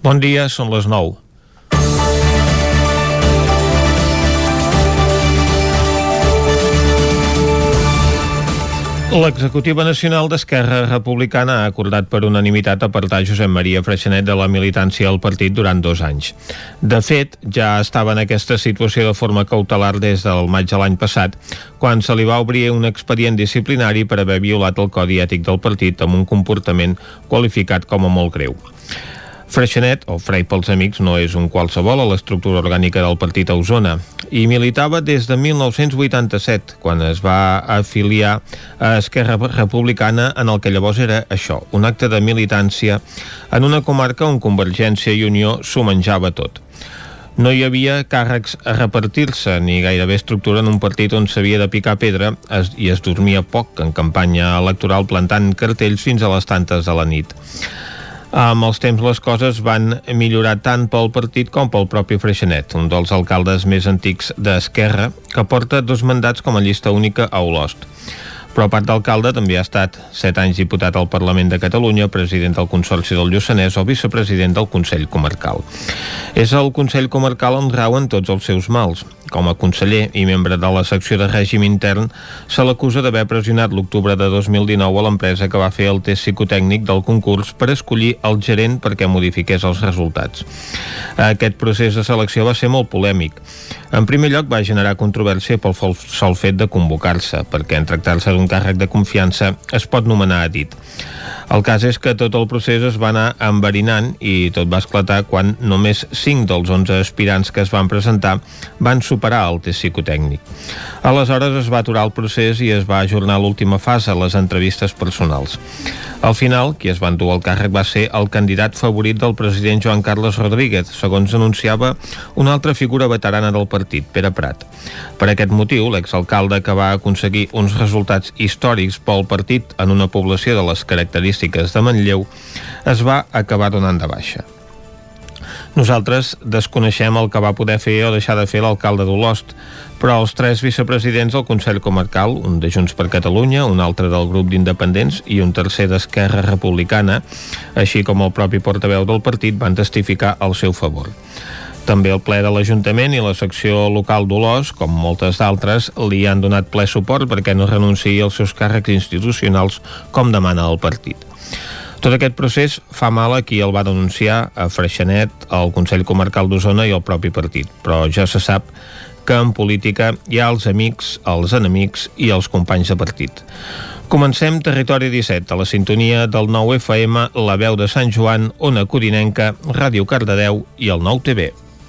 Bon dia, són les 9. L'executiva nacional d'Esquerra Republicana ha acordat per unanimitat apartar Josep Maria Freixenet de la militància al partit durant dos anys. De fet, ja estava en aquesta situació de forma cautelar des del maig de l'any passat, quan se li va obrir un expedient disciplinari per haver violat el codi ètic del partit amb un comportament qualificat com a molt greu. Freixenet, o Frei pels Amics, no és un qualsevol a l'estructura orgànica del partit a Osona i militava des de 1987, quan es va afiliar a Esquerra Republicana en el que llavors era això, un acte de militància en una comarca on Convergència i Unió s'ho menjava tot. No hi havia càrrecs a repartir-se ni gairebé estructura en un partit on s'havia de picar pedra es, i es dormia poc en campanya electoral plantant cartells fins a les tantes de la nit. Amb els temps les coses van millorar tant pel partit com pel propi Freixenet, un dels alcaldes més antics d'Esquerra, que porta dos mandats com a llista única a Olost però a part d'alcalde també ha estat set anys diputat al Parlament de Catalunya, president del Consorci del Lluçanès o vicepresident del Consell Comarcal. És el Consell Comarcal on rauen tots els seus mals. Com a conseller i membre de la secció de règim intern, se l'acusa d'haver pressionat l'octubre de 2019 a l'empresa que va fer el test psicotècnic del concurs per escollir el gerent perquè modifiqués els resultats. Aquest procés de selecció va ser molt polèmic. En primer lloc va generar controvèrsia pel sol fet de convocar-se, perquè en tractar-se d'un càrrec de confiança es pot nomenar a dit. El cas és que tot el procés es va anar enverinant i tot va esclatar quan només 5 dels 11 aspirants que es van presentar van superar el test psicotècnic. Aleshores es va aturar el procés i es va ajornar l'última fase, les entrevistes personals. Al final, qui es va endur el càrrec va ser el candidat favorit del president Joan Carles Rodríguez, segons anunciava una altra figura veterana del partit, Pere Prat. Per aquest motiu, l'exalcalde que va aconseguir uns resultats històrics pel partit en una població de les característiques de Manlleu es va acabar donant de baixa. Nosaltres desconeixem el que va poder fer o deixar de fer l'alcalde d'Olost, però els tres vicepresidents del Consell Comarcal, un de Junts per Catalunya, un altre del grup d'independents i un tercer d'Esquerra Republicana, així com el propi portaveu del partit, van testificar al seu favor. També el ple de l'Ajuntament i la secció local d'Olós, com moltes d'altres, li han donat ple suport perquè no renunciï als seus càrrecs institucionals com demana el partit. Tot aquest procés fa mal a qui el va denunciar a Freixenet, al Consell Comarcal d'Osona i al propi partit, però ja se sap que en política hi ha els amics, els enemics i els companys de partit. Comencem Territori 17, a la sintonia del 9 FM, la veu de Sant Joan, Ona Corinenca, Ràdio Cardedeu i el 9 TV.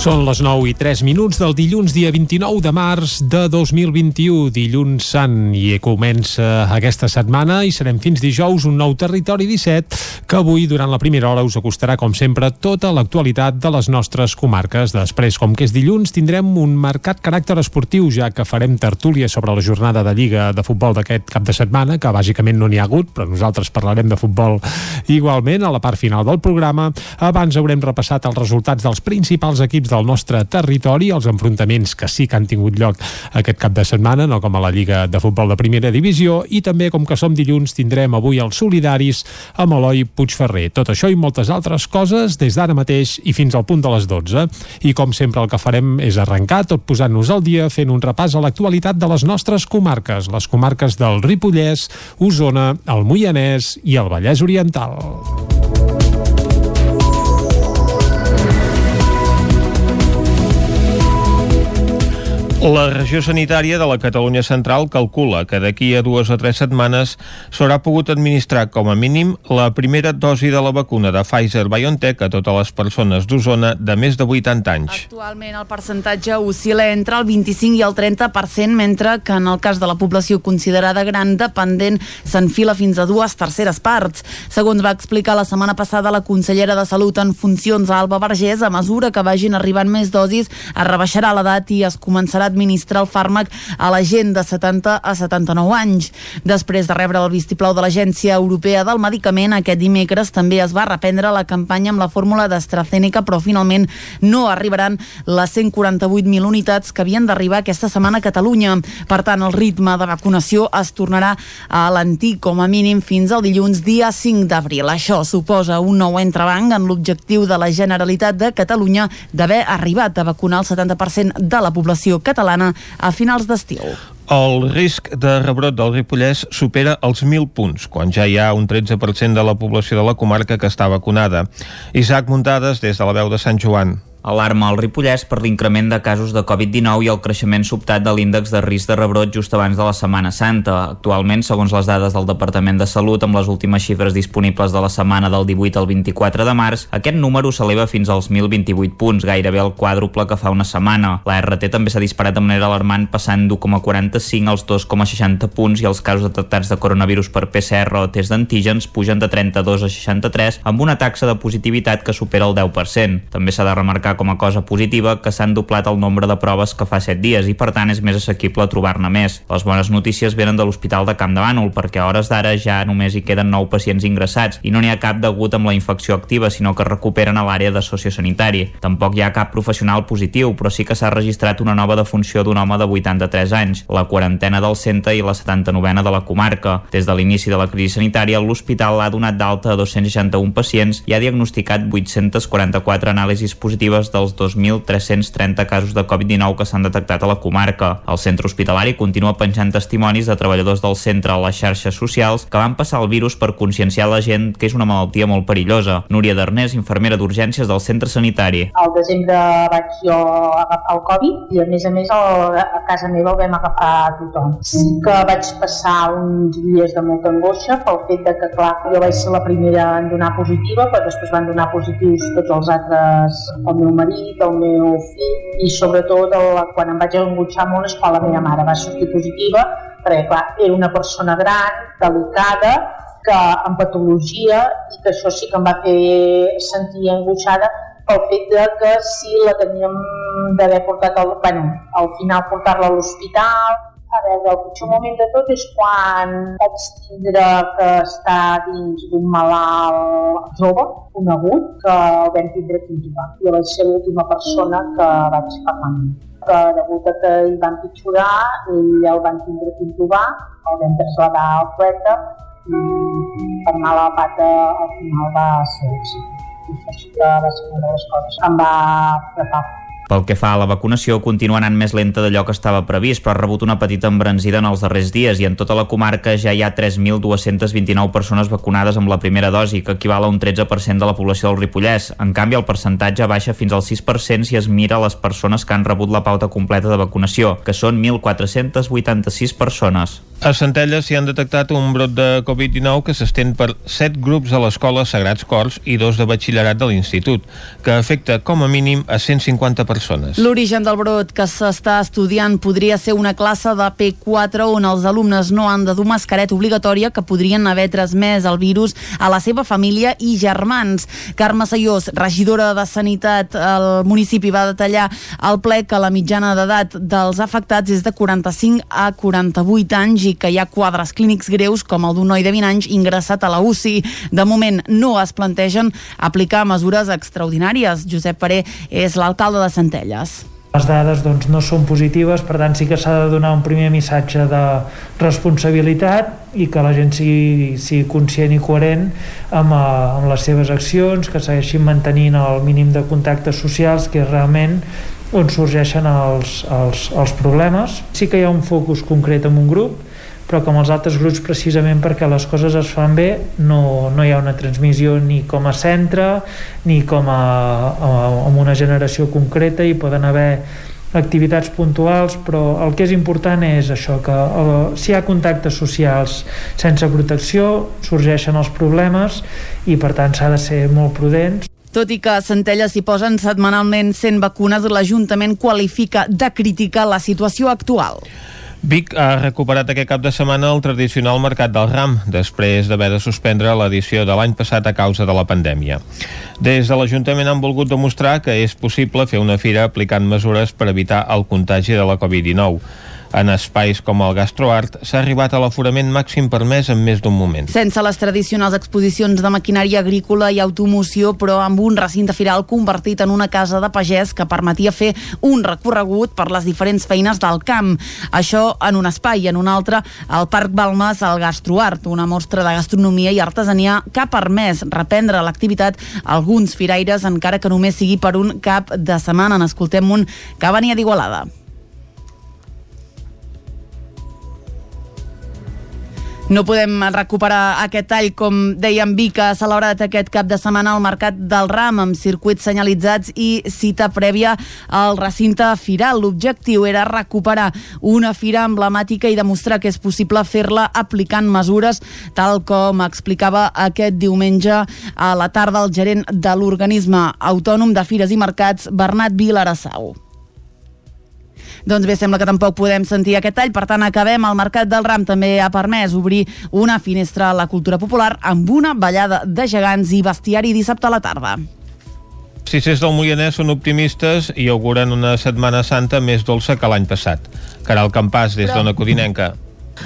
Són les 9 i 3 minuts del dilluns, dia 29 de març de 2021, dilluns sant, i comença aquesta setmana i serem fins dijous un nou Territori 17 que avui, durant la primera hora, us acostarà, com sempre, tota l'actualitat de les nostres comarques. Després, com que és dilluns, tindrem un marcat caràcter esportiu, ja que farem tertúlia sobre la jornada de Lliga de Futbol d'aquest cap de setmana, que bàsicament no n'hi ha hagut, però nosaltres parlarem de futbol igualment a la part final del programa. Abans haurem repassat els resultats dels principals equips del nostre territori, els enfrontaments que sí que han tingut lloc aquest cap de setmana, no com a la Lliga de Futbol de Primera Divisió, i també, com que som dilluns, tindrem avui els solidaris amb Eloi Puigferrer. Tot això i moltes altres coses des d'ara mateix i fins al punt de les 12. I com sempre el que farem és arrencar tot posant-nos al dia fent un repàs a l'actualitat de les nostres comarques, les comarques del Ripollès, Osona, el Moianès i el Vallès Oriental. La regió sanitària de la Catalunya Central calcula que d'aquí a dues o tres setmanes s'haurà pogut administrar com a mínim la primera dosi de la vacuna de Pfizer-BioNTech a totes les persones d'Osona de més de 80 anys. Actualment el percentatge oscil·la entre el 25 i el 30%, mentre que en el cas de la població considerada gran dependent s'enfila fins a dues terceres parts. Segons va explicar la setmana passada la consellera de Salut en funcions Alba Vergés, a mesura que vagin arribant més dosis es rebaixarà l'edat i es començarà administrar el fàrmac a la gent de 70 a 79 anys. Després de rebre el vistiplau de l'Agència Europea del Medicament, aquest dimecres també es va reprendre la campanya amb la fórmula d'AstraZeneca, però finalment no arribaran les 148.000 unitats que havien d'arribar aquesta setmana a Catalunya. Per tant, el ritme de vacunació es tornarà a l'antic com a mínim fins al dilluns dia 5 d'abril. Això suposa un nou entrebanc en l'objectiu de la Generalitat de Catalunya d'haver arribat a vacunar el 70% de la població catalana a finals d'estiu. El risc de rebrot del Ripollès supera els 1.000 punts, quan ja hi ha un 13% de la població de la comarca que està vacunada. Isaac Muntades, des de la veu de Sant Joan. Alarma al Ripollès per l'increment de casos de Covid-19 i el creixement sobtat de l'índex de risc de rebrot just abans de la Setmana Santa. Actualment, segons les dades del Departament de Salut, amb les últimes xifres disponibles de la setmana del 18 al 24 de març, aquest número s'eleva fins als 1.028 punts, gairebé el quàdruple que fa una setmana. La RT també s'ha disparat de manera alarmant, passant d'1,45 als 2,60 punts i els casos detectats de coronavirus per PCR o test d'antígens pugen de 32 a 63, amb una taxa de positivitat que supera el 10%. També s'ha de remarcar destacar com a cosa positiva que s'han doblat el nombre de proves que fa 7 dies i per tant és més assequible trobar-ne més. Les bones notícies venen de l'Hospital de Camp de Bànol perquè a hores d'ara ja només hi queden 9 pacients ingressats i no n'hi ha cap degut amb la infecció activa sinó que recuperen a l'àrea de sociosanitari. Tampoc hi ha cap professional positiu però sí que s'ha registrat una nova defunció d'un home de 83 anys, la quarantena del centre i la 79a de la comarca. Des de l'inici de la crisi sanitària, l'hospital ha donat d'alta a 261 pacients i ha diagnosticat 844 anàlisis positives proves dels 2.330 casos de Covid-19 que s'han detectat a la comarca. El centre hospitalari continua penjant testimonis de treballadors del centre a les xarxes socials que van passar el virus per conscienciar la gent que és una malaltia molt perillosa. Núria Darnés, infermera d'urgències del centre sanitari. Al desembre vaig jo agafar el Covid i a més a més el, a casa meva el vam agafar a tothom. Sí que vaig passar uns dies de molta angoixa pel fet de que, clar, jo vaig ser la primera en donar positiva, però després van donar positius tots els altres, el meu meu marit, el meu fill i sobretot el, quan em vaig angutxar molt és quan la meva mare va sortir positiva perquè clar, era una persona gran, delicada, que amb patologia i que això sí que em va fer sentir angoixada pel fet de que si la teníem d'haver portat al, bueno, al final portar-la a l'hospital a veure, el pitjor moment de tot és quan vaig tindre que estar dins d'un malalt jove, conegut, que el vam tindre que intubar. Jo vaig ser l'última persona que vaig parlar que degut a que hi van pitjorar, ell el van tindre que intubar, el vam traslladar al poeta i per anar a la pata al final va ser sí. I això sí que va ser una de les coses que em va frapar pel que fa a la vacunació, continua anant més lenta d'allò que estava previst, però ha rebut una petita embranzida en els darrers dies i en tota la comarca ja hi ha 3.229 persones vacunades amb la primera dosi, que equival a un 13% de la població del Ripollès. En canvi, el percentatge baixa fins al 6% si es mira les persones que han rebut la pauta completa de vacunació, que són 1.486 persones. A Centelles s'hi han detectat un brot de Covid-19 que s'estén per 7 grups a l'escola Sagrats Cors i dos de batxillerat de l'institut, que afecta com a mínim a 150 persones. L'origen del brot que s'està estudiant podria ser una classe de P4 on els alumnes no han de dur mascareta obligatòria que podrien haver transmès el virus a la seva família i germans. Carme Sayós, regidora de Sanitat al municipi, va detallar al ple que la mitjana d'edat dels afectats és de 45 a 48 anys que hi ha quadres clínics greus com el d'un noi de 20 anys ingressat a la UCI. De moment no es plantegen aplicar mesures extraordinàries. Josep Paré és l'alcalde de Centelles les dades doncs, no són positives, per tant sí que s'ha de donar un primer missatge de responsabilitat i que la gent sigui, sigui conscient i coherent amb, eh, amb les seves accions, que segueixin mantenint el mínim de contactes socials, que és realment on sorgeixen els, els, els problemes. Sí que hi ha un focus concret en un grup, però com els altres grups precisament perquè les coses es fan bé no, no hi ha una transmissió ni com a centre ni com a, a, a una generació concreta i poden haver activitats puntuals, però el que és important és això, que el, si hi ha contactes socials sense protecció sorgeixen els problemes i per tant s'ha de ser molt prudents. Tot i que a Centelles s'hi posen setmanalment 100 vacunes, l'Ajuntament qualifica de crítica la situació actual. Vic ha recuperat aquest cap de setmana el tradicional mercat del ram, després d'haver de suspendre l'edició de l'any passat a causa de la pandèmia. Des de l'Ajuntament han volgut demostrar que és possible fer una fira aplicant mesures per evitar el contagi de la Covid-19. En espais com el Gastroart s'ha arribat a l'aforament màxim permès en més d'un moment. Sense les tradicionals exposicions de maquinària agrícola i automoció, però amb un recinte firal convertit en una casa de pagès que permetia fer un recorregut per les diferents feines del camp. Això en un espai i en un altre al Parc Balmes al Gastroart, una mostra de gastronomia i artesania que ha permès reprendre l'activitat alguns firaires, encara que només sigui per un cap de setmana. N'escoltem un que venia d'Igualada. No podem recuperar aquest tall, com dèiem, Vic ha celebrat aquest cap de setmana al Mercat del Ram amb circuits senyalitzats i cita prèvia al recinte firal. L'objectiu era recuperar una fira emblemàtica i demostrar que és possible fer-la aplicant mesures, tal com explicava aquest diumenge a la tarda el gerent de l'organisme autònom de Fires i Mercats, Bernat Vilarassau. Doncs bé, sembla que tampoc podem sentir aquest tall, per tant acabem. El Mercat del Ram també ha permès obrir una finestra a la cultura popular amb una ballada de gegants i bestiari dissabte a la tarda. Cissers del Moianès són optimistes i auguren una Setmana Santa més dolça que l'any passat. Caral Campàs, des d'Ona Codinenca.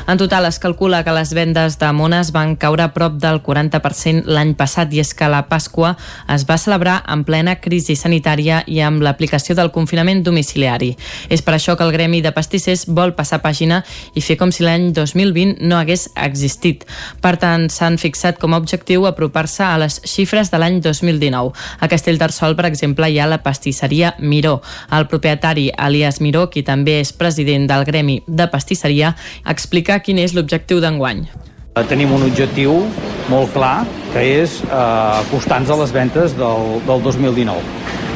En total es calcula que les vendes de mones van caure a prop del 40% l'any passat i és que la Pasqua es va celebrar en plena crisi sanitària i amb l'aplicació del confinament domiciliari. És per això que el Gremi de Pastissers vol passar pàgina i fer com si l'any 2020 no hagués existit. Per tant, s'han fixat com a objectiu apropar-se a les xifres de l'any 2019. A Castellterçol, per exemple, hi ha la pastisseria Miró. El propietari, Elias Miró, qui també és president del Gremi de Pastisseria, explica explicar quin és l'objectiu d'enguany. Eh, tenim un objectiu molt clar, que és eh, acostar-nos a les ventes del, del 2019.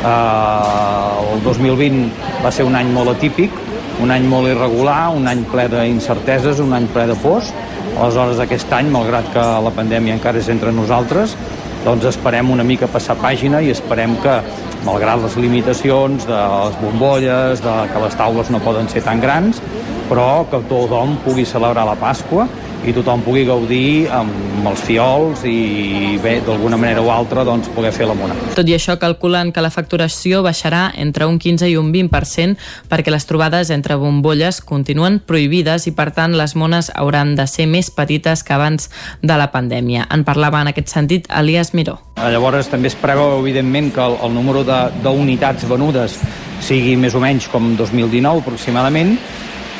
Eh, el 2020 va ser un any molt atípic, un any molt irregular, un any ple d'incerteses, un any ple de pors. Aleshores, aquest any, malgrat que la pandèmia encara és entre nosaltres, doncs esperem una mica passar pàgina i esperem que, malgrat les limitacions de les bombolles, de que les taules no poden ser tan grans, però que tothom pugui celebrar la Pasqua i tothom pugui gaudir amb els fiols i bé, d'alguna manera o altra doncs poder fer la mona. Tot i això calculen que la facturació baixarà entre un 15 i un 20% perquè les trobades entre bombolles continuen prohibides i per tant les mones hauran de ser més petites que abans de la pandèmia. En parlava en aquest sentit Elias Miró. Llavors també es preveu evidentment que el, el número d'unitats venudes sigui més o menys com 2019 aproximadament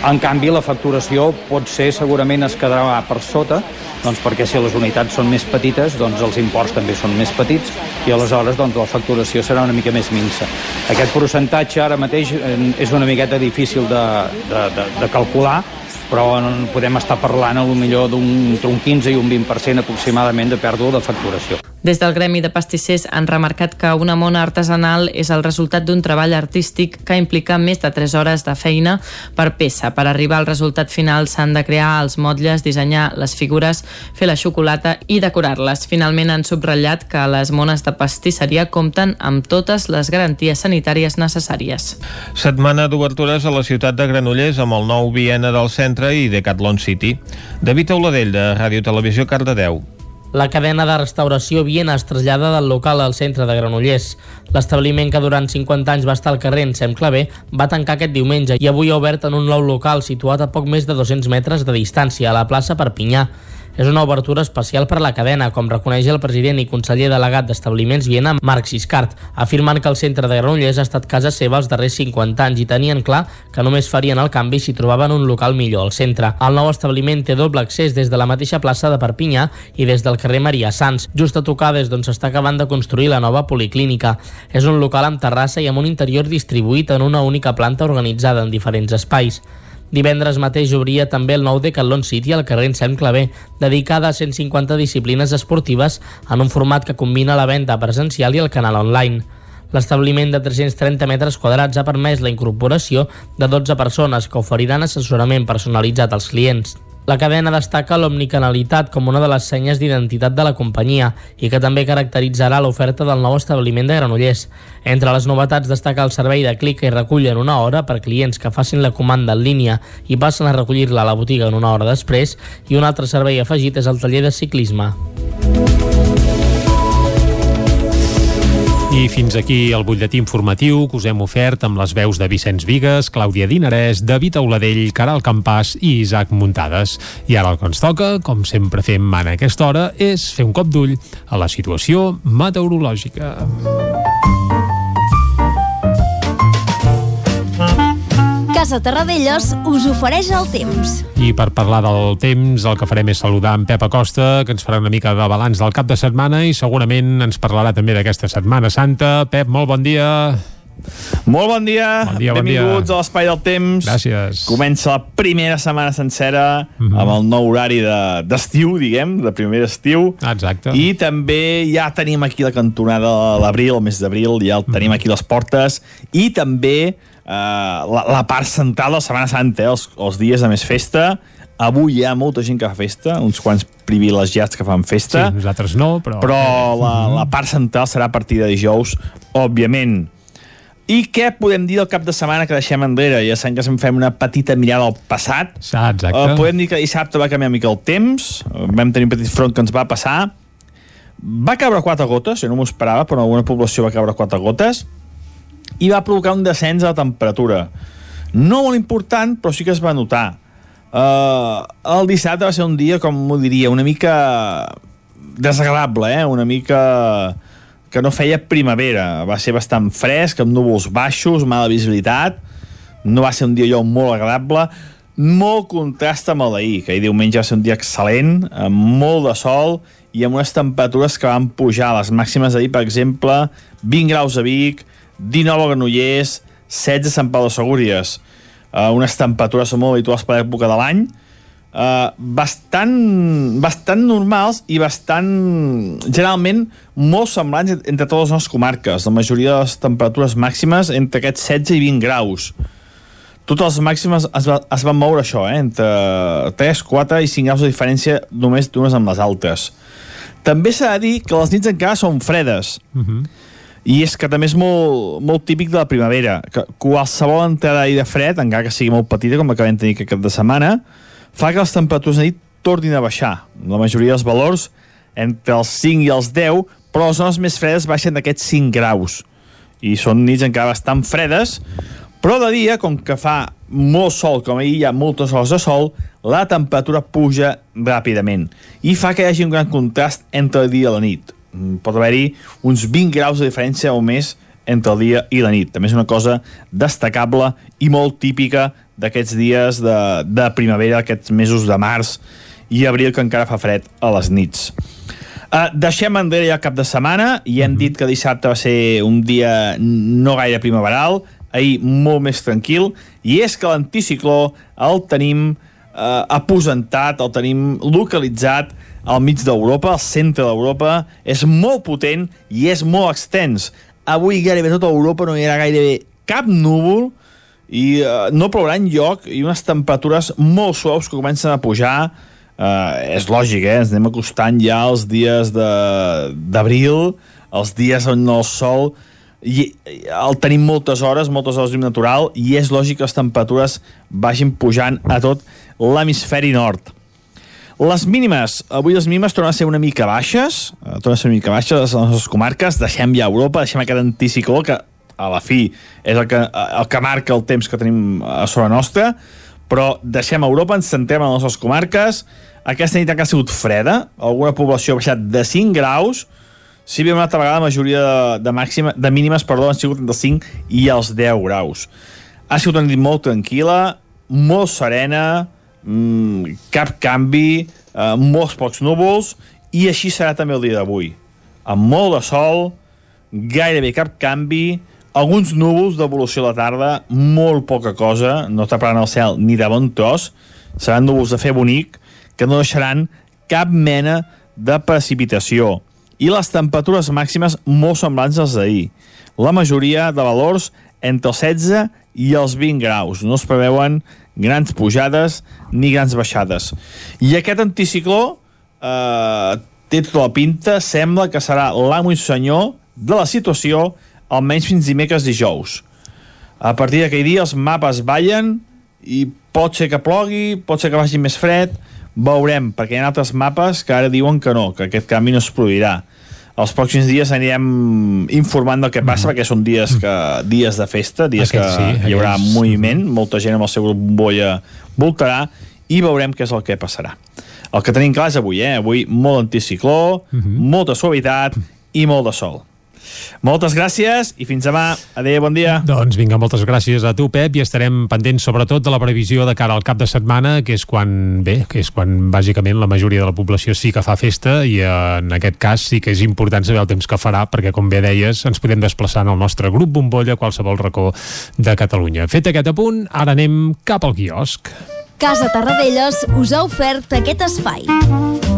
en canvi, la facturació pot ser, segurament es quedarà per sota, doncs perquè si les unitats són més petites, doncs els imports també són més petits i aleshores doncs, la facturació serà una mica més minsa. Aquest percentatge ara mateix eh, és una miqueta difícil de, de, de, de calcular, però podem estar parlant a lo millor d'un un 15 i un 20% aproximadament de pèrdua de facturació. Des del Gremi de Pastissers han remarcat que una mona artesanal és el resultat d'un treball artístic que implica més de 3 hores de feina per peça. Per arribar al resultat final s'han de crear els motlles, dissenyar les figures, fer la xocolata i decorar-les. Finalment han subratllat que les mones de pastisseria compten amb totes les garanties sanitàries necessàries. Setmana d'obertures a la ciutat de Granollers amb el nou Viena del centre i Decathlon City. David Auladell, de Ràdio Televisió, Cardedeu. La cadena de restauració Viena es trasllada del local al centre de Granollers. L'establiment que durant 50 anys va estar al carrer Ensem Clavé va tancar aquest diumenge i avui ha obert en un nou local situat a poc més de 200 metres de distància a la plaça Perpinyà. És una obertura especial per a la cadena, com reconeix el president i conseller delegat d'Establiments Viena, Marc Siscart, afirmant que el centre de Granollers ha estat casa seva els darrers 50 anys i tenien clar que només farien el canvi si trobaven un local millor al centre. El nou establiment té doble accés des de la mateixa plaça de Perpinyà i des del carrer Maria Sans, just a tocar des d'on s'està acabant de construir la nova policlínica. És un local amb terrassa i amb un interior distribuït en una única planta organitzada en diferents espais. Divendres mateix obria també el nou Decathlon City al carrer Ensem Clavé, dedicada a 150 disciplines esportives en un format que combina la venda presencial i el canal online. L'establiment de 330 metres quadrats ha permès la incorporació de 12 persones que oferiran assessorament personalitzat als clients. La cadena destaca l'omnicanalitat com una de les senyes d'identitat de la companyia i que també caracteritzarà l'oferta del nou establiment de Granollers. Entre les novetats destaca el servei de clic i recull en una hora per clients que facin la comanda en línia i passen a recollir-la a la botiga en una hora després i un altre servei afegit és el taller de ciclisme. I fins aquí el butlletí informatiu que us hem ofert amb les veus de Vicenç Vigues, Clàudia Dinarès, David Auladell, Caral Campàs i Isaac Muntades. I ara el que ens toca, com sempre fem en aquesta hora, és fer un cop d'ull a la situació meteorològica. Casa Terradellos us ofereix el temps. I per parlar del temps, el que farem és saludar en Pep Acosta, que ens farà una mica de balanç del cap de setmana i segurament ens parlarà també d'aquesta Setmana Santa. Pep, molt bon dia. Molt bon dia, bon dia benvinguts bon dia. a l'Espai del Temps. Gràcies. Comença la primera setmana sencera mm -hmm. amb el nou horari de- d'estiu, de, diguem, de primer estiu. Exacte. I també ja tenim aquí la cantonada de l'abril, el mes d'abril, ja el tenim aquí a les portes. I també la, la part central de la Setmana Santa, eh, els, els dies de més festa. Avui hi ha molta gent que fa festa, uns quants privilegiats que fan festa. Sí, nosaltres no, però... Però la, la part central serà a partir de dijous, òbviament. I què podem dir del cap de setmana que deixem enrere? Ja sabem que se'n fem una petita mirada al passat. Ah, exacte. Uh, podem dir que dissabte va canviar mica el temps, vam tenir un petit front que ens va passar, va caure quatre gotes, jo no m'ho esperava, però en alguna població va caure quatre gotes, i va provocar un descens de la temperatura. No molt important, però sí que es va notar. Uh, el dissabte va ser un dia, com m'ho diria, una mica desagradable, eh? una mica que no feia primavera. Va ser bastant fresc, amb núvols baixos, mala visibilitat. No va ser un dia allò molt agradable. Molt contrast amb el d'ahir, que ahir diumenge va ser un dia excel·lent, amb molt de sol i amb unes temperatures que van pujar. Les màximes d'ahir, per exemple, 20 graus a Vic, 19 a Granollers, 16 a Sant Pau de Segúries. Uh, unes temperatures molt habituals per l'època de l'any, uh, bastant, bastant normals i bastant, generalment, molt semblants entre totes les nostres comarques. La majoria de les temperatures màximes entre aquests 16 i 20 graus. Totes les màximes es, va, es van moure això, eh? entre 3, 4 i 5 graus de diferència només d'unes amb les altes. També s'ha de dir que les nits encara són fredes. Uh -huh. I és que també és molt, molt típic de la primavera, que qualsevol entrada d'aire fred, encara que sigui molt petita, com acabem de tenir aquest cap de setmana, fa que les temperatures de nit tornin a baixar. La majoria dels valors entre els 5 i els 10, però les zones més fredes baixen d'aquests 5 graus. I són nits encara bastant fredes, però de dia, com que fa molt sol, com ahir hi ha moltes hores de sol, la temperatura puja ràpidament i fa que hi hagi un gran contrast entre el dia i la nit. Mm, Pot haver-hi uns 20 graus de diferència o més entre el dia i la nit. També és una cosa destacable i molt típica d'aquests dies de, de primavera, aquests mesos de març i abril que encara fa fred a les nits. Uh, deixem enrere ja el cap de setmana i hem dit que dissabte va ser un dia no gaire primaveral, ahir molt més tranquil, i és que l'anticicló el tenim uh, aposentat, el tenim localitzat al mig d'Europa, al centre d'Europa, és molt potent i és molt extens. Avui gairebé tota Europa no hi ha gairebé cap núvol i uh, no plourà en lloc i unes temperatures molt suaus que comencen a pujar uh, és lògic, eh? ens anem acostant ja als dies d'abril, els dies on el sol i el tenim moltes hores, moltes hores llum natural i és lògic que les temperatures vagin pujant a tot l'hemisferi nord. Les mínimes, avui les mínimes tornen a ser una mica baixes, eh, tornen a ser una mica baixes a les comarques, deixem ja Europa, deixem aquest anticicló que a la fi és el que, el que marca el temps que tenim a sobre nostra, però deixem Europa, ens centrem en les nostres comarques, aquesta nit ha sigut freda, alguna població ha baixat de 5 graus, si bé una altra vegada la majoria de, de, màxima, de mínimes perdó, han sigut entre els 5 i els 10 graus. Ha sigut una nit molt tranquil·la, molt serena, mmm, cap canvi, eh, molts pocs núvols, i així serà també el dia d'avui. Amb molt de sol, gairebé cap canvi, alguns núvols d'evolució a la tarda, molt poca cosa, no taparan el cel ni de bon tros, seran núvols de fer bonic, que no deixaran cap mena de precipitació. I les temperatures màximes molt semblants als d'ahir. La majoria de valors entre els 16 i els 20 graus. No es preveuen grans pujades ni grans baixades. I aquest anticicló eh, té tota la pinta, sembla que serà l'amo i senyor de la situació almenys fins dimecres dijous. A partir d'aquell dia els mapes ballen i pot ser que plogui, pot ser que vagi més fred, veurem, perquè hi ha altres mapes que ara diuen que no, que aquest canvi no es produirà. Els pròxims dies anirem informant del que passa, mm. perquè són dies que dies de festa, dies Aquest que sí, hi haurà aquells- moviment, molta gent amb el seu grup bombolla voltarà i veurem què és el que passarà. El que tenim clar és avui, eh? Avui molt anticicló, molta suavitat i molt de sol. Moltes gràcies i fins demà. Adéu, bon dia. Doncs vinga, moltes gràcies a tu, Pep, i estarem pendents sobretot de la previsió de cara al cap de setmana, que és quan, bé, que és quan bàsicament la majoria de la població sí que fa festa i eh, en aquest cas sí que és important saber el temps que farà, perquè com bé deies, ens podem desplaçar en el nostre grup bombolla a qualsevol racó de Catalunya. Fet aquest apunt, ara anem cap al quiosc. Casa Tarradellas us ha ofert aquest espai.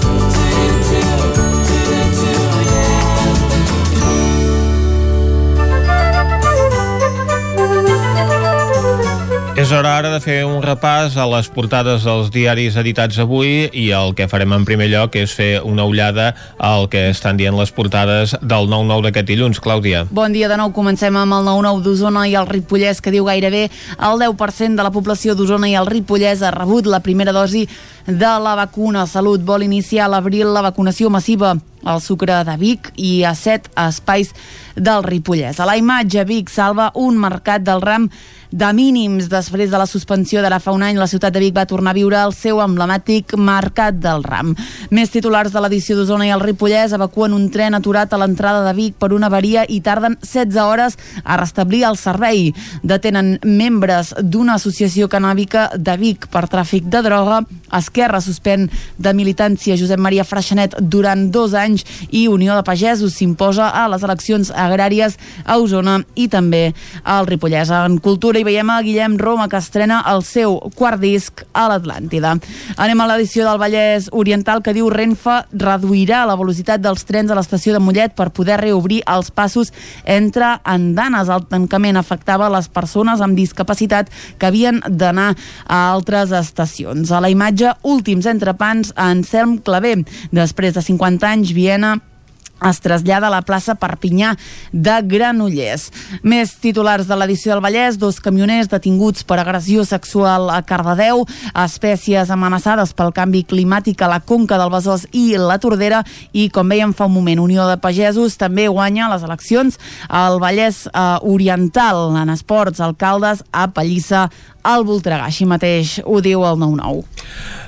És hora ara de fer un repàs a les portades dels diaris editats avui i el que farem en primer lloc és fer una ullada al que estan dient les portades del 9-9 d'aquest dilluns. Clàudia. Bon dia de nou. Comencem amb el 9-9 d'Osona i el Ripollès, que diu gairebé el 10% de la població d'Osona i el Ripollès ha rebut la primera dosi de la vacuna. Salut vol iniciar a l'abril la vacunació massiva al Sucre de Vic i a set espais del Ripollès. A la imatge, Vic salva un mercat del ram de mínims. Després de la suspensió d'ara fa un any, la ciutat de Vic va tornar a viure el seu emblemàtic Mercat del Ram. Més titulars de l'edició d'Osona i el Ripollès evacuen un tren aturat a l'entrada de Vic per una avaria i tarden 16 hores a restablir el servei. Detenen membres d'una associació canàbica de Vic per tràfic de droga. Esquerra suspèn de militància Josep Maria Freixenet durant dos anys i Unió de Pagesos s'imposa a les eleccions agràries a Osona i també al Ripollès. En cultura hi veiem a Guillem Roma que estrena el seu quart disc a l'Atlàntida. Anem a l'edició del Vallès Oriental que diu Renfe reduirà la velocitat dels trens a l'estació de Mollet per poder reobrir els passos entre andanes. El tancament afectava les persones amb discapacitat que havien d'anar a altres estacions. A la imatge, últims entrepans a Anselm Clavé. Després de 50 anys, Viena es trasllada a la plaça Perpinyà de Granollers. Més titulars de l'edició del Vallès, dos camioners detinguts per agressió sexual a Cardedeu, espècies amenaçades pel canvi climàtic a la Conca del Besòs i la Tordera i, com veiem fa un moment, Unió de Pagesos també guanya les eleccions al Vallès eh, Oriental. En esports, alcaldes a Pallissa al Voltregà. Així mateix ho diu el 9-9.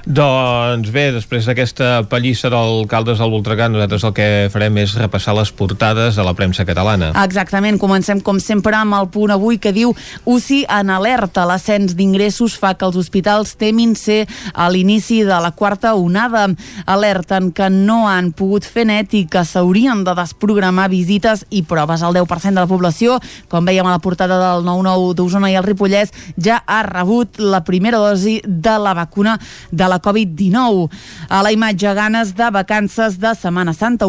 Doncs bé, després d'aquesta pallissa d'alcaldes del Voltregà, nosaltres el que farem és repassar les portades de la premsa catalana. Exactament, comencem com sempre amb el punt avui que diu UCI en alerta. L'ascens d'ingressos fa que els hospitals temin ser a l'inici de la quarta onada. Alerten que no han pogut fer net i que s'haurien de desprogramar visites i proves. El 10% de la població, com veiem a la portada del 9-9 d'Osona i el Ripollès, ja ha rebut la primera dosi de la vacuna de la Covid-19. A la imatge, ganes de vacances de Setmana Santa,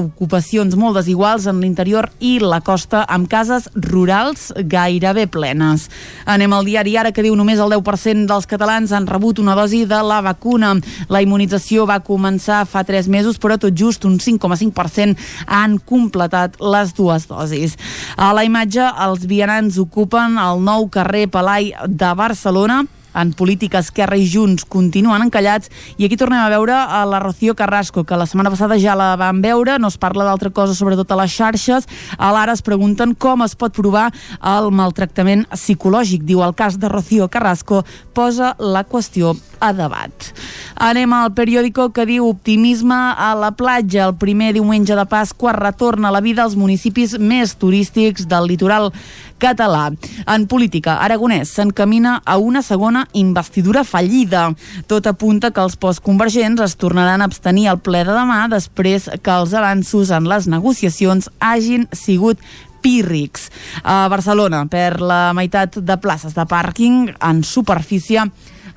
ocupacions molt desiguals en l'interior i la costa amb cases rurals gairebé plenes. Anem al diari ara que diu només el 10% dels catalans han rebut una dosi de la vacuna. La immunització va començar fa 3 mesos, però tot just un 5,5% han completat les dues dosis. A la imatge, els vianants ocupen el nou carrer Palai de Barcelona en política Esquerra i Junts continuen encallats. I aquí tornem a veure a la Rocío Carrasco que la setmana passada ja la vam veure no es parla d'altra cosa sobretot a les xarxes. A l'ara es pregunten com es pot provar el maltractament psicològic. Diu el cas de Rocío Carrasco posa la qüestió a debat. Anem al periòdico que diu optimisme a la platja. El primer diumenge de Pasqua retorna la vida als municipis més turístics del litoral català. En política, Aragonès s'encamina a una segona investidura fallida. Tot apunta que els postconvergents es tornaran a abstenir al ple de demà després que els avanços en les negociacions hagin sigut pírrics. A Barcelona, per la meitat de places de pàrquing en superfície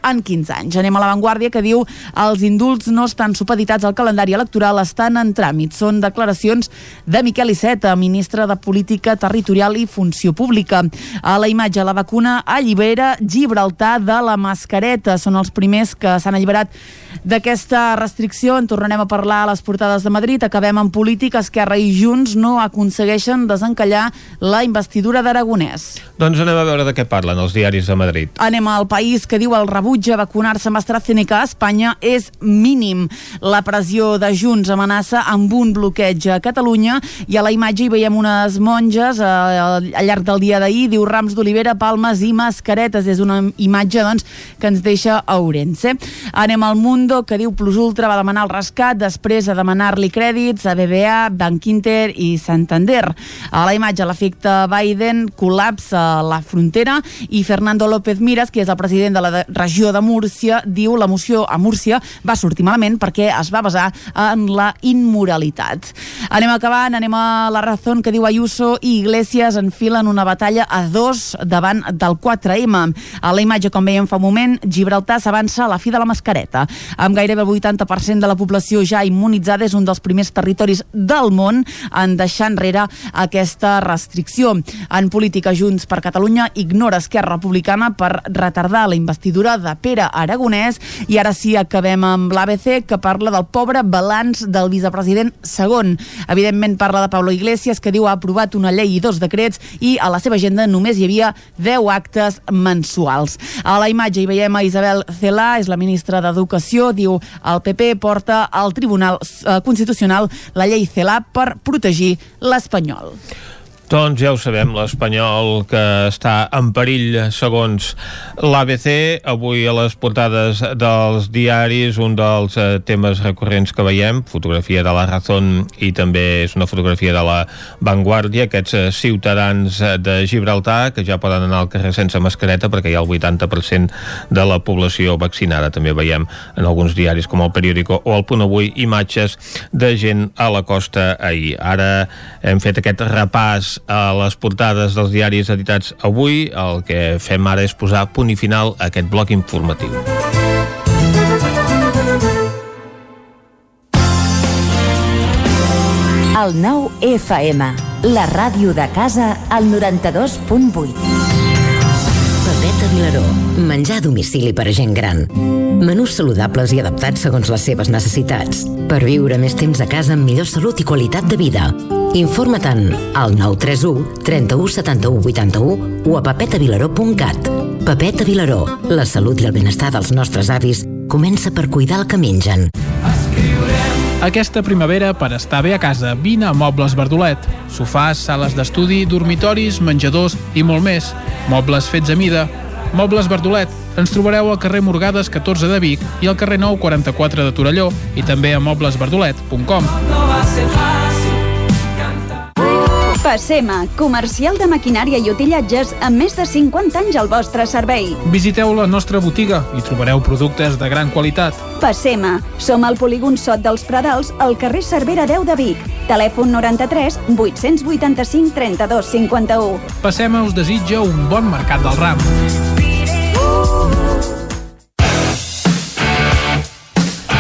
en 15 anys. Anem a l'avantguàrdia que diu els indults no estan supeditats al calendari electoral, estan en tràmit. Són declaracions de Miquel Iceta, ministre de Política Territorial i Funció Pública. A la imatge, la vacuna allibera Gibraltar de la mascareta. Són els primers que s'han alliberat d'aquesta restricció. En tornarem a parlar a les portades de Madrid. Acabem en política. Esquerra i Junts no aconsegueixen desencallar la investidura d'Aragonès. Doncs anem a veure de què parlen els diaris de Madrid. Anem al país que diu el rebutja vacunar-se amb AstraZeneca a Espanya és mínim. La pressió de Junts amenaça amb un bloqueig a Catalunya i a la imatge hi veiem unes monges eh, al llarg del dia d'ahir, diu rams d'olivera, palmes i mascaretes. És una imatge doncs, que ens deixa a Ourense. Anem al Mundo, que diu Plus Ultra va demanar el rescat després de demanar-li crèdits a BBA, Bank Inter i Santander. A la imatge, l'efecte Biden col·lapsa la frontera i Fernando López Miras, que és el president de la regió de Múrcia, diu la moció a Múrcia va sortir malament perquè es va basar en la immoralitat. Anem acabant, anem a la raó que diu Ayuso i Iglesias enfilen una batalla a dos davant del 4M. A la imatge, com veiem fa un moment, Gibraltar s'avança a la fi de la mascareta. Amb gairebé el 80% de la població ja immunitzada, és un dels primers territoris del món en deixar enrere aquesta restricció. En política, Junts per Catalunya ignora Esquerra Republicana per retardar la investidura de Pere Aragonès i ara sí acabem amb l'ABC que parla del pobre balanç del vicepresident segon. Evidentment parla de Pablo Iglesias que diu ha aprovat una llei i dos decrets i a la seva agenda només hi havia 10 actes mensuals. A la imatge hi veiem a Isabel Celà, és la ministra d'Educació, diu el PP porta al Tribunal eh, Constitucional la llei Celà per protegir l'espanyol. Doncs ja ho sabem, l'Espanyol que està en perill segons l'ABC. Avui a les portades dels diaris un dels eh, temes recurrents que veiem, fotografia de la Razón i també és una fotografia de la Vanguardia, aquests eh, ciutadans de Gibraltar que ja poden anar al carrer sense mascareta perquè hi ha el 80% de la població vaccinada. També veiem en alguns diaris com el Periódico o el Punt Avui imatges de gent a la costa ahir. Ara hem fet aquest repàs a les portades dels diaris editats avui. El que fem ara és posar punt i final a aquest bloc informatiu. El nou FM, la ràdio de casa, al 92.8. Vilaró. Menjar a domicili per a gent gran. Menús saludables i adaptats segons les seves necessitats. Per viure més temps a casa amb millor salut i qualitat de vida. Informa-te'n al 931 31 71 81 o a pepetavilaró.cat. Pepeta Vilaró. La salut i el benestar dels nostres avis comença per cuidar el que mengen. Aquesta primavera, per estar bé a casa, vine a Mobles Verdolet. Sofàs, sales d'estudi, dormitoris, menjadors i molt més. Mobles fets a mida. Mobles Verdolet. Ens trobareu al carrer Morgades 14 de Vic i al carrer 9 44 de Torelló i també a moblesverdolet.com. Passema, comercial de maquinària i utillatges amb més de 50 anys al vostre servei. Visiteu la nostra botiga i trobareu productes de gran qualitat. Passema, som al polígon Sot dels Pradals, al carrer Cervera 10 de Vic. Telèfon 93 885 32 51. Passema us desitja un bon mercat del ram. oh.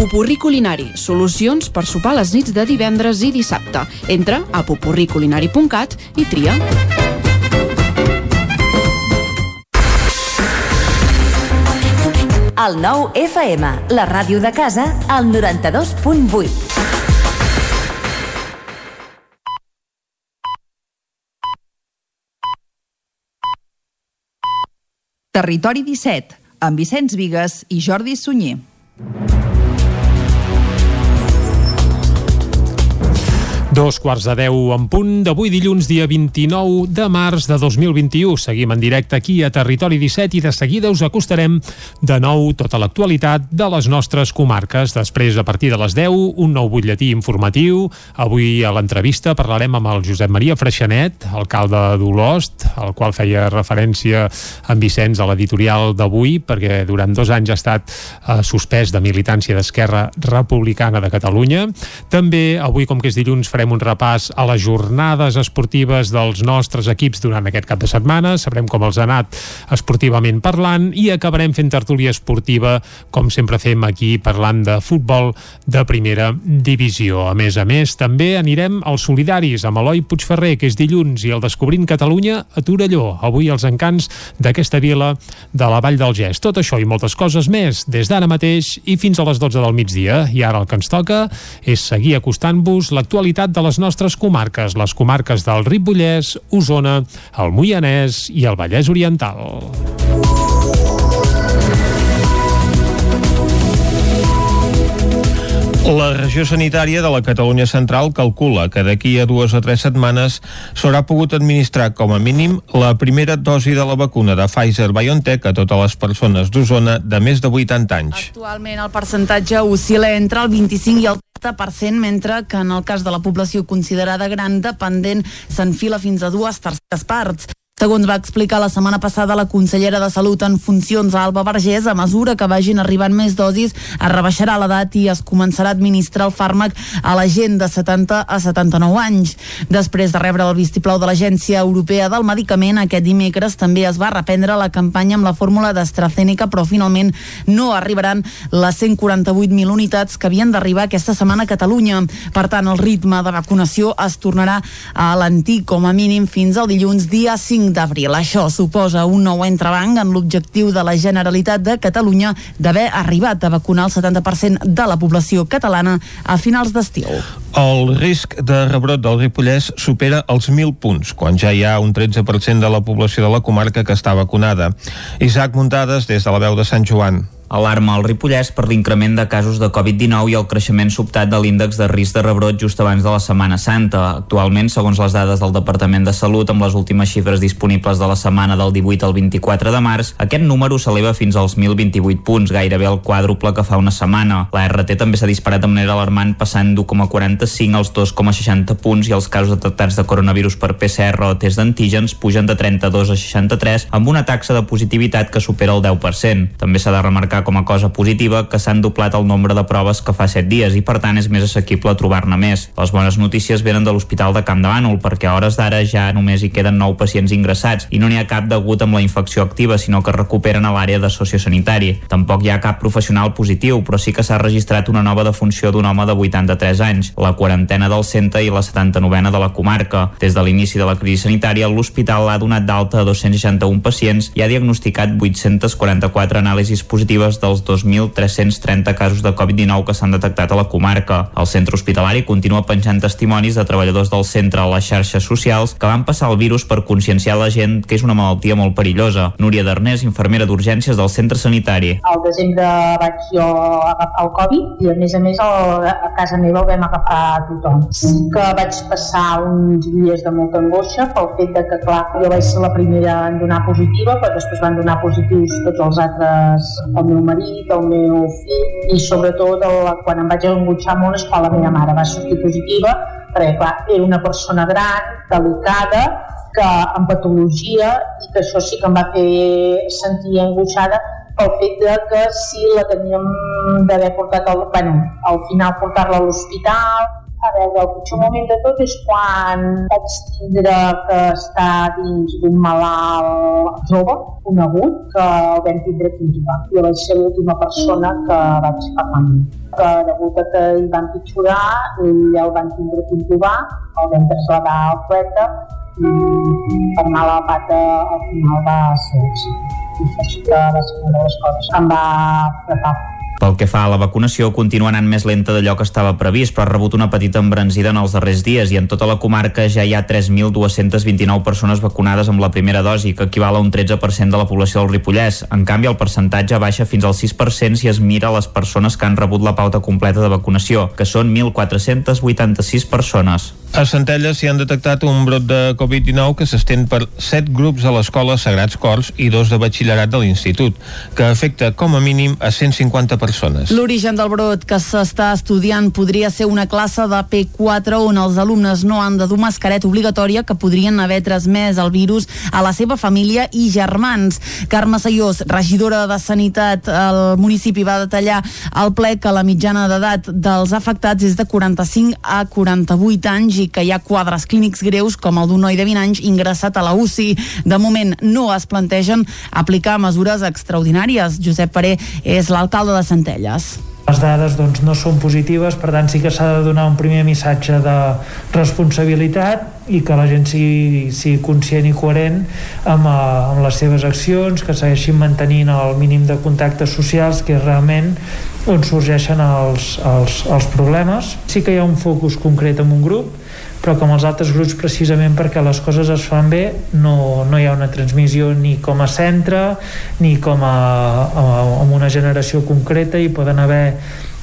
Pupurri Culinari, solucions per sopar les nits de divendres i dissabte. Entra a pupurriculinari.cat i tria. El nou FM, la ràdio de casa, al 92.8. Territori 17, amb Vicenç Vigues i Jordi Sunyer. Dos quarts de deu en punt d'avui dilluns, dia 29 de març de 2021. Seguim en directe aquí a Territori 17 i de seguida us acostarem de nou tota l'actualitat de les nostres comarques. Després, a partir de les 10, un nou butlletí informatiu. Avui a l'entrevista parlarem amb el Josep Maria Freixanet, alcalde d'Olost, al qual feia referència en Vicenç a l'editorial d'avui, perquè durant dos anys ha estat eh, suspès de militància d'Esquerra Republicana de Catalunya. També avui, com que és dilluns, farem un repàs a les jornades esportives dels nostres equips durant aquest cap de setmana, sabrem com els ha anat esportivament parlant i acabarem fent tertúlia esportiva, com sempre fem aquí parlant de futbol de primera divisió. A més a més, també anirem als solidaris amb Eloi Puigferrer, que és dilluns, i el Descobrint Catalunya a Torelló. Avui els encants d'aquesta vila de la Vall del Gès. Tot això i moltes coses més des d'ara mateix i fins a les 12 del migdia. I ara el que ens toca és seguir acostant-vos l'actualitat de les nostres comarques, les comarques del Ripollès, Osona, el Moianès i el Vallès Oriental. La regió sanitària de la Catalunya Central calcula que d'aquí a dues o tres setmanes s'haurà pogut administrar com a mínim la primera dosi de la vacuna de Pfizer-BioNTech a totes les persones d'Osona de més de 80 anys. Actualment el percentatge oscil·la entre el 25 i el 30%, mentre que en el cas de la població considerada gran dependent s'enfila fins a dues terceres parts. Segons va explicar la setmana passada la consellera de Salut en funcions Alba Vergés, a mesura que vagin arribant més dosis, es rebaixarà l'edat i es començarà a administrar el fàrmac a la gent de 70 a 79 anys. Després de rebre el vistiplau de l'Agència Europea del Medicament, aquest dimecres també es va reprendre la campanya amb la fórmula d'AstraZeneca, però finalment no arribaran les 148.000 unitats que havien d'arribar aquesta setmana a Catalunya. Per tant, el ritme de vacunació es tornarà a l'antic com a mínim fins al dilluns dia 5 d'abril. Això suposa un nou entrebanc en l'objectiu de la Generalitat de Catalunya d'haver arribat a vacunar el 70% de la població catalana a finals d'estiu. El risc de rebrot del Ripollès supera els 1.000 punts, quan ja hi ha un 13% de la població de la comarca que està vacunada. Isaac Muntades, des de la veu de Sant Joan. Alarma al Ripollès per l'increment de casos de Covid-19 i el creixement sobtat de l'índex de risc de rebrot just abans de la Setmana Santa. Actualment, segons les dades del Departament de Salut, amb les últimes xifres disponibles de la setmana del 18 al 24 de març, aquest número s'eleva fins als 1.028 punts, gairebé el quàdruple que fa una setmana. La RT també s'ha disparat de manera alarmant, passant d'1,45 als 2,60 punts i els casos detectats de coronavirus per PCR o test d'antígens pugen de 32 a 63, amb una taxa de positivitat que supera el 10%. També s'ha de remarcar com a cosa positiva que s'han doblat el nombre de proves que fa 7 dies i per tant és més assequible trobar-ne més. Les bones notícies venen de l'Hospital de Camp de Bànol perquè a hores d'ara ja només hi queden 9 pacients ingressats i no n'hi ha cap degut amb la infecció activa sinó que recuperen a l'àrea de sociosanitari. Tampoc hi ha cap professional positiu però sí que s'ha registrat una nova defunció d'un home de 83 anys, la quarantena del centre i la 79a de la comarca. Des de l'inici de la crisi sanitària, l'hospital ha donat d'alta a 261 pacients i ha diagnosticat 844 anàlisis positives dels 2.330 casos de Covid-19 que s'han detectat a la comarca. El centre hospitalari continua penjant testimonis de treballadors del centre a les xarxes socials que van passar el virus per conscienciar la gent que és una malaltia molt perillosa. Núria Darnés, infermera d'urgències del centre sanitari. Al desembre vaig jo agafar el Covid i a més a més el, a casa meva el vam agafar a tothom. Sí que vaig passar uns dies de molta angoixa pel fet de que, clar, jo vaig ser la primera en donar positiva, però després van donar positius tots els altres al meu meu marit, el meu fill i sobretot el, quan em vaig engutxar molt és quan la meva mare va sortir positiva perquè clar, era una persona gran, delicada, que amb patologia i que això sí que em va fer sentir angoixada pel fet de que si la teníem d'haver portat al, bueno, al final portar-la a l'hospital a veure, el pitjor moment de tot és quan vaig tindre que estar dins d'un malalt jove, conegut, que el vam tindre que intubar. Jo vaig ser l'última persona que vaig parlar amb. Que degut a que hi van pitjorar, ell el van tindre que intubar, el vam traslladar al poeta i per anar a la pata al final va ser èxit. I això va ser una de les coses que em va frapar pel que fa a la vacunació, continua anant més lenta d'allò que estava previst, però ha rebut una petita embranzida en els darrers dies i en tota la comarca ja hi ha 3.229 persones vacunades amb la primera dosi, que equival a un 13% de la població del Ripollès. En canvi, el percentatge baixa fins al 6% si es mira les persones que han rebut la pauta completa de vacunació, que són 1.486 persones. A Centelles s'hi han detectat un brot de Covid-19 que s'estén per 7 grups a l'escola Sagrats Cors i dos de batxillerat de l'Institut, que afecta com a mínim a 150 persones. L'origen del brot que s'està estudiant podria ser una classe de P4 on els alumnes no han de dur mascareta obligatòria que podrien haver transmès el virus a la seva família i germans. Carme Sayós, regidora de Sanitat al municipi, va detallar al ple que la mitjana d'edat dels afectats és de 45 a 48 anys i que hi ha quadres clínics greus com el d'un noi de 20 anys ingressat a la UCI. De moment no es plantegen aplicar mesures extraordinàries. Josep Paré és l'alcalde de Centelles les dades doncs, no són positives, per tant sí que s'ha de donar un primer missatge de responsabilitat i que la gent sigui, sigui conscient i coherent amb, eh, amb les seves accions, que segueixin mantenint el mínim de contactes socials, que és realment on sorgeixen els, els, els problemes. Sí que hi ha un focus concret en un grup, però com els altres grups precisament perquè les coses es fan bé no, no hi ha una transmissió ni com a centre ni com a, a, a una generació concreta i poden haver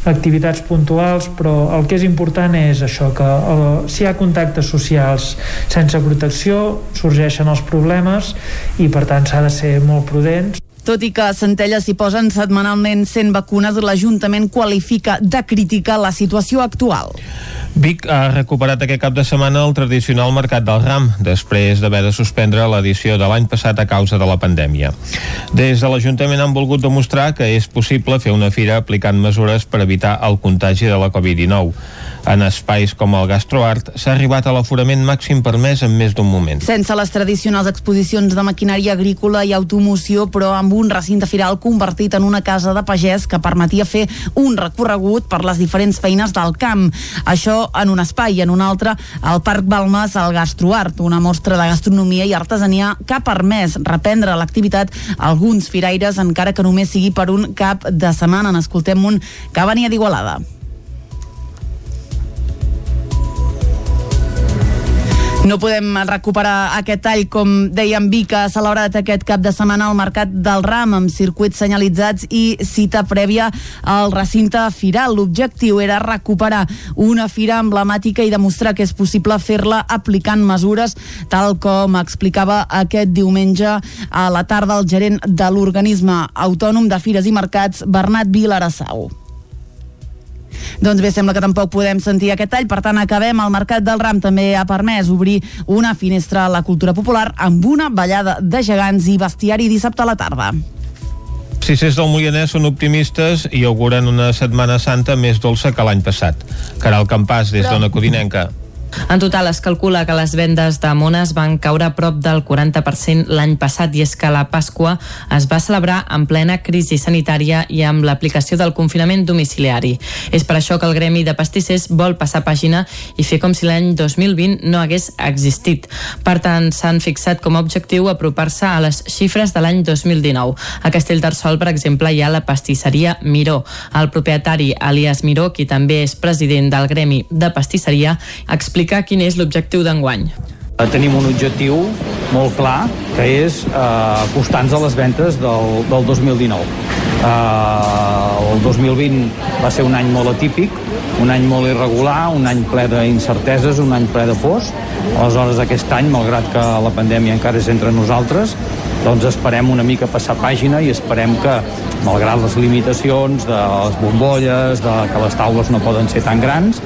activitats puntuals, però el que és important és això, que el, si hi ha contactes socials sense protecció sorgeixen els problemes i per tant s'ha de ser molt prudents. Tot i que a Centelles s'hi posen setmanalment 100 vacunes, l'Ajuntament qualifica de crítica la situació actual. Vic ha recuperat aquest cap de setmana el tradicional mercat del ram, després d'haver de suspendre l'edició de l'any passat a causa de la pandèmia. Des de l'Ajuntament han volgut demostrar que és possible fer una fira aplicant mesures per evitar el contagi de la Covid-19. En espais com el Gastroart s'ha arribat a l'aforament màxim permès en més d'un moment. Sense les tradicionals exposicions de maquinària agrícola i automoció, però amb un recinte firal convertit en una casa de pagès que permetia fer un recorregut per les diferents feines del camp. Això en un espai i en un altre al Parc Balmes al Gastroart, una mostra de gastronomia i artesania que ha permès reprendre l'activitat alguns firaires encara que només sigui per un cap de setmana. N'escoltem un que venia d'Igualada. No podem recuperar aquest tall, com dèiem, Vic ha celebrat aquest cap de setmana al Mercat del Ram amb circuits senyalitzats i cita prèvia al recinte firal. L'objectiu era recuperar una fira emblemàtica i demostrar que és possible fer-la aplicant mesures, tal com explicava aquest diumenge a la tarda el gerent de l'organisme autònom de Fires i Mercats, Bernat Vilarassau. Doncs bé, sembla que tampoc podem sentir aquest tall, per tant acabem. El Mercat del Ram també ha permès obrir una finestra a la cultura popular amb una ballada de gegants i bestiari dissabte a la tarda. Cicers del Moianès són optimistes i auguren una Setmana Santa més dolça que l'any passat. Caral Campàs, des d'Ona Codinenca. En total es calcula que les vendes de mones van caure a prop del 40% l'any passat i és que la Pasqua es va celebrar en plena crisi sanitària i amb l'aplicació del confinament domiciliari. És per això que el Gremi de Pastissers vol passar pàgina i fer com si l'any 2020 no hagués existit. Per tant, s'han fixat com a objectiu apropar-se a les xifres de l'any 2019. A Castellterçol, per exemple, hi ha la pastisseria Miró. El propietari, Elias Miró, qui també és president del Gremi de Pastisseria, explica explicar quin és l'objectiu d'enguany. Eh, tenim un objectiu molt clar, que és eh, acostar-nos a les ventes del, del 2019. Eh, el 2020 va ser un any molt atípic, un any molt irregular, un any ple d'incerteses, un any ple de pors. Aleshores, aquest any, malgrat que la pandèmia encara és entre nosaltres, doncs esperem una mica passar pàgina i esperem que, malgrat les limitacions de les bombolles, de que les taules no poden ser tan grans,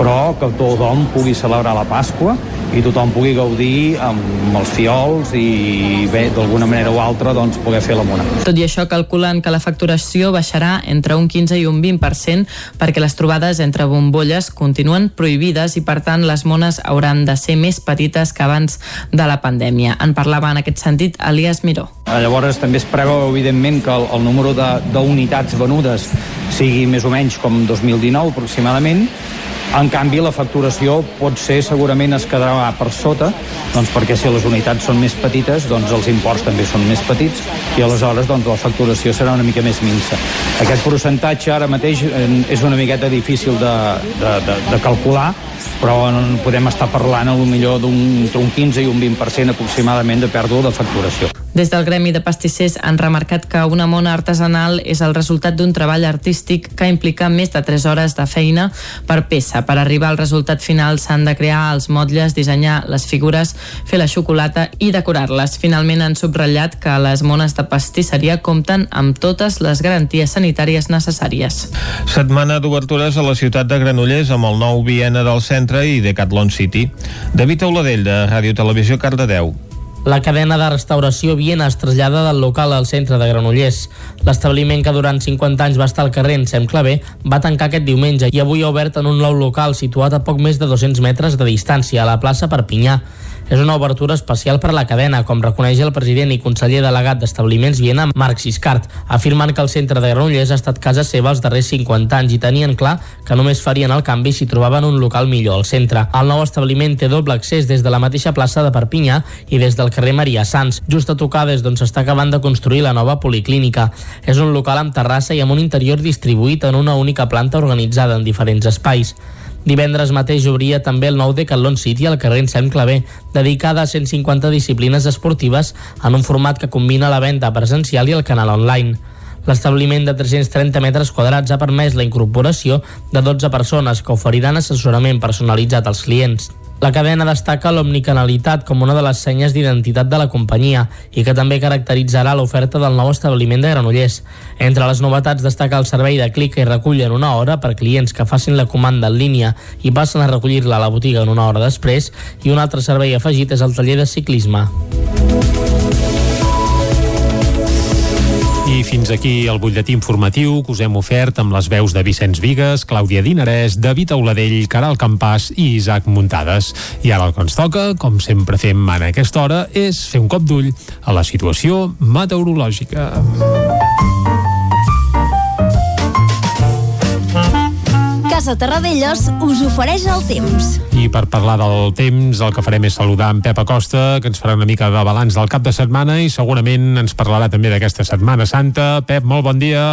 però que tothom pugui celebrar la Pasqua i tothom pugui gaudir amb els fiols i bé, d'alguna manera o altra doncs poder fer la mona. Tot i això, calculen que la facturació baixarà entre un 15 i un 20% perquè les trobades entre bombolles continuen prohibides i, per tant, les mones hauran de ser més petites que abans de la pandèmia. En parlava en aquest sentit Elias Miró. Eh, Llavors també es preveu, evidentment, que el, el número d'unitats venudes sigui més o menys com 2019 aproximadament, en canvi, la facturació pot ser, segurament es quedarà per sota, doncs perquè si les unitats són més petites, doncs els imports també són més petits i aleshores doncs, la facturació serà una mica més minsa. Aquest percentatge ara mateix eh, és una miqueta difícil de, de, de, de calcular, però podem estar parlant a lo millor d'un entre un 15 i un 20% aproximadament de pèrdua de facturació. Des del Gremi de Pastissers han remarcat que una mona artesanal és el resultat d'un treball artístic que implica més de 3 hores de feina per peça. Per arribar al resultat final s'han de crear els motlles, dissenyar les figures, fer la xocolata i decorar-les. Finalment han subratllat que les mones de pastisseria compten amb totes les garanties sanitàries necessàries. Setmana d'obertures a la ciutat de Granollers amb el nou Viena del centre i Decathlon City. David Auladell, de Ràdio Televisió, Cardedeu. La cadena de restauració Viena es trasllada del local al centre de Granollers. L'establiment que durant 50 anys va estar al carrer en Sem Clavé va tancar aquest diumenge i avui ha obert en un nou local situat a poc més de 200 metres de distància, a la plaça Perpinyà. És una obertura especial per a la cadena, com reconeix el president i conseller delegat d'Establiments Viena, Marc Siscart, afirmant que el centre de Granollers ha estat casa seva els darrers 50 anys i tenien clar que només farien el canvi si trobaven un local millor al centre. El nou establiment té doble accés des de la mateixa plaça de Perpinyà i des del carrer Maria Sans, just a tocar des d'on s'està acabant de construir la nova policlínica. És un local amb terrassa i amb un interior distribuït en una única planta organitzada en diferents espais. Divendres mateix obria també el nou Decathlon City al carrer Ensem Clavé, dedicada a 150 disciplines esportives en un format que combina la venda presencial i el canal online. L'establiment de 330 metres quadrats ha permès la incorporació de 12 persones que oferiran assessorament personalitzat als clients. La cadena destaca l'omnicanalitat com una de les senyes d'identitat de la companyia i que també caracteritzarà l'oferta del nou establiment de Granollers. Entre les novetats destaca el servei de clic i recull en una hora per clients que facin la comanda en línia i passen a recollir-la a la botiga en una hora després i un altre servei afegit és el taller de ciclisme. I fins aquí el butlletí informatiu que us hem ofert amb les veus de Vicenç Vigues, Clàudia Dinarès, David Auladell, Caral Campàs i Isaac Muntades. I ara el que ens toca, com sempre fem en aquesta hora, és fer un cop d'ull a la situació meteorològica. Casa Terradellos us ofereix el temps. I per parlar del temps, el que farem és saludar en Pep Acosta, que ens farà una mica de balanç del cap de setmana i segurament ens parlarà també d'aquesta Setmana Santa. Pep, molt bon dia.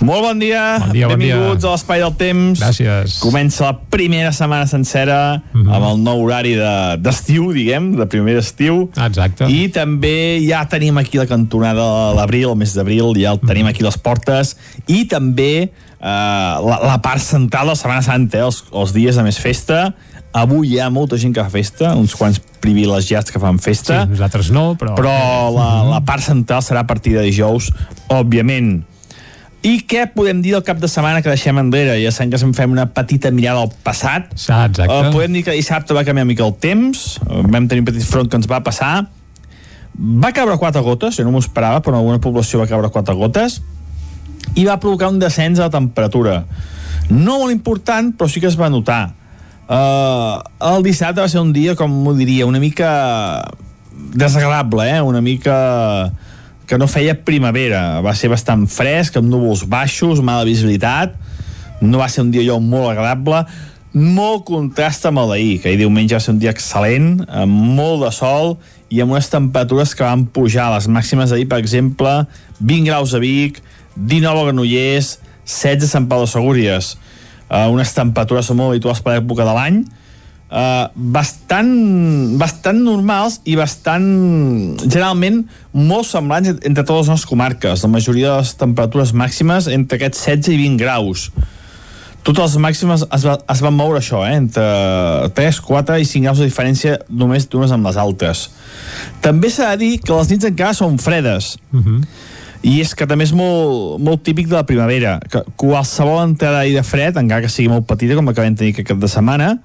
Molt bon dia, Bon dia, bon benvinguts dia. a l'Espai del Temps. Gràcies. Comença la primera setmana sencera mm Mhm. -hmm. amb el nou horari de- d'estiu, de, diguem, de primer estiu. Exacte. I també ja tenim aquí la cantonada de l'abril, el mes d'abril, ja el tenim aquí a les portes. I també eh, la, la part central de la Setmana Santa, eh, els, els dies de més festa. Avui hi ha molta gent que fa festa, uns quants privilegiats que fan festa. Sí, nosaltres no, però... Però la, la part central serà a partir de dijous, òbviament. I què podem dir del cap de setmana que deixem enrere? Ja sabem que se'n fem una petita mirada al passat. Ah, exacte. Uh, podem dir que dissabte va canviar mica el temps, uh, vam tenir un petit front que ens va passar, va caure quatre gotes, jo no m'ho esperava, però en alguna població va caure quatre gotes, i va provocar un descens de la temperatura. No molt important, però sí que es va notar. Uh, el dissabte va ser un dia, com m'ho diria, una mica desagradable, eh? una mica que no feia primavera. Va ser bastant fresc, amb núvols baixos, mala visibilitat. No va ser un dia allò molt agradable. Molt contrast amb el d'ahir, que ahir diumenge va ser un dia excel·lent, amb molt de sol i amb unes temperatures que van pujar. Les màximes d'ahir, per exemple, 20 graus a Vic, 19 a Granollers, 16 a Sant Pau de Segúries. Uh, unes temperatures molt habituals per l'època de l'any, uh, bastant, bastant normals i bastant, generalment, molt semblants entre totes les nostres comarques. La majoria de les temperatures màximes entre aquests 16 i 20 graus. totes les màximes es, va, es van moure això, eh? entre 3, 4 i 5 graus de diferència només d'unes amb les altes. També s'ha de dir que les nits encara són fredes. Uh -huh. I és que també és molt, molt típic de la primavera, que qualsevol entrada d'aire fred, encara que sigui molt petita, com la que vam tenir aquest cap de setmana,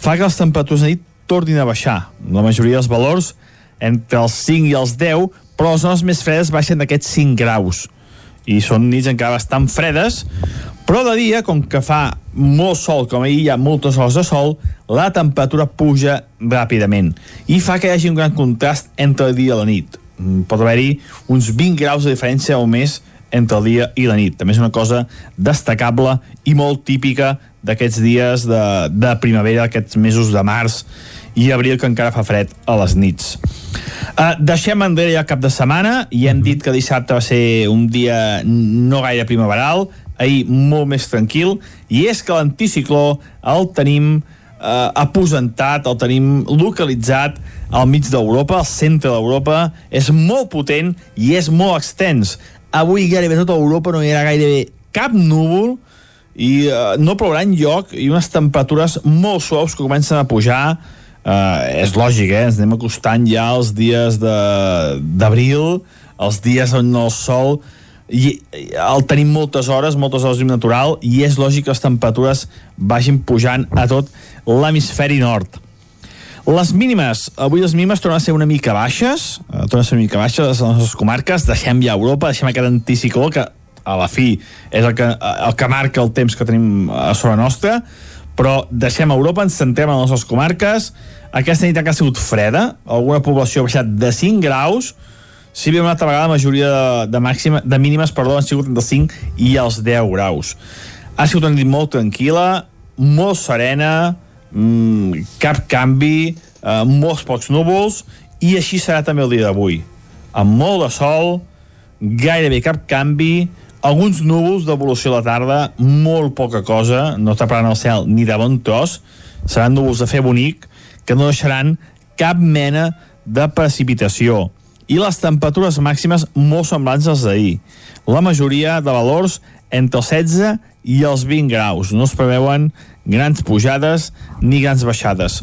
fa que les temperatures de nit tornin a baixar. La majoria dels valors entre els 5 i els 10, però les zones més fredes baixen d'aquests 5 graus. I són nits encara bastant fredes, però de dia, com que fa molt sol, com ahir hi ha moltes hores de sol, la temperatura puja ràpidament i fa que hi hagi un gran contrast entre el dia i la nit. Pot haver-hi uns 20 graus de diferència o més entre el dia i la nit. També és una cosa destacable i molt típica d'aquests dies de, de primavera, aquests mesos de març i abril que encara fa fred a les nits. Uh, deixem enrere el cap de setmana i hem dit que dissabte va ser un dia no gaire primaveral, ahir molt més tranquil, i és que l'anticicló el tenim eh, aposentat, el tenim localitzat al mig d'Europa, al centre d'Europa, és molt potent i és molt extens. Avui gairebé tota Europa no hi ha gairebé cap núvol i eh, no plourà lloc i unes temperatures molt suaus que comencen a pujar eh, és lògic, eh? ens anem acostant ja als dies d'abril, els dies on el sol i el tenim moltes hores, moltes hores natural i és lògic que les temperatures vagin pujant a tot l'hemisferi nord. Les mínimes, avui les mínimes tornen a ser una mica baixes, eh, tornen a ser una mica baixes a les nostres comarques, deixem ja Europa, deixem aquest anticicló que a la fi és el que, el que marca el temps que tenim a sobre nostra, però deixem Europa, ens centrem en les nostres comarques, aquesta nit ha sigut freda, alguna població ha baixat de 5 graus, si bé una altra vegada la majoria de, de, màxima, de mínimes perdó, han sigut entre els 5 i els 10 graus. Ha sigut una nit molt tranquil·la, molt serena, mm, cap canvi, eh, molts pocs núvols, i així serà també el dia d'avui. Amb molt de sol, gairebé cap canvi, alguns núvols d'evolució a la tarda, molt poca cosa, no taparan el cel ni de bon tros, seran núvols de fer bonic, que no deixaran cap mena de precipitació. I les temperatures màximes molt semblants als d'ahir. La majoria de valors entre els 16 i els 20 graus. No es preveuen grans pujades ni grans baixades.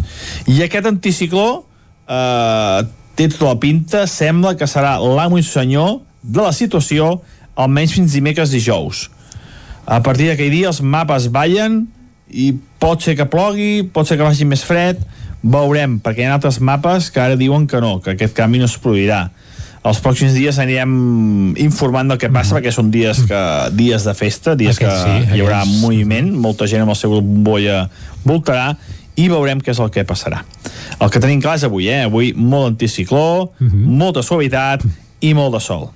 I aquest anticicló eh, té tota la pinta, sembla que serà l'amo i senyor de la situació almenys fins dimecres dijous. A partir d'aquell dia els mapes ballen i pot ser que plogui, pot ser que vagi més fred, veurem, perquè hi ha altres mapes que ara diuen que no, que aquest canvi no es produirà. Els pròxims dies anirem informant del que passa, mm. perquè són dies que dies de festa, dies Aquests que sí, hi haurà aquests. moviment, molta gent amb el seu grup bombolla voltarà, i veurem què és el que passarà. El que tenim clar és avui, eh? Avui molt anticicló, molta suavitat i molt de sol.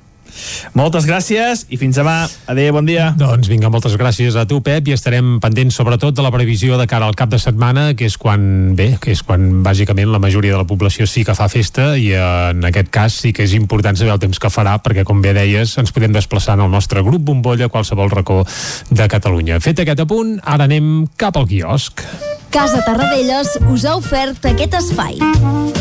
Moltes gràcies i fins demà. Adéu, bon dia. Doncs vinga, moltes gràcies a tu, Pep, i estarem pendents sobretot de la previsió de cara al cap de setmana, que és quan, bé, que és quan bàsicament la majoria de la població sí que fa festa i eh, en aquest cas sí que és important saber el temps que farà, perquè com bé deies, ens podem desplaçar en el nostre grup bombolla a qualsevol racó de Catalunya. Fet aquest apunt, ara anem cap al quiosc. Casa Tarradellas us ha ofert aquest espai.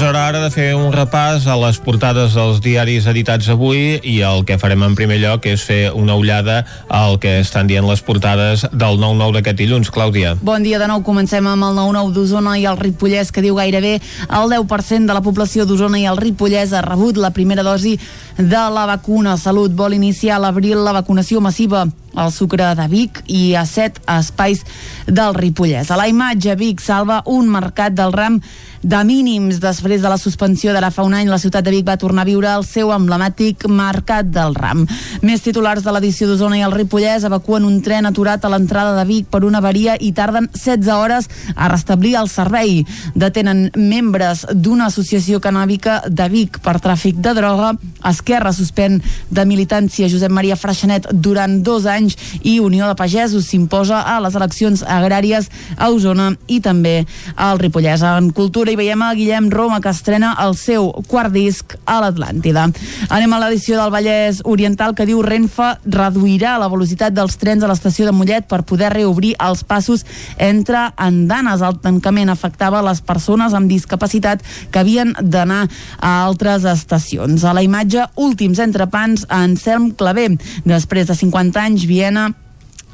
És hora ara de fer un repàs a les portades dels diaris editats avui i el que farem en primer lloc és fer una ullada al que estan dient les portades del 9-9 d'aquest dilluns. Clàudia. Bon dia de nou, comencem amb el 9-9 d'Osona i el Ripollès que diu gairebé el 10% de la població d'Osona i el Ripollès ha rebut la primera dosi de la vacuna. Salut vol iniciar a l'abril la vacunació massiva al Sucre de Vic i a set espais del Ripollès. A la imatge, Vic salva un mercat del ram de mínims. Després de la suspensió d'ara fa un any, la ciutat de Vic va tornar a viure el seu emblemàtic Mercat del Ram. Més titulars de l'edició d'Osona i el Ripollès evacuen un tren aturat a l'entrada de Vic per una avaria i tarden 16 hores a restablir el servei. Detenen membres d'una associació canàbica de Vic per tràfic de droga. Esquerra suspèn de militància Josep Maria Freixenet durant dos anys i Unió de Pagesos s'imposa a les eleccions agràries a Osona i també al Ripollès. En cultura i veiem a Guillem Roma que estrena el seu quart disc a l'Atlàntida. Anem a l'edició del Vallès Oriental que diu Renfe reduirà la velocitat dels trens a l'estació de Mollet per poder reobrir els passos entre andanes. El tancament afectava les persones amb discapacitat que havien d'anar a altres estacions. A la imatge, últims entrepans a Anselm Clavé. Després de 50 anys, Viena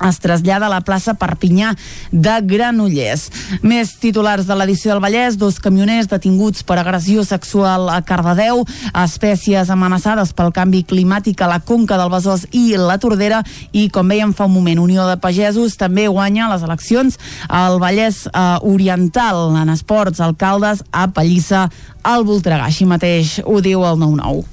es trasllada a la plaça Perpinyà de Granollers. Més titulars de l'edició del Vallès, dos camioners detinguts per agressió sexual a Cardedeu, espècies amenaçades pel canvi climàtic a la Conca del Besòs i la Tordera i, com veiem fa un moment, Unió de Pagesos també guanya les eleccions al Vallès eh, Oriental. En esports, alcaldes a Pallissa al Voltregà. Així mateix ho diu el 9-9.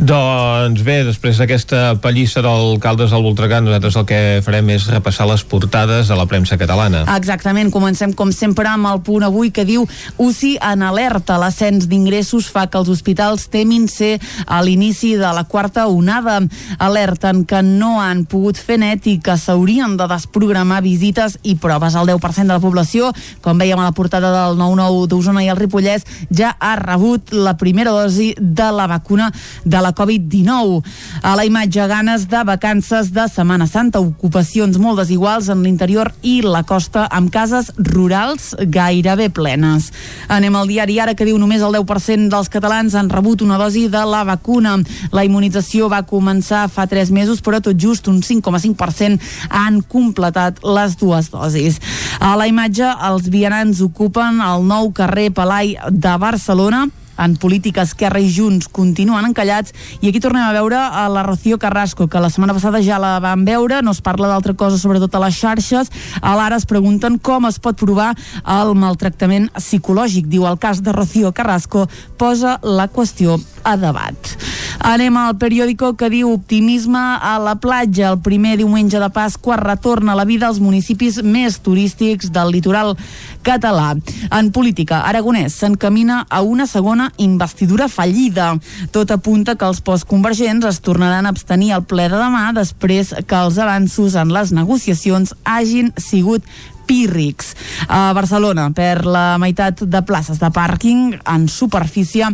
Doncs bé, després d'aquesta pallissa d'alcaldes al Voltregà, nosaltres el que farem és repassar les portades de la premsa catalana. Exactament, comencem com sempre amb el punt avui que diu UCI en alerta. L'ascens d'ingressos fa que els hospitals temin ser a l'inici de la quarta onada. Alerten que no han pogut fer net i que s'haurien de desprogramar visites i proves. El 10% de la població, com veiem a la portada del 9-9 d'Osona i el Ripollès, ja ha rebut la primera dosi de la vacuna de la Covid-19. A la imatge, ganes de vacances de Setmana Santa, ocupacions molt desiguals en l'interior i la costa, amb cases rurals gairebé plenes. Anem al diari ara que diu només el 10% dels catalans han rebut una dosi de la vacuna. La immunització va començar fa 3 mesos, però tot just un 5,5% han completat les dues dosis. A la imatge, els vianants ocupen el nou carrer Palai de Barcelona en política Esquerra i Junts continuen encallats i aquí tornem a veure a la Rocío Carrasco que la setmana passada ja la vam veure no es parla d'altra cosa sobretot a les xarxes. A l'ara es pregunten com es pot provar el maltractament psicològic. Diu el cas de Rocío Carrasco posa la qüestió a debat. Anem al periòdico que diu optimisme a la platja. El primer diumenge de Pasqua retorna la vida als municipis més turístics del litoral català. En política, Aragonès s'encamina a una segona investidura fallida. Tot apunta que els postconvergents es tornaran a abstenir al ple de demà després que els avanços en les negociacions hagin sigut pírrics. A Barcelona, per la meitat de places de pàrquing en superfície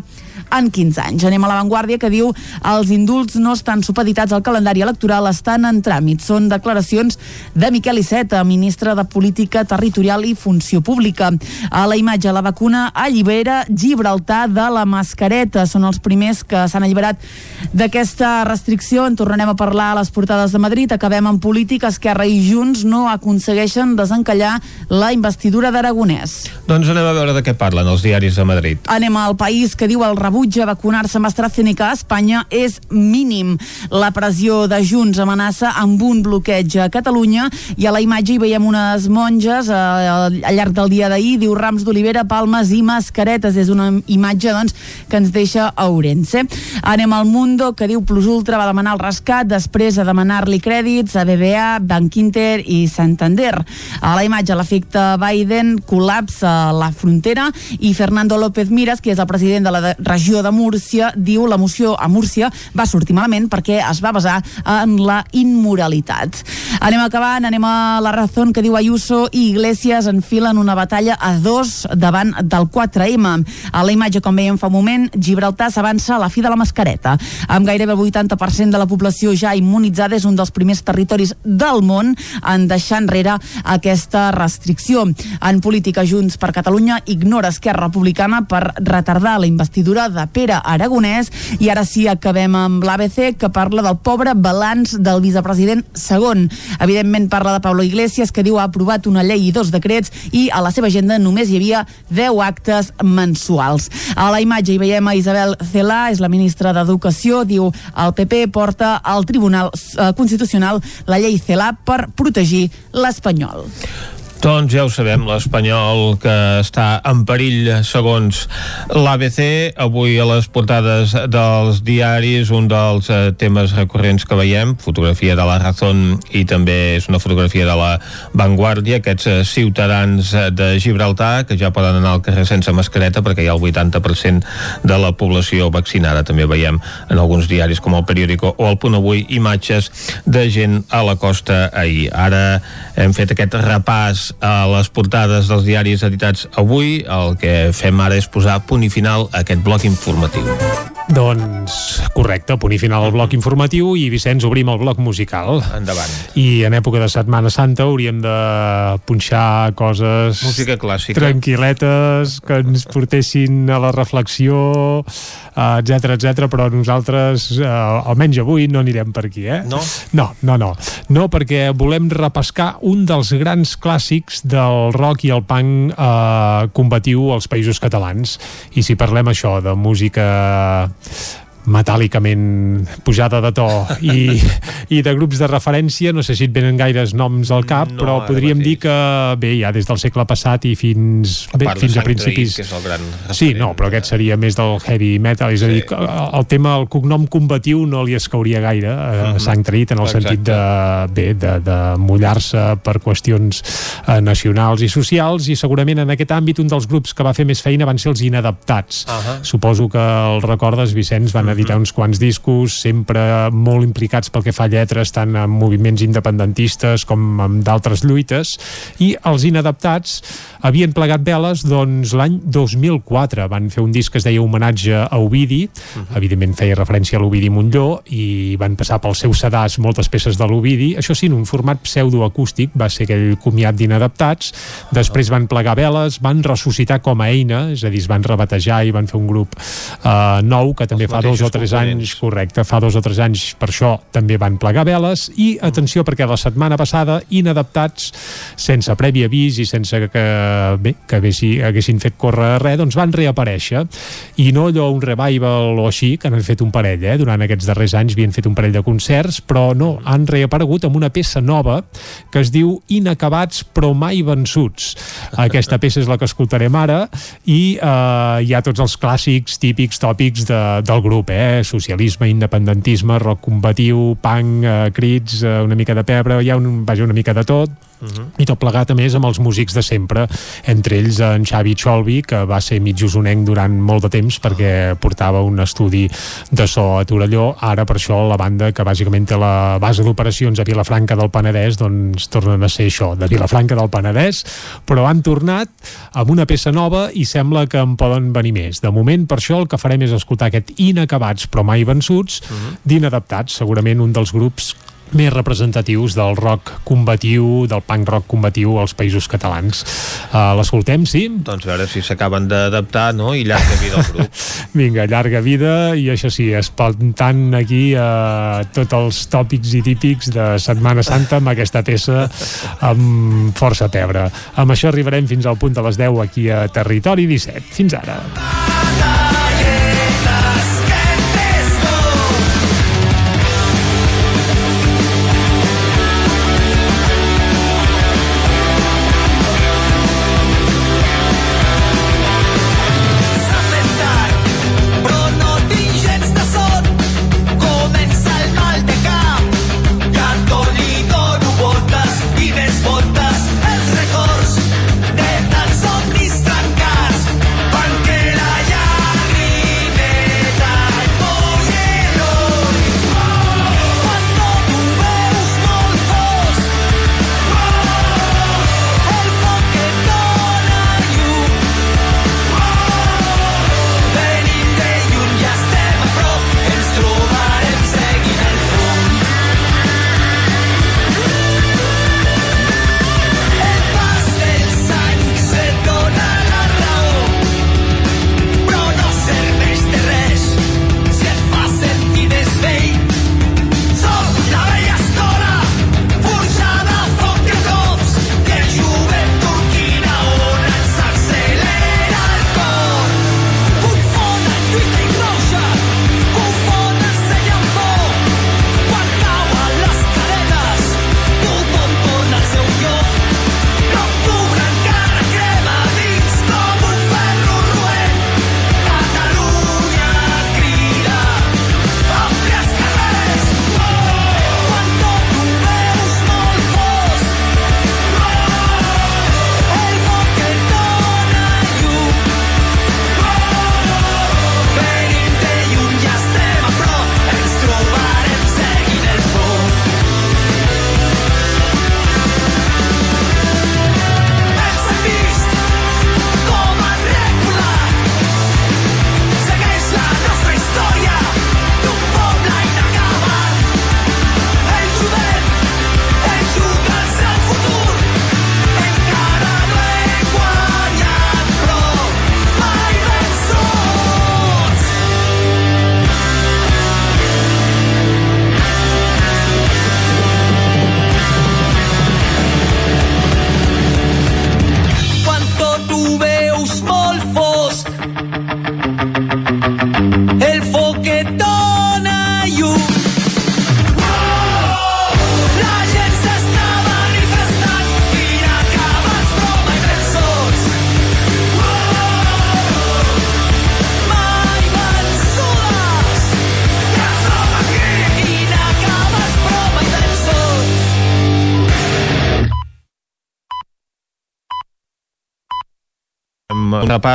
en 15 anys. Anem a l'avantguàrdia que diu els indults no estan supeditats al calendari electoral, estan en tràmit. Són declaracions de Miquel Iceta, ministre de Política Territorial i Funció Pública. A la imatge, la vacuna allibera Gibraltar de la mascareta. Són els primers que s'han alliberat d'aquesta restricció. En tornarem a parlar a les portades de Madrid. Acabem en política. Esquerra i Junts no aconsegueixen desencallar la investidura d'Aragonès. Doncs anem a veure de què parlen els diaris de Madrid. Anem al país que diu el rebuig a vacunar-se amb AstraZeneca a Espanya és mínim. La pressió de Junts amenaça amb un bloqueig a Catalunya i a la imatge hi veiem unes monges eh, al llarg del dia d'ahir, diu rams d'olivera, palmes i mascaretes. És una imatge doncs, que ens deixa a Ourense. Anem al Mundo, que diu Plus Ultra va demanar el rescat després de demanar-li crèdits a BBA, Bank Inter i Santander. A la imatge, l'efecte Biden col·lapsa la frontera i Fernando López Miras, que és el president de la de regió de Múrcia, diu la moció a Múrcia va sortir malament perquè es va basar en la immoralitat. Anem acabant, anem a la raó que diu Ayuso i Iglesias enfilen una batalla a dos davant del 4M. A la imatge, com veiem fa un moment, Gibraltar s'avança a la fi de la mascareta. Amb gairebé el 80% de la població ja immunitzada, és un dels primers territoris del món en deixar enrere aquesta restricció. En política, Junts per Catalunya ignora Esquerra Republicana per retardar la investidura novel·la de Pere Aragonès i ara sí acabem amb l'ABC que parla del pobre balanç del vicepresident segon. Evidentment parla de Pablo Iglesias que diu ha aprovat una llei i dos decrets i a la seva agenda només hi havia 10 actes mensuals. A la imatge hi veiem a Isabel Celà, és la ministra d'Educació, diu el PP porta al Tribunal eh, Constitucional la llei Celà per protegir l'espanyol. Doncs ja ho sabem, l'Espanyol que està en perill segons l'ABC. Avui a les portades dels diaris un dels eh, temes recurrents que veiem, fotografia de la Razón i també és una fotografia de la Vanguardia, aquests eh, ciutadans eh, de Gibraltar que ja poden anar al carrer sense mascareta perquè hi ha el 80% de la població vaccinada. També veiem en alguns diaris com el Periódico o el Punt Avui imatges de gent a la costa ahir. Ara hem fet aquest repàs a les portades dels diaris editats avui. El que fem ara és posar punt i final a aquest bloc informatiu. Doncs correcte, punt i final al bloc informatiu i Vicenç, obrim el bloc musical. Endavant. I en època de Setmana Santa hauríem de punxar coses... Música clàssica. Tranquil·letes, que ens portessin a la reflexió, etc uh, etc. però nosaltres, uh, almenys avui, no anirem per aquí, eh? No? No, no, no. No, perquè volem repescar un dels grans clàssics del rock i el punk uh, combatiu als països catalans. I si parlem això de música metàl·licament pujada de to i, i de grups de referència no sé si et venen gaires noms al cap No, però podríem mateix. dir que bé, ja des del segle passat i fins, A bé, fins a principis Traït, que és el gran Sí, no, però aquest seria més del heavy metal, és a dir, el tema, el cognom combatiu no li escauria gaire a Mhm. sang traït en el Exacte. sentit de, bé, de, de mullar-se per qüestions eh, nacionals i socials i segurament en aquest àmbit un dels grups que va fer més feina van ser els inadaptats. Ahà. Suposo que el recordes, Vicenç, van editar uns quants discos, sempre molt implicats pel que fa a lletres, tant en moviments independentistes com en d'altres lluites, i els inadaptats havien plegat veles doncs l'any 2004 van fer un disc que es deia homenatge a Ovidi. Evidentment feia referència a l'Ovidi Montlló i van passar pel seu sedàs moltes peces de l'Ovidi, això sí, en un format pseudoacústic, va ser aquell comiat d'inadaptats. Després van plegar veles van ressuscitar com a eina és a dir, es van rebatejar i van fer un grup eh, nou que també Els fa dos o mateixos tres anys correcte, fa dos o tres anys per això també van plegar veles. I atenció perquè la setmana passada inadaptats sense previ avís i sense que, bé, que haguessin, haguessin fet córrer res, doncs van reaparèixer. I no allò un revival o així que n'han fet un parell, eh? durant aquests darrers anys havien fet un parell de concerts, però no han reaparegut amb una peça nova que es diu Inacabats però mai vençuts. Aquesta peça és la que escoltarem ara i eh, hi ha tots els clàssics típics, tòpics de, del grup eh? socialisme, independentisme rock combatiu, punk, eh, crits eh, una mica de pebre, hi ha un, vaja, una mica de tot i tot plegat a més amb els músics de sempre, entre ells en Xavi Cholvi, que va ser mig usonenc durant molt de temps perquè portava un estudi de so a Torelló, ara per això la banda que bàsicament té la base d'operacions a Vilafranca del Penedès, doncs tornen a ser això, de Vilafranca del Penedès. Però han tornat amb una peça nova i sembla que en poden venir més. De moment per això el que farem és escoltar aquest inacabats però mai vençuts d'inadaptats, segurament un dels grups més representatius del rock combatiu, del punk rock combatiu als països catalans. Uh, L'escoltem, sí? Doncs a veure si s'acaben d'adaptar, no? I llarga vida al grup. Vinga, llarga vida i això sí, espantant aquí uh, tots els tòpics i típics de Setmana Santa amb aquesta peça amb força pebre. Amb això arribarem fins al punt de les 10 aquí a Territori 17. Fins ara.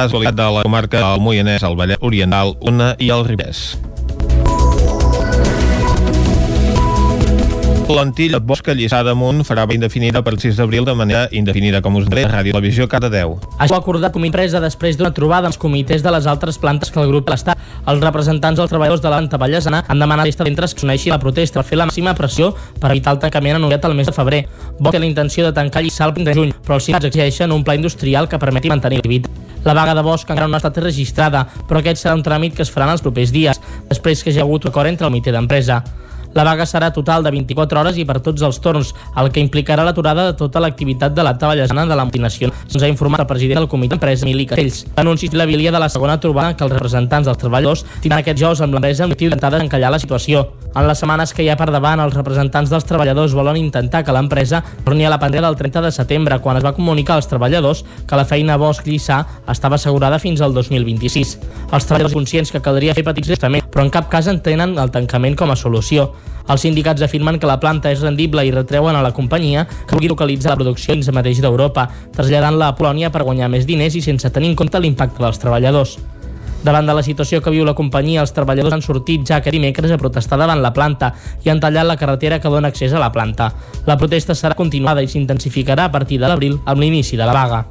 Repàs de la comarca del Moianès, el Vallès Oriental, Una i el Ribès. L'Antilla Bosca Lliçà damunt farà vaga indefinida per 6 d'abril de manera indefinida, com us diré, Ràdio Televisió cada 10. Això ha acordat com a empresa després d'una trobada amb els comitès de les altres plantes que el grup l'Estat. Els representants dels treballadors de l'Anta Vallesana han demanat a centres que s'uneixi la protesta per fer la màxima pressió per evitar el tancament anunciat el mes de febrer. Bosch té la intenció de tancar Lliçà el 20 de juny, però els sindicats exigeixen un pla industrial que permeti mantenir l'activitat. La vaga de Bosch encara no ha estat registrada, però aquest serà un tràmit que es farà en els propers dies, després que hi ha hagut acord entre el comitè d'empresa. La vaga serà total de 24 hores i per tots els torns, el que implicarà l'aturada de tota l'activitat de la Vallesana de la multinacional. Se'ns ha informat el president del comitè d'empresa, Emili Castells. L'anunci la vilia de la segona trobada que els representants dels treballadors tindran aquest jous amb l'empresa amb l'objectiu d'intentar desencallar la situació. En les setmanes que hi ha per davant, els representants dels treballadors volen intentar que l'empresa torni a la pandèmia del 30 de setembre, quan es va comunicar als treballadors que la feina Bosch Lliçà estava assegurada fins al 2026. Els treballadors conscients que caldria fer petits gestaments, però en cap cas entenen el tancament com a solució. Els sindicats afirmen que la planta és rendible i retreuen a la companyia que vulgui localitzar la producció dins mateix d'Europa, traslladant-la a Polònia per guanyar més diners i sense tenir en compte l'impacte dels treballadors. Davant de la situació que viu la companyia, els treballadors han sortit ja aquest dimecres a protestar davant la planta i han tallat la carretera que dona accés a la planta. La protesta serà continuada i s'intensificarà a partir de l'abril amb l'inici de la vaga.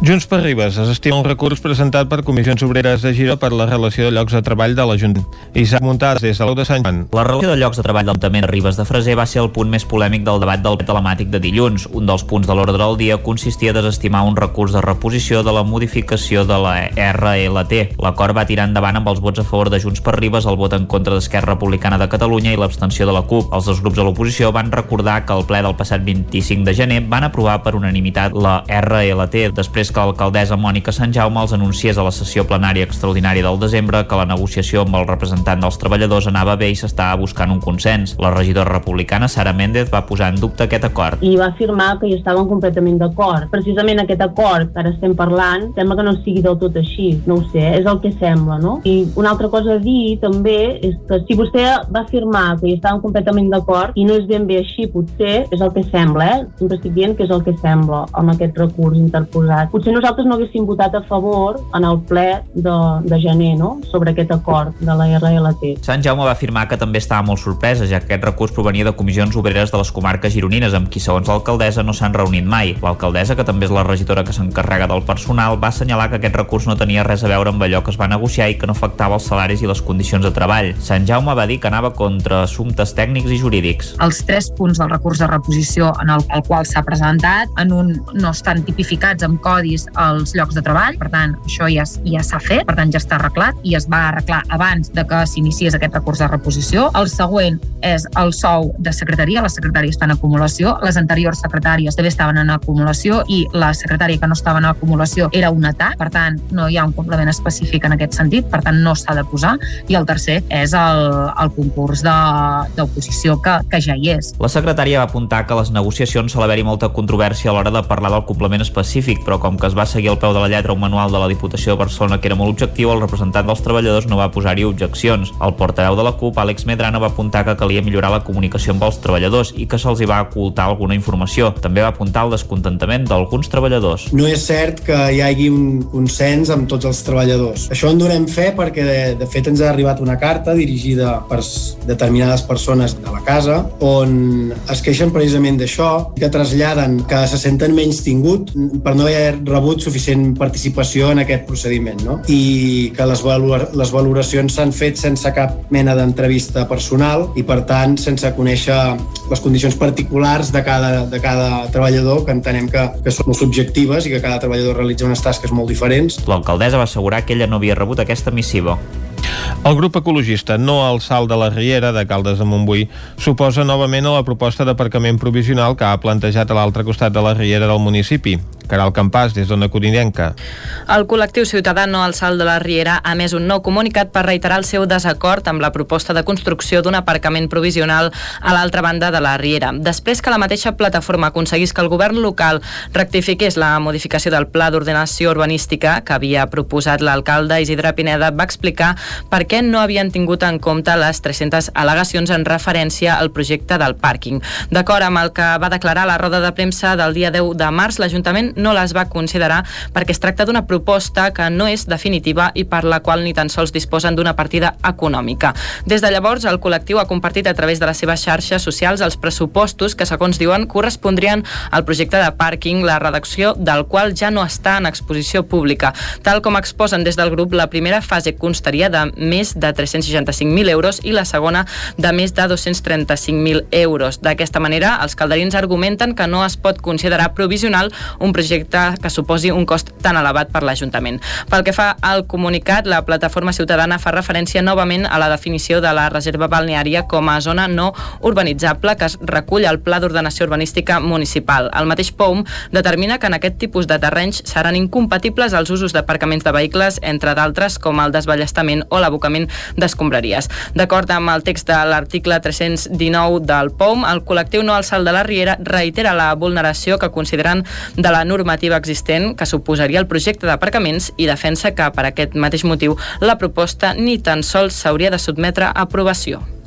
Junts per Ribes es estima un recurs presentat per Comissions Obreres de Giró per la relació de llocs de treball de l'Ajuntament. Isaac Muntades, des de l'Au de Sant Joan. La relació de llocs de treball de l'Ajuntament de Ribes de Freser va ser el punt més polèmic del debat del telemàtic de dilluns. Un dels punts de l'ordre del dia consistia a desestimar un recurs de reposició de la modificació de la RLT. L'acord va tirar endavant amb els vots a favor de Junts per Ribes, el vot en contra d'Esquerra Republicana de Catalunya i l'abstenció de la CUP. Els dos grups de l'oposició van recordar que al ple del passat 25 de gener van aprovar per unanimitat la RLT després que l'alcaldessa Mònica Sant Jaume els anunciés a la sessió plenària extraordinària del desembre que la negociació amb el representant dels treballadors anava bé i s'estava buscant un consens. La regidora republicana Sara Méndez va posar en dubte aquest acord. i va afirmar que hi estaven completament d'acord. Precisament aquest acord que ara estem parlant sembla que no sigui del tot així, no ho sé, és el que sembla, no? I una altra cosa a dir també és que si vostè va afirmar que hi estaven completament d'acord i no és ben bé així, potser és el que sembla, eh? Sempre estic dient que és el que sembla amb aquest recurs interposat. Potser nosaltres no haguéssim votat a favor en el ple de, de gener, no?, sobre aquest acord de la RLT. Sant Jaume va afirmar que també estava molt sorpresa, ja que aquest recurs provenia de comissions obreres de les comarques gironines, amb qui, segons l'alcaldessa, no s'han reunit mai. L'alcaldessa, que també és la regidora que s'encarrega del personal, va assenyalar que aquest recurs no tenia res a veure amb allò que es va negociar i que no afectava els salaris i les condicions de treball. Sant Jaume va dir que anava contra assumptes tècnics i jurídics. els tres punts del recurs de reposició en el, el qual s'ha presentat, en un no estan tipificats amb codis els llocs de treball, per tant, això ja, ja s'ha fet, per tant, ja està arreglat i es va arreglar abans de que s'iniciés aquest recurs de reposició. El següent és el sou de secretaria, la secretària està en acumulació, les anteriors secretàries també estaven en acumulació i la secretària que no estava en acumulació era un atac, per tant, no hi ha un complement específic en aquest sentit, per tant, no s'ha de posar. I el tercer és el, el concurs d'oposició que, que ja hi és. La secretària va apuntar que les negociacions sol haver-hi molta controvèrsia a l'hora de parlar del complement específic, però com que es va seguir al peu de la lletra un manual de la Diputació de Barcelona que era molt objectiu, el representant dels treballadors no va posar-hi objeccions. El portaveu de la CUP, Àlex Medrano, va apuntar que calia millorar la comunicació amb els treballadors i que se'ls hi va ocultar alguna informació. També va apuntar el descontentament d'alguns treballadors. No és cert que hi hagi un consens amb tots els treballadors. Això en donem fe perquè, de, de fet, ens ha arribat una carta dirigida per determinades persones de la casa on es queixen precisament d'això, que traslladen que se senten menys tingut per no haver rebut suficient participació en aquest procediment, no? I que les, valor les valoracions s'han fet sense cap mena d'entrevista personal i, per tant, sense conèixer les condicions particulars de cada, de cada treballador, que entenem que, que són molt subjectives i que cada treballador realitza unes tasques molt diferents. L'alcaldessa va assegurar que ella no havia rebut aquesta missiva. El grup ecologista No al Salt de la Riera de Caldes de Montbui suposa novament a la proposta d'aparcament provisional que ha plantejat a l'altre costat de la Riera del municipi. Caral Campàs, des d'Ona Codinenca. El col·lectiu ciutadà No al Salt de la Riera ha més un nou comunicat per reiterar el seu desacord amb la proposta de construcció d'un aparcament provisional a l'altra banda de la Riera. Després que la mateixa plataforma aconseguís que el govern local rectifiqués la modificació del pla d'ordenació urbanística que havia proposat l'alcalde Isidre Pineda, va explicar per perquè no havien tingut en compte les 300 al·legacions en referència al projecte del pàrquing. D'acord amb el que va declarar la roda de premsa del dia 10 de març, l'Ajuntament no les va considerar perquè es tracta d'una proposta que no és definitiva i per la qual ni tan sols disposen d'una partida econòmica. Des de llavors, el col·lectiu ha compartit a través de les seves xarxes socials els pressupostos que, segons diuen, correspondrien al projecte de pàrquing, la redacció del qual ja no està en exposició pública. Tal com exposen des del grup, la primera fase constaria de més de 365.000 euros i la segona de més de 235.000 euros. D'aquesta manera, els calderins argumenten que no es pot considerar provisional un projecte que suposi un cost tan elevat per l'Ajuntament. Pel que fa al comunicat, la plataforma ciutadana fa referència novament a la definició de la reserva balneària com a zona no urbanitzable que es recull al Pla d'Ordenació Urbanística Municipal. El mateix POUM determina que en aquest tipus de terrenys seran incompatibles els usos d'aparcaments de vehicles, entre d'altres com el desballestament o l'abocament d'escombraries. D'acord amb el text de l'article 319 del POUM, el col·lectiu No al Salt de la Riera reitera la vulneració que consideren de la normativa existent que suposaria el projecte d'aparcaments i defensa que per aquest mateix motiu la proposta ni tan sols s'hauria de sotmetre a aprovació.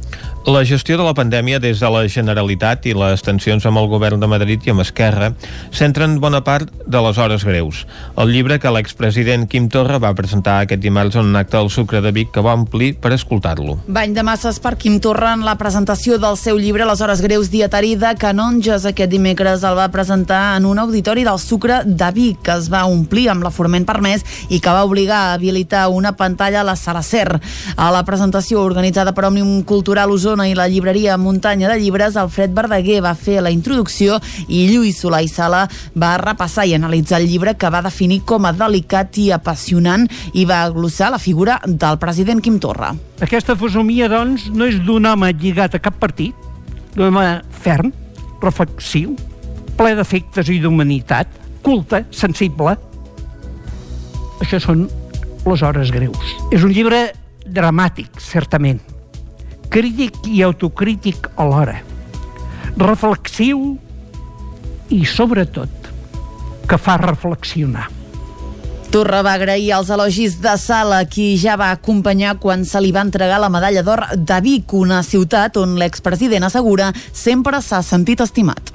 La gestió de la pandèmia des de la Generalitat i les tensions amb el govern de Madrid i amb Esquerra centren bona part de les hores greus. El llibre que l'expresident Quim Torra va presentar aquest dimarts en un acte al Sucre de Vic que va omplir per escoltar-lo. Bany de masses per Quim Torra en la presentació del seu llibre Les hores greus dietari de Canonges. Aquest dimecres el va presentar en un auditori del Sucre de Vic que es va omplir amb l'aforament permès i que va obligar a habilitar una pantalla a la Sala Ser. A la presentació organitzada per Òmnium Cultural Osona Osona i la llibreria Muntanya de Llibres, Alfred Verdaguer va fer la introducció i Lluís Solà i Sala va repassar i analitzar el llibre que va definir com a delicat i apassionant i va glossar la figura del president Quim Torra. Aquesta fesomia, doncs, no és d'un home lligat a cap partit, d'un home ferm, reflexiu, ple d'efectes i d'humanitat, culte, sensible. Això són les hores greus. És un llibre dramàtic, certament, crític i autocrític alhora, reflexiu i, sobretot, que fa reflexionar. Torra va agrair els elogis de Sala, qui ja va acompanyar quan se li va entregar la medalla d'or de Vic, una ciutat on l'expresident assegura sempre s'ha sentit estimat.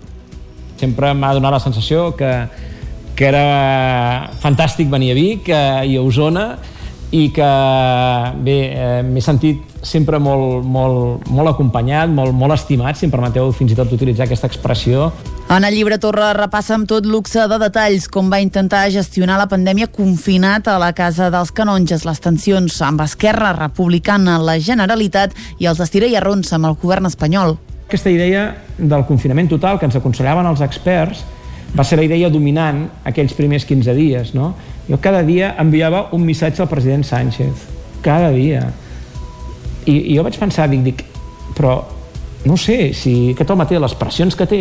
Sempre m'ha donat la sensació que, que era fantàstic venir a Vic eh, i a Osona i que bé, eh, m'he sentit sempre molt, molt, molt acompanyat, molt, molt estimat, si em permeteu fins i tot utilitzar aquesta expressió. En el llibre Torra repassa amb tot luxe de detalls com va intentar gestionar la pandèmia confinat a la Casa dels Canonges, les tensions amb Esquerra Republicana, la Generalitat i els estireierrons amb el govern espanyol. Aquesta idea del confinament total que ens aconsellaven els experts va ser la idea dominant aquells primers 15 dies. No? Jo cada dia enviava un missatge al president Sánchez. Cada dia i, i jo vaig pensar, dic, dic, però no sé, si aquest home té les pressions que té,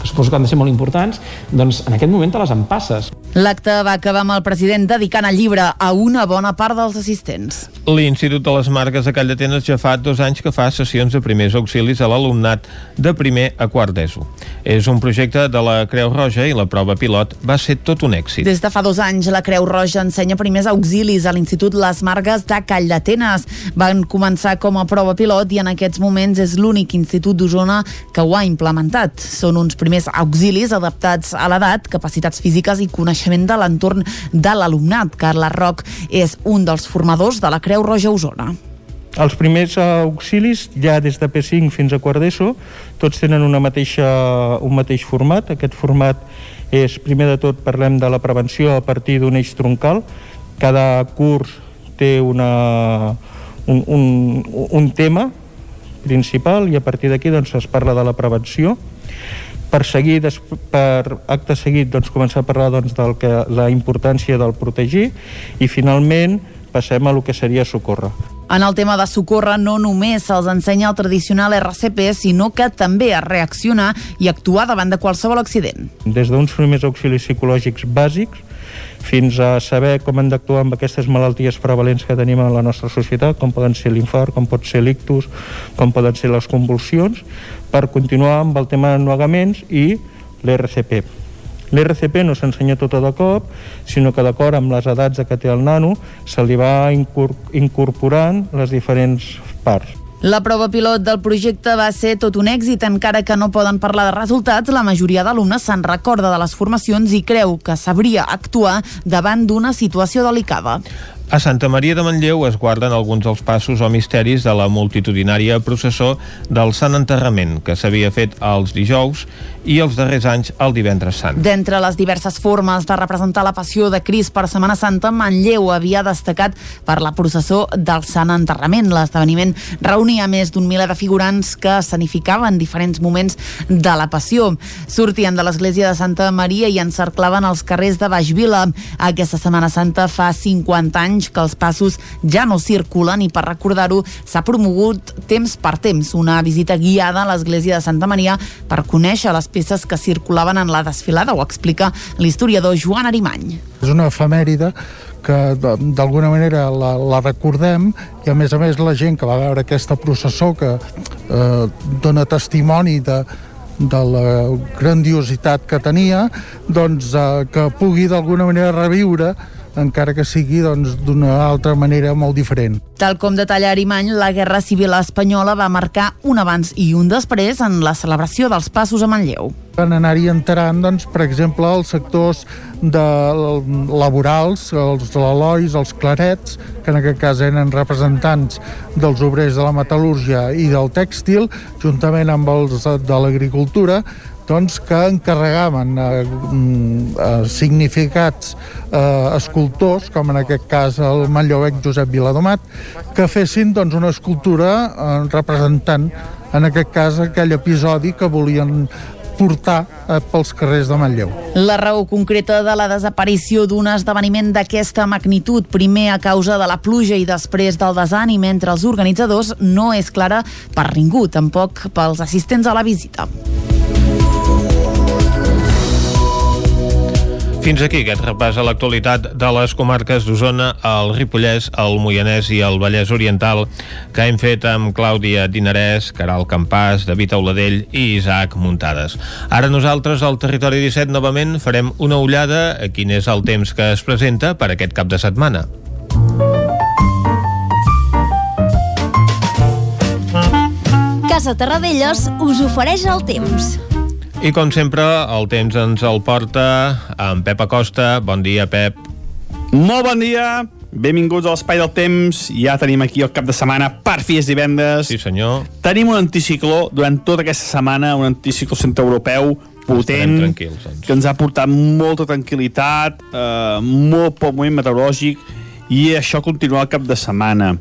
que suposo que han de ser molt importants, doncs en aquest moment te les empasses. L'acte va acabar amb el president dedicant el llibre a una bona part dels assistents. L'Institut de les Marques de Call d'Atenes ja fa dos anys que fa sessions de primers auxilis a l'alumnat de primer a quart d'ESO. És un projecte de la Creu Roja i la prova pilot va ser tot un èxit. Des de fa dos anys, la Creu Roja ensenya primers auxilis a l'Institut Les Marques de Call d'Atenes. Van començar com a prova pilot i en aquests moments és l'únic institut d'Osona que ho ha implementat. Són uns primers auxilis adaptats a l'edat, capacitats físiques i coneixement de l'entorn de l'alumnat. Carla Roc és un dels formadors de la Creu Roja Osona. Els primers auxilis, ja des de P5 fins a quart d'ESO, tots tenen una mateixa, un mateix format. Aquest format és, primer de tot, parlem de la prevenció a partir d'un eix troncal. Cada curs té una, un, un, un tema principal i a partir d'aquí doncs, es parla de la prevenció per seguir, per acte seguit doncs, començar a parlar doncs, del que, la importància del protegir i finalment passem a lo que seria socórrer. En el tema de socórrer no només se'ls ensenya el tradicional RCP, sinó que també a reaccionar i actuar davant de qualsevol accident. Des d'uns primers auxilis psicològics bàsics fins a saber com hem d'actuar amb aquestes malalties prevalents que tenim a la nostra societat, com poden ser l'infart, com pot ser l'ictus, com poden ser les convulsions, per continuar amb el tema de nuegaments i l'RCP. L'RCP no s'ensenya tota de cop, sinó que d'acord amb les edats que té el nano se li va incor incorporant les diferents parts. La prova pilot del projecte va ser tot un èxit, encara que no poden parlar de resultats, la majoria d'alumnes se'n recorda de les formacions i creu que sabria actuar davant d'una situació delicada. A Santa Maria de Manlleu es guarden alguns dels passos o misteris de la multitudinària processó del Sant Enterrament, que s'havia fet els dijous i els darrers anys el divendres sant. D'entre les diverses formes de representar la passió de Cris per Setmana Santa, Manlleu havia destacat per la processó del Sant Enterrament. L'esdeveniment reunia més d'un miler de figurants que escenificaven diferents moments de la passió. Sortien de l'església de Santa Maria i encerclaven els carrers de Baixvila. Aquesta Setmana Santa fa 50 anys que els passos ja no circulen i per recordar-ho s'ha promogut temps per temps una visita guiada a l'església de Santa Maria per conèixer les peces que circulaven en la desfilada, ho explica l'historiador Joan Arimany. És una efemèride que d'alguna manera la, la recordem i a més a més la gent que va veure aquesta processó que eh, dona testimoni de, de la grandiositat que tenia doncs eh, que pugui d'alguna manera reviure encara que sigui doncs, d'una doncs, altra manera molt diferent. Tal com detalla Arimany, la Guerra Civil Espanyola va marcar un abans i un després en la celebració dels passos a Manlleu. Van anar-hi enterant, doncs, per exemple, els sectors de laborals, els alois, els clarets, que en aquest cas eren representants dels obrers de la metal·lúrgia i del tèxtil, juntament amb els de l'agricultura, doncs, que encarregaven eh, mm, eh, significats eh, escultors, com en aquest cas el manlleuec Josep Viladomat, que fessin doncs, una escultura eh, representant en aquest cas aquell episodi que volien portar eh, pels carrers de Manlleu. La raó concreta de la desaparició d'un esdeveniment d'aquesta magnitud, primer a causa de la pluja i després del desànim entre els organitzadors, no és clara per ningú, tampoc pels assistents a la visita. Fins aquí aquest repàs a l'actualitat de les comarques d'Osona, el Ripollès, el Moianès i el Vallès Oriental que hem fet amb Clàudia Dinarès, Caral Campàs, David Auladell i Isaac Muntades. Ara nosaltres al Territori 17 novament farem una ullada a quin és el temps que es presenta per aquest cap de setmana. Casa Terradellos us ofereix el temps. I com sempre, el temps ens el porta amb Pep Acosta. Bon dia, Pep. Molt bon dia. Benvinguts a l'Espai del Temps. Ja tenim aquí el cap de setmana, per fi és divendres. Sí, senyor. Tenim un anticicló durant tota aquesta setmana, un anticicló centroeuropeu potent, doncs. que ens ha portat molta tranquil·litat, eh, molt poc moviment meteorològic, i això continua el cap de setmana.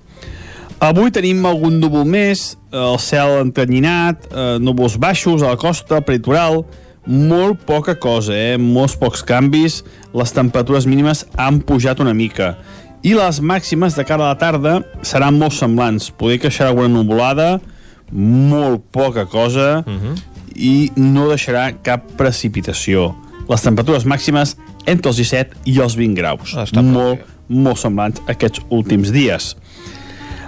Avui tenim algun núvol més, el cel entanyinat, eh, núvols baixos a la costa, peritoral, molt poca cosa, eh? molts pocs canvis, les temperatures mínimes han pujat una mica. I les màximes de cara a la tarda seran molt semblants. Poder queixar alguna nuvolada, molt poca cosa, uh -huh. i no deixarà cap precipitació. Les temperatures màximes entre els 17 i els 20 graus. Ah, molt, molt semblants aquests últims dies.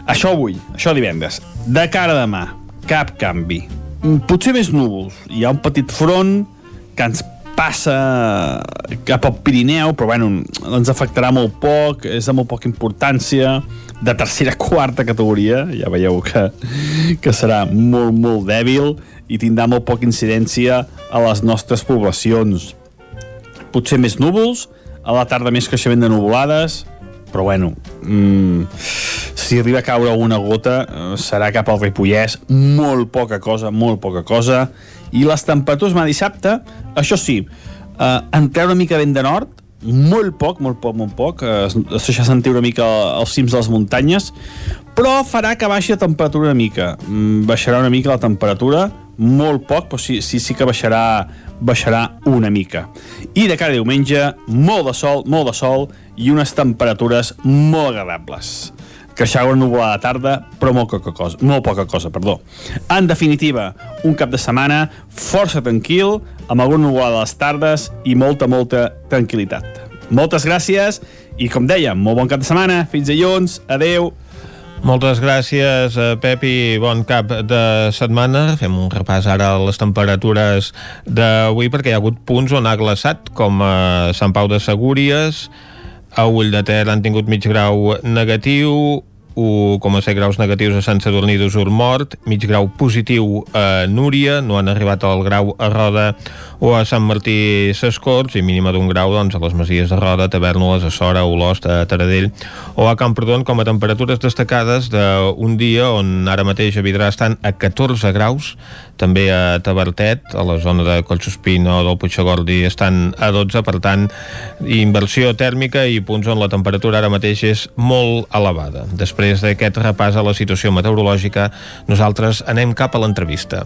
Això avui, això divendres. De cara a demà, cap canvi. Mm, Potser més núvols. Hi ha un petit front que ens passa cap al Pirineu, però bueno, ens afectarà molt poc, és de molt poca importància, de tercera, quarta categoria, ja veieu que, que serà molt, molt dèbil i tindrà molt poca incidència a les nostres poblacions. Potser més núvols, a la tarda més creixement de nuvolades, però bueno, mmm, si arriba a caure alguna gota eh, serà cap al Ripollès, molt poca cosa, molt poca cosa, i les temperatures demà dissabte, això sí, eh, en treure una mica vent de nord, molt poc, molt poc, molt poc, eh, es deixa sentir una mica als cims de les muntanyes, però farà que baixi la temperatura una mica, mm, baixarà una mica la temperatura, molt poc, però sí, sí, sí que baixarà, baixarà una mica. I de cara a diumenge, molt de sol, molt de sol, i unes temperatures molt agradables. Creixava una nuvolada de tarda, però molt poca cosa, molt poca cosa, perdó. En definitiva, un cap de setmana força tranquil, amb alguna nuvolada a les tardes i molta, molta tranquil·litat. Moltes gràcies i, com deia, molt bon cap de setmana. Fins dilluns. Adeu. Moltes gràcies, eh, Pep, i bon cap de setmana. Fem un repàs ara a les temperatures d'avui, perquè hi ha hagut punts on ha glaçat, com a Sant Pau de Segúries, a Ull de Ter han tingut mig grau negatiu, 1,7 graus negatius a Sant Sadurní d'Usur Mort, mig grau positiu a Núria, no han arribat al grau a Roda o a Sant Martí Sescorts i mínima d'un grau doncs, a les Masies de Roda, Tavernoles, a Sora, Olost, a Taradell o a Camprodon com a temperatures destacades d'un dia on ara mateix a Vidrà estan a 14 graus, també a Tabertet, a la zona de Collsospina o del Puigagordi estan a 12, per tant, inversió tèrmica i punts on la temperatura ara mateix és molt elevada. Després d'aquest repàs a la situació meteorològica, nosaltres anem cap a l'entrevista.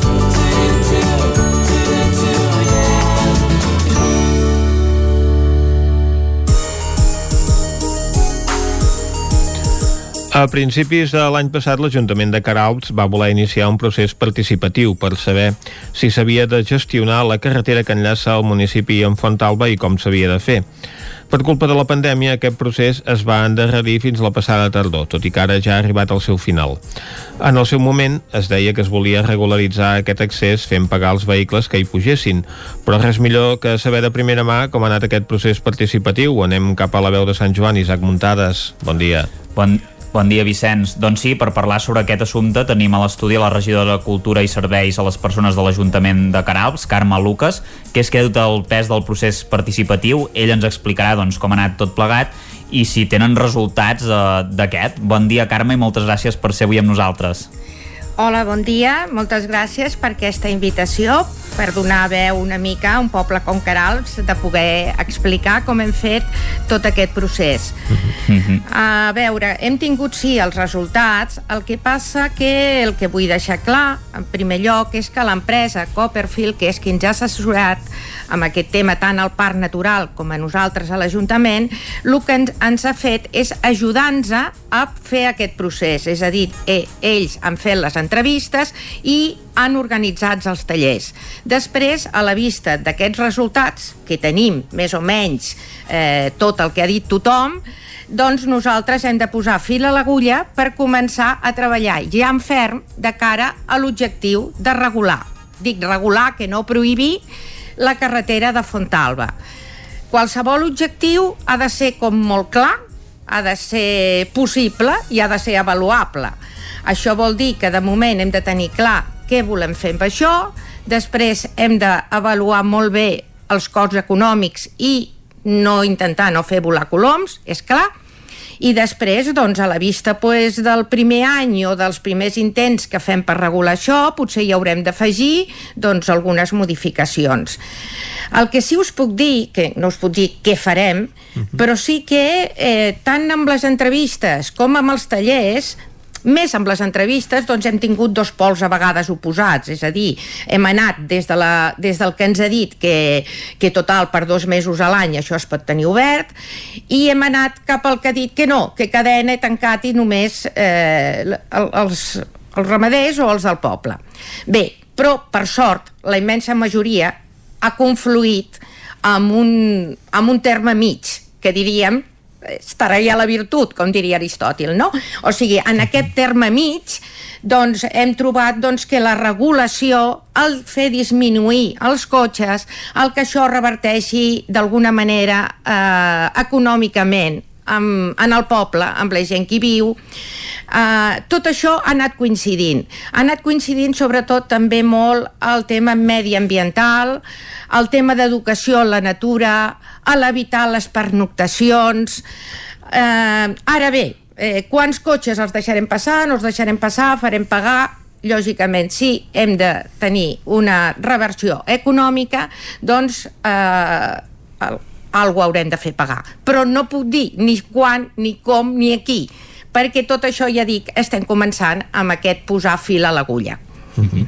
A principis de l'any passat, l'Ajuntament de Caralps va voler iniciar un procés participatiu per saber si s'havia de gestionar la carretera que enllaça el municipi amb Fontalba i com s'havia de fer. Per culpa de la pandèmia, aquest procés es va endarrerir fins la passada tardor, tot i que ara ja ha arribat al seu final. En el seu moment es deia que es volia regularitzar aquest accés fent pagar els vehicles que hi pugessin, però res millor que saber de primera mà com ha anat aquest procés participatiu. Anem cap a la veu de Sant Joan, Isaac Muntades. Bon dia. Bon, bon dia, Vicenç. Doncs sí, per parlar sobre aquest assumpte tenim a l'estudi la regidora de Cultura i Serveis a les persones de l'Ajuntament de Caralps, Carme Lucas, que és que el pes del procés participatiu. Ell ens explicarà doncs, com ha anat tot plegat i si tenen resultats eh, d'aquest. Bon dia, Carme, i moltes gràcies per ser avui amb nosaltres. Hola, bon dia. Moltes gràcies per aquesta invitació, per donar veu una mica a un poble com Caralps, de poder explicar com hem fet tot aquest procés. A veure, hem tingut sí els resultats, el que passa que el que vull deixar clar, en primer lloc, és que l'empresa Copperfield, que és qui ens ha assessorat amb aquest tema tant al Parc Natural com a nosaltres a l'Ajuntament, el que ens, ens ha fet és ajudar-nos a fer aquest procés. És a dir, eh, ells han fet les entrevistes i han organitzat els tallers. Després, a la vista d'aquests resultats, que tenim més o menys eh, tot el que ha dit tothom, doncs nosaltres hem de posar fil a l'agulla per començar a treballar ja en ferm de cara a l'objectiu de regular. Dic regular, que no prohibir, la carretera de Fontalba. Qualsevol objectiu ha de ser com molt clar, ha de ser possible i ha de ser avaluable. Això vol dir que de moment hem de tenir clar què volem fer amb això, després hem d'avaluar molt bé els costs econòmics i no intentar no fer volar coloms, és clar, i després, doncs, a la vista pues, del primer any o dels primers intents que fem per regular això, potser hi haurem d'afegir doncs, algunes modificacions. El que sí us puc dir, que no us puc dir què farem, uh -huh. però sí que eh, tant amb les entrevistes com amb els tallers més amb les entrevistes doncs hem tingut dos pols a vegades oposats, és a dir, hem anat des, de la, des del que ens ha dit que, que total per dos mesos a l'any això es pot tenir obert i hem anat cap al que ha dit que no, que cadena tancat i només eh, els, els ramaders o els del poble. Bé, però per sort la immensa majoria ha confluït amb un, amb un terme mig, que diríem estarà ja la virtut, com diria Aristòtil, no? O sigui, en aquest terme mig, doncs hem trobat doncs, que la regulació, el fer disminuir els cotxes, el que això reverteixi d'alguna manera eh, econòmicament amb, en el poble, amb la gent que hi viu, Uh, tot això ha anat coincidint. Ha anat coincidint sobretot també molt el tema mediambiental, el tema d'educació a la natura, a l'evitar les pernoctacions... Uh, ara bé, eh, quants cotxes els deixarem passar, no els deixarem passar, farem pagar, lògicament, si hem de tenir una reversió econòmica, doncs eh, alguna haurem de fer pagar. Però no puc dir ni quan, ni com, ni aquí, perquè tot això, ja dic, estem començant amb aquest posar fil a l'agulla. Mm -hmm.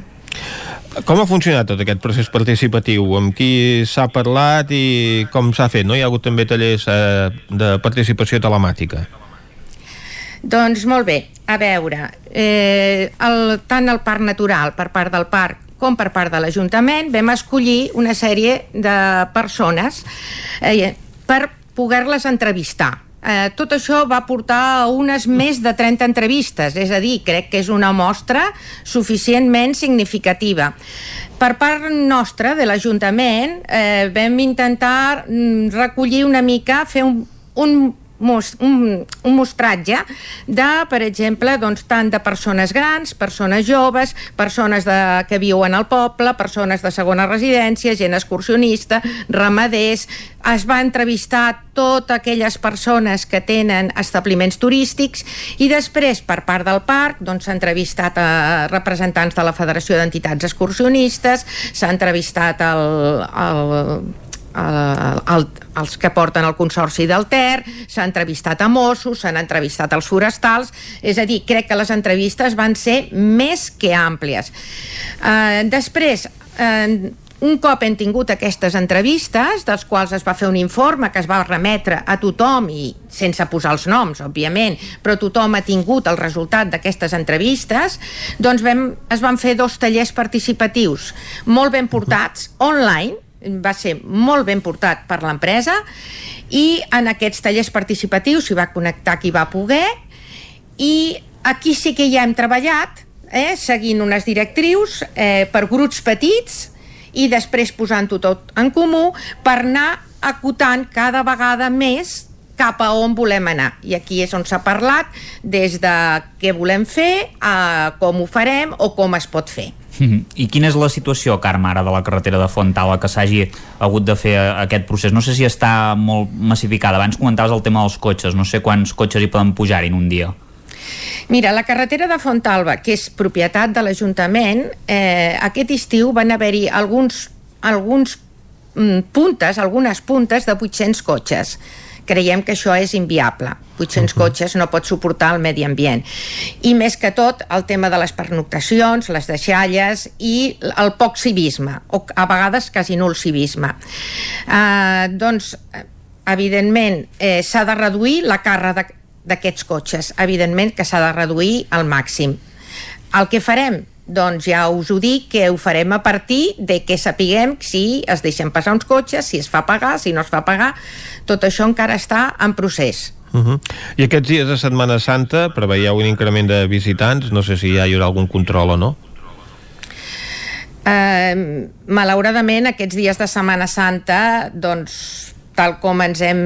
Com ha funcionat tot aquest procés participatiu? Amb qui s'ha parlat i com s'ha fet? No? Hi ha hagut també tallers eh, de participació telemàtica. Doncs molt bé, a veure, eh, el, tant el Parc Natural per part del parc com per part de l'Ajuntament vam escollir una sèrie de persones eh, per poder-les entrevistar. Eh, tot això va portar a unes més de 30 entrevistes, és a dir, crec que és una mostra suficientment significativa. Per part nostra, de l'Ajuntament, eh, vam intentar mm, recollir una mica, fer un, un mos, un, un mostratge de, per exemple, doncs, tant de persones grans, persones joves, persones de, que viuen al poble, persones de segona residència, gent excursionista, ramaders... Es va entrevistar totes aquelles persones que tenen establiments turístics i després, per part del parc, doncs, s'ha entrevistat a representants de la Federació d'Entitats Excursionistes, s'ha entrevistat el, el el, el, els que porten el Consorci del Ter, s'ha entrevistat a Mossos, s'han entrevistat als forestals, és a dir, crec que les entrevistes van ser més que àmplies. Eh, després, eh, un cop hem tingut aquestes entrevistes, dels quals es va fer un informe que es va remetre a tothom i sense posar els noms, òbviament, però tothom ha tingut el resultat d'aquestes entrevistes, doncs vam, es van fer dos tallers participatius molt ben portats, online, va ser molt ben portat per l'empresa i en aquests tallers participatius s'hi va connectar qui va poder i aquí sí que ja hem treballat eh, seguint unes directrius eh, per grups petits i després posant-ho tot en comú per anar acotant cada vegada més cap a on volem anar. I aquí és on s'ha parlat des de què volem fer, a com ho farem o com es pot fer. Mhm. I quina és la situació, Carme, ara de la carretera de Fontala que s'hagi hagut de fer aquest procés? No sé si està molt massificada. Abans comentaves el tema dels cotxes. No sé quants cotxes hi poden pujar en un dia. Mira, la carretera de Fontalba, que és propietat de l'Ajuntament, eh, aquest estiu van haver-hi alguns, alguns mm, puntes, algunes puntes de 800 cotxes creiem que això és inviable. 800 uh -huh. cotxes no pot suportar el medi ambient. I més que tot, el tema de les pernoctacions, les deixalles i el poc civisme, o a vegades quasi nul civisme. Uh, doncs, evidentment, eh, s'ha de reduir la càrrega d'aquests cotxes. Evidentment que s'ha de reduir al màxim. El que farem? Doncs ja us ho dic que ho farem a partir de que sapiguem si es deixen passar uns cotxes, si es fa pagar, si no es fa pagar, tot això encara està en procés. Uh -huh. I aquests dies de Setmana Santa preveieu un increment de visitants? No sé si ja hi haurà algun control o no. Uh, malauradament aquests dies de Setmana Santa doncs tal com ens hem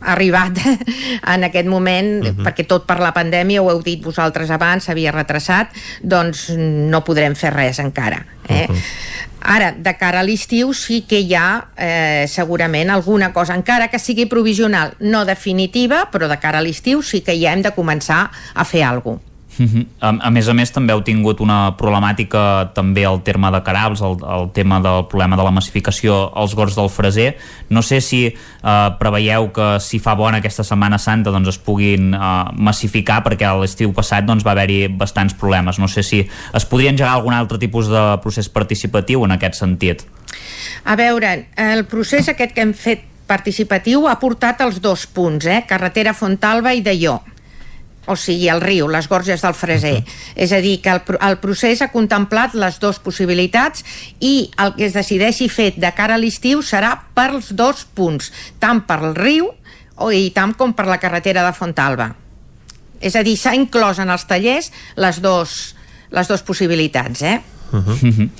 arribat en aquest moment, uh -huh. perquè tot per la pandèmia, ho heu dit vosaltres abans, s'havia retrasat, doncs no podrem fer res encara. Eh? Uh -huh. Ara, de cara a l'estiu sí que hi ha eh, segurament alguna cosa, encara que sigui provisional, no definitiva, però de cara a l'estiu sí que ja hem de començar a fer alguna cosa. Uh -huh. a, a més a més també heu tingut una problemàtica també al terme de Carabs, el, el tema del problema de la massificació als Gors del Freser no sé si eh, preveieu que si fa bona aquesta Setmana Santa doncs es puguin eh, massificar perquè l'estiu passat doncs, va haver-hi bastants problemes no sé si es podria engegar algun altre tipus de procés participatiu en aquest sentit A veure, el procés aquest que hem fet participatiu ha portat els dos punts, eh? carretera Fontalba i Dalló o sigui, el riu, les gorges del Freser. Uh -huh. És a dir, que el, el procés ha contemplat les dues possibilitats i el que es decideixi fet de cara a l'estiu serà pels dos punts, tant per el riu o, i tant com per la carretera de Fontalba. És a dir, s'ha inclòs en els tallers les dos, les dues possibilitats, eh? Uh -huh.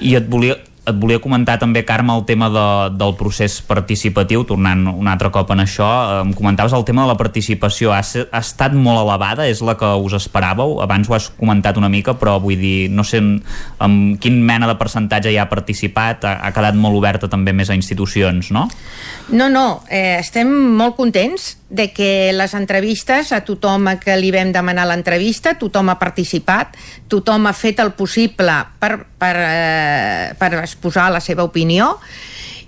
I et volia, et volia comentar també, Carme, el tema de, del procés participatiu, tornant un altre cop en això, em comentaves el tema de la participació, ha, ha estat molt elevada, és la que us esperàveu? Abans ho has comentat una mica, però vull dir, no sé en, quin mena de percentatge hi ha participat, ha, ha quedat molt oberta també més a institucions, no? No, no, eh, estem molt contents de que les entrevistes, a tothom a que li vam demanar l'entrevista, tothom ha participat, tothom ha fet el possible per, per, eh, per exposar la seva opinió.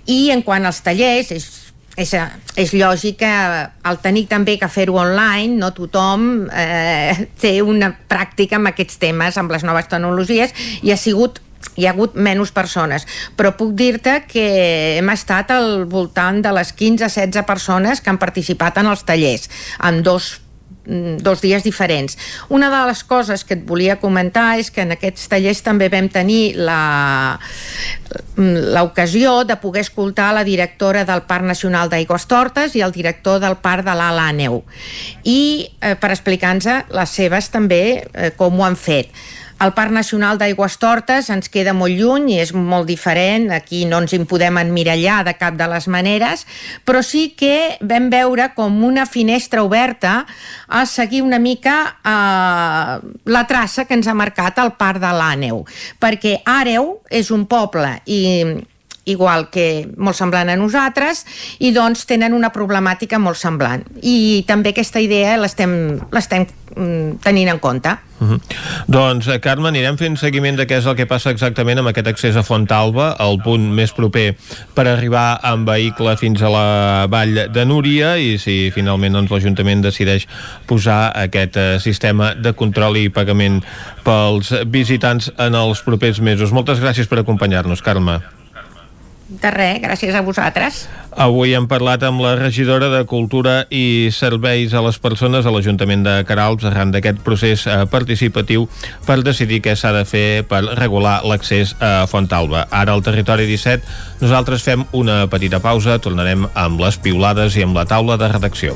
I en quant als tallers, és és, és lògic que al tenir també que fer-ho online, no tothom eh, té una pràctica amb aquests temes, amb les noves tecnologies, i ha sigut hi ha hagut menys persones, però puc dir-te que hem estat al voltant de les 15-16 persones que han participat en els tallers, amb dos dos dies diferents. Una de les coses que et volia comentar és que en aquests tallers també vam tenir la l'ocasió de poder escoltar la directora del Parc Nacional d'Aigües Tortes i el director del Parc de l'Ala Neu i eh, per explicar-nos les seves també eh, com ho han fet el Parc Nacional d'Aigües Tortes ens queda molt lluny i és molt diferent, aquí no ens hi podem emmirallar de cap de les maneres, però sí que vam veure com una finestra oberta a seguir una mica eh, la traça que ens ha marcat el Parc de l'Àneu, perquè Àreu és un poble i igual que molt semblant a nosaltres i doncs tenen una problemàtica molt semblant i també aquesta idea l'estem mm, tenint en compte Uh -huh. Doncs, eh, Carme, anirem fent seguiment de què és el que passa exactament amb aquest accés a Fontalba, el punt més proper per arribar amb vehicle fins a la vall de Núria i si finalment doncs, l'Ajuntament decideix posar aquest eh, sistema de control i pagament pels visitants en els propers mesos. Moltes gràcies per acompanyar-nos, Carme. De res, gràcies a vosaltres. Avui hem parlat amb la regidora de Cultura i Serveis a les Persones a l'Ajuntament de Caralps arran d'aquest procés eh, participatiu per decidir què s'ha de fer per regular l'accés a Fontalba. Ara al Territori 17 nosaltres fem una petita pausa, tornarem amb les piulades i amb la taula de redacció.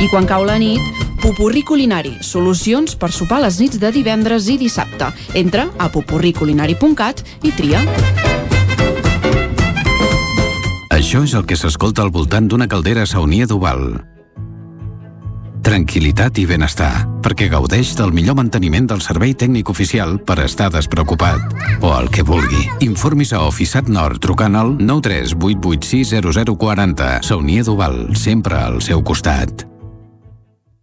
I quan cau la nit, Pupurri Culinari, solucions per sopar les nits de divendres i dissabte. Entra a pupurriculinari.cat i tria. Això és el que s'escolta al voltant d'una caldera saunia d'Oval. Tranquilitat i benestar, perquè gaudeix del millor manteniment del servei tècnic oficial per estar despreocupat. O el que vulgui. Informis a Oficiat Nord trucant al 938860040. Saunia d'Oval, sempre al seu costat.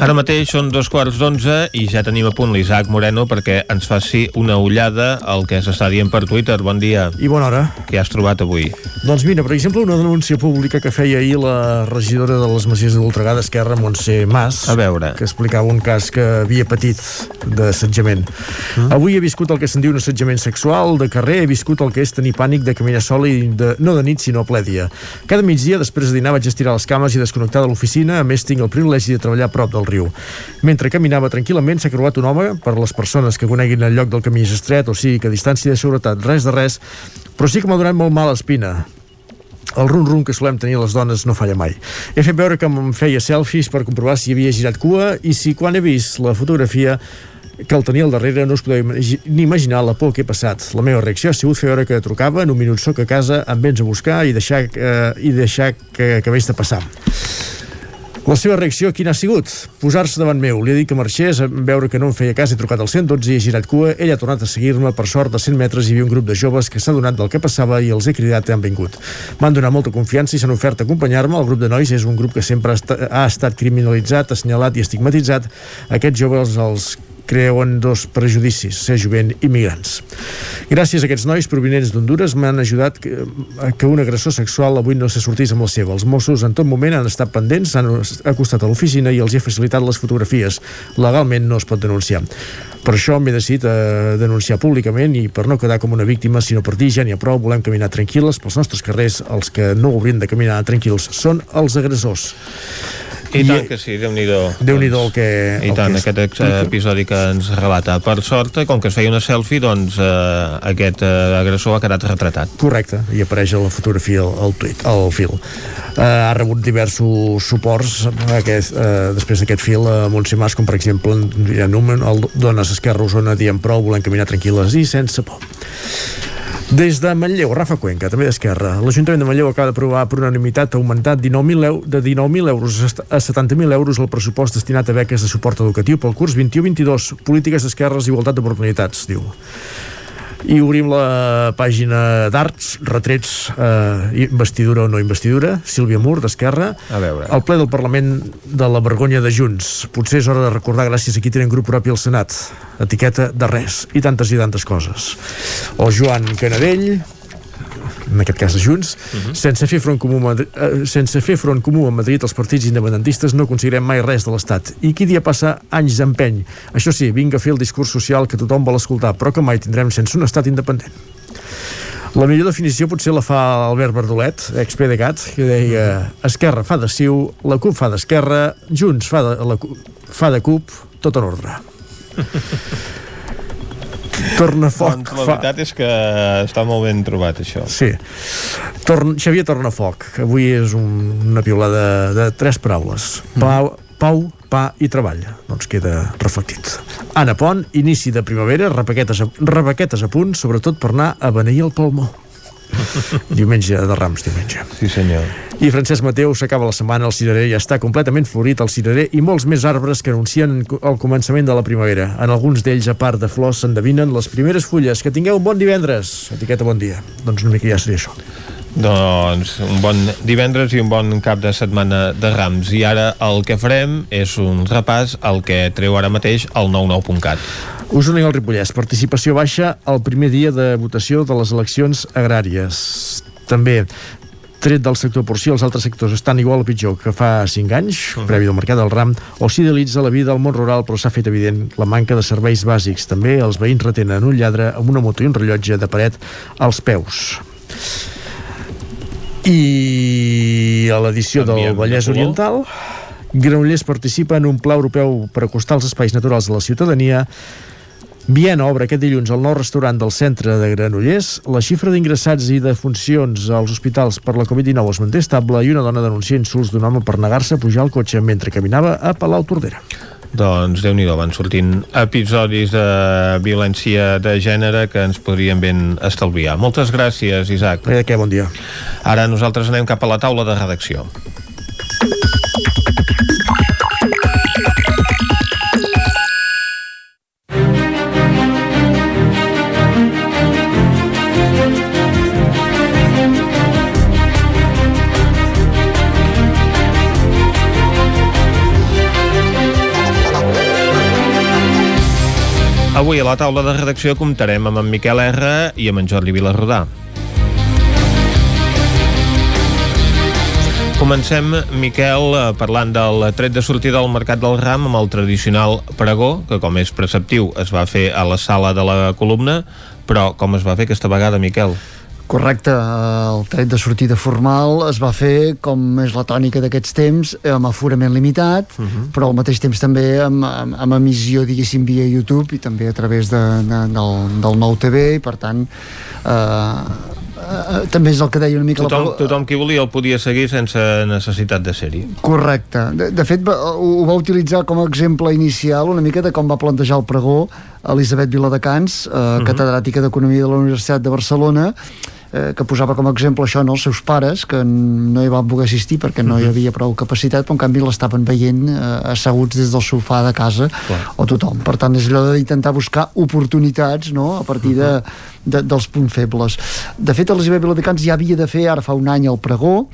Ara mateix són dos quarts d'onze i ja tenim a punt l'Isaac Moreno perquè ens faci una ullada al que s'està dient per Twitter. Bon dia. I bona hora. Què has trobat avui? Doncs mira, per exemple, una denúncia pública que feia ahir la regidora de les Masies de Voltregà d'Esquerra, Montse Mas, a veure. que explicava un cas que havia patit d'assetjament. Mm. Avui he viscut el que se'n diu un assetjament sexual de carrer, he viscut el que és tenir pànic de caminar sola i de, no de nit, sinó a ple dia. Cada migdia, després de dinar, vaig estirar les cames i desconnectar de l'oficina, a més tinc el privilegi de treballar a prop del riu. Mentre caminava tranquil·lament s'ha creuat un home, per les persones que coneguin el lloc del camí és estret, o sigui que a distància de seguretat res de res, però sí que m'ha donat molt mal espina. El rum-rum que solem tenir les dones no falla mai. He fet veure que em feia selfies per comprovar si havia girat cua i si quan he vist la fotografia que el tenia al darrere no us podeu ni imaginar la por que he passat. La meva reacció ha sigut fer veure que trucava, en un minut soc a casa, em vens a buscar i deixar, eh, i deixar que acabés de passar. La seva reacció quina ha sigut? Posar-se davant meu. Li he dit que marxés, en veure que no em feia cas, he trucat al 112 i he girat cua. Ell ha tornat a seguir-me. Per sort, a 100 metres hi havia un grup de joves que s'ha donat del que passava i els he cridat i han vingut. M'han donat molta confiança i s'han ofert a acompanyar-me. El grup de nois és un grup que sempre ha estat criminalitzat, assenyalat i estigmatitzat. Aquests joves els creuen dos prejudicis, ser jovent i migrants. Gràcies a aquests nois provinents d'Honduras m'han ajudat que, que un agressor sexual avui no se sortís amb la seva. Els Mossos en tot moment han estat pendents, s'han acostat a l'oficina i els he facilitat les fotografies. Legalment no es pot denunciar. Per això m'he decidit a denunciar públicament i per no quedar com una víctima, sinó per dir ja n'hi ha prou, volem caminar tranquil·les pels nostres carrers, els que no haurien de caminar tranquils són els agressors. I, I tant que sí, Déu-n'hi-do. Déu-n'hi-do el que... I el tant, que aquest ex- episodi que ens relata. Per sort, com que es feia una selfie, doncs eh, aquest eh, agressor ha quedat retratat. Correcte, i apareix a la fotografia al, tuit, al fil. Uh, ha rebut diversos suports aquest, uh, després d'aquest fil a Montse Mas, com per exemple ha Numen, el Dones Esquerra Osona dient prou, volem caminar tranquil·les i sense por. Des de Manlleu, Rafa Cuenca, també d'Esquerra. L'Ajuntament de Manlleu acaba d'aprovar per unanimitat augmentat 19 eu de 19.000 euros a 70.000 euros el pressupost destinat a beques de suport educatiu pel curs 21-22, polítiques d'esquerres i igualtat d'oportunitats, diu. I obrim la pàgina d'arts, retrets, eh, investidura o no investidura, Sílvia Mur, d'Esquerra. El ple del Parlament de la vergonya de Junts. Potser és hora de recordar gràcies a qui tenen grup propi al Senat. Etiqueta de res. I tantes i tantes coses. O Joan Canadell, en aquest cas de Junts, uh -huh. sense, fer front comú Madrid, eh, sense fer front comú a Madrid els partits independentistes no aconseguirem mai res de l'Estat. I qui dia passa anys d'empeny. Això sí, vinga a fer el discurs social que tothom vol escoltar, però que mai tindrem sense un Estat independent. La millor definició potser la fa Albert Verdolet, ex-PDeCAT, que deia Esquerra fa de Ciu, la CUP fa d'Esquerra, Junts fa de, la, fa de CUP, tot en ordre. Tornafoc Doncs la fa... veritat és que està molt ben trobat, això. Sí. Torn... Xavier Tornafoc, que avui és un... una piulada de, de tres paraules. Pau, pau, pa i treball. Doncs queda reflectit. Anna Pont, inici de primavera, repaquetes a, repaquetes a punt, sobretot per anar a beneir el palmó. diumenge de Rams, diumenge. Sí, senyor. I Francesc Mateu s'acaba la setmana, el cirerer ja està completament florit, el cirerer i molts més arbres que anuncien el començament de la primavera. En alguns d'ells, a part de flors, s'endevinen les primeres fulles. Que tingueu un bon divendres. Etiqueta bon dia. Doncs una mica ja seria això. Doncs un bon divendres i un bon cap de setmana de Rams. I ara el que farem és un repàs al que treu ara mateix el 99.cat. Osona i el Ripollès. Participació baixa el primer dia de votació de les eleccions agràries. També tret del sector porcí, els altres sectors estan igual o pitjor que fa 5 anys, previ del mercat del ram, o s'idealitza la vida al món rural, però s'ha fet evident la manca de serveis bàsics. També els veïns retenen un lladre amb una moto i un rellotge de paret als peus. I a l'edició del Vallès. Oriental, Granollers participa en un pla europeu per acostar els espais naturals de la ciutadania Viena obre aquest dilluns el nou restaurant del centre de Granollers. La xifra d'ingressats i de funcions als hospitals per la Covid-19 es manté estable i una dona denuncia insults d'un home per negar-se a pujar al cotxe mentre caminava a Palau Tordera. Doncs déu nhi van sortint episodis de violència de gènere que ens podrien ben estalviar. Moltes gràcies, Isaac. Eh, què, bon dia. Ara nosaltres anem cap a la taula de redacció. Avui a la taula de redacció comptarem amb en Miquel R i amb en Jordi Vilarrodà. Comencem, Miquel, eh, parlant del tret de sortida al Mercat del Ram amb el tradicional pregó, que com és preceptiu es va fer a la sala de la columna, però com es va fer aquesta vegada, Miquel? Correcte, el tret de sortida formal es va fer, com és la tònica d'aquests temps, amb aforament limitat, uh -huh. però al mateix temps també amb, amb, amb emissió, diguéssim, via YouTube i també a través de, de, del, del nou TV, i per tant eh, uh, també és el que deia una mica tothom, la... tothom qui volia el podia seguir sense necessitat de ser-hi correcte, de, de fet va, ho va utilitzar com a exemple inicial una mica de com va plantejar el pregó Elisabet Viladecans, uh, uh -huh. catedràtica d'Economia de la Universitat de Barcelona eh, que posava com a exemple això no, els seus pares que no hi van poder assistir perquè no hi mhm. havia prou capacitat però en canvi l'estaven veient eh, asseguts des del sofà de casa Clar. o tothom per tant és allò d'intentar buscar oportunitats no, a partir de, mhm. de, dels punts febles de fet Elisabet Viladecans ja havia de fer ara fa un any el pregó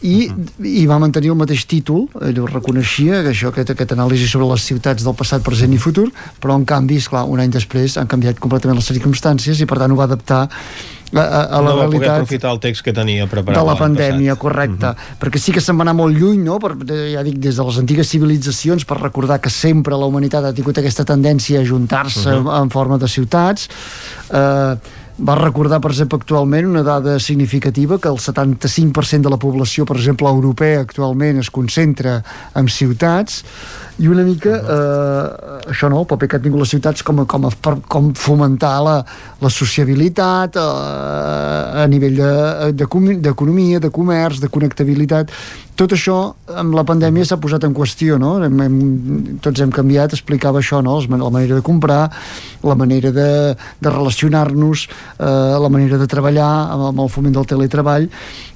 i, uh -huh. i va mantenir el mateix títol ell ho reconeixia, que això, aquest, aquest anàlisi sobre les ciutats del passat, present i futur però en canvi, és clar, un any després han canviat completament les circumstàncies i per tant ho va adaptar a, a, la no realitat... va aprofitar el text que tenia preparat de la pandèmia, passat. correcte. Uh -huh. Perquè sí que se'n va anar molt lluny, no? Per, ja dic, des de les antigues civilitzacions, per recordar que sempre la humanitat ha tingut aquesta tendència a juntar-se uh -huh. en forma de ciutats. Eh, va recordar, per exemple, actualment una dada significativa que el 75% de la població, per exemple, europea actualment es concentra en ciutats i una mica eh, això no, el paper que han tingut les ciutats com, a, com, a, per, com fomentar la, la sociabilitat eh, a nivell d'economia, de, de, de comerç, de connectabilitat tot això amb la pandèmia s'ha posat en qüestió no? hem, hem, tots hem canviat, explicava això no? la manera de comprar la manera de, de relacionar-nos eh, la manera de treballar amb, amb el foment del teletreball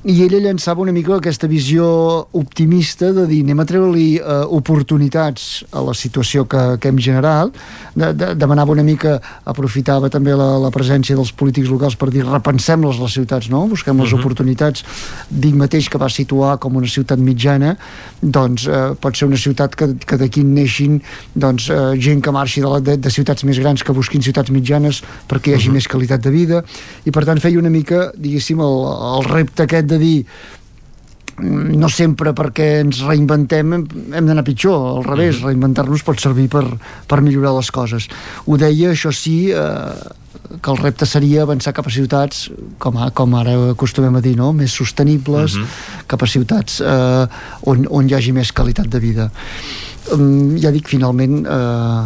i ella llançava una mica aquesta visió optimista de dir anem a treure-li eh, oportunitats a la situació que, que hem generat de, de, demanava una mica aprofitava també la, la presència dels polítics locals per dir repensem-les les ciutats no? busquem les uh mhm. -huh. oportunitats Vic mateix que va situar com una ciutat mitjana doncs eh, pot ser una ciutat que, que d'aquí neixin doncs, eh, gent que marxi de, la, de, de ciutats més grans que busquin ciutats mitjanes perquè hi hagi uh mhm. -huh. més qualitat de vida i per tant feia una mica diguéssim el, el repte aquest de dir no sempre perquè ens reinventem hem, hem d'anar pitjor, al revés mm. reinventar-nos pot servir per, per millorar les coses ho deia, això sí eh, que el repte seria avançar cap a ciutats com, a, com ara acostumem a dir no? més sostenibles mm -hmm. cap a ciutats eh, on, on hi hagi més qualitat de vida um, ja dic, finalment eh,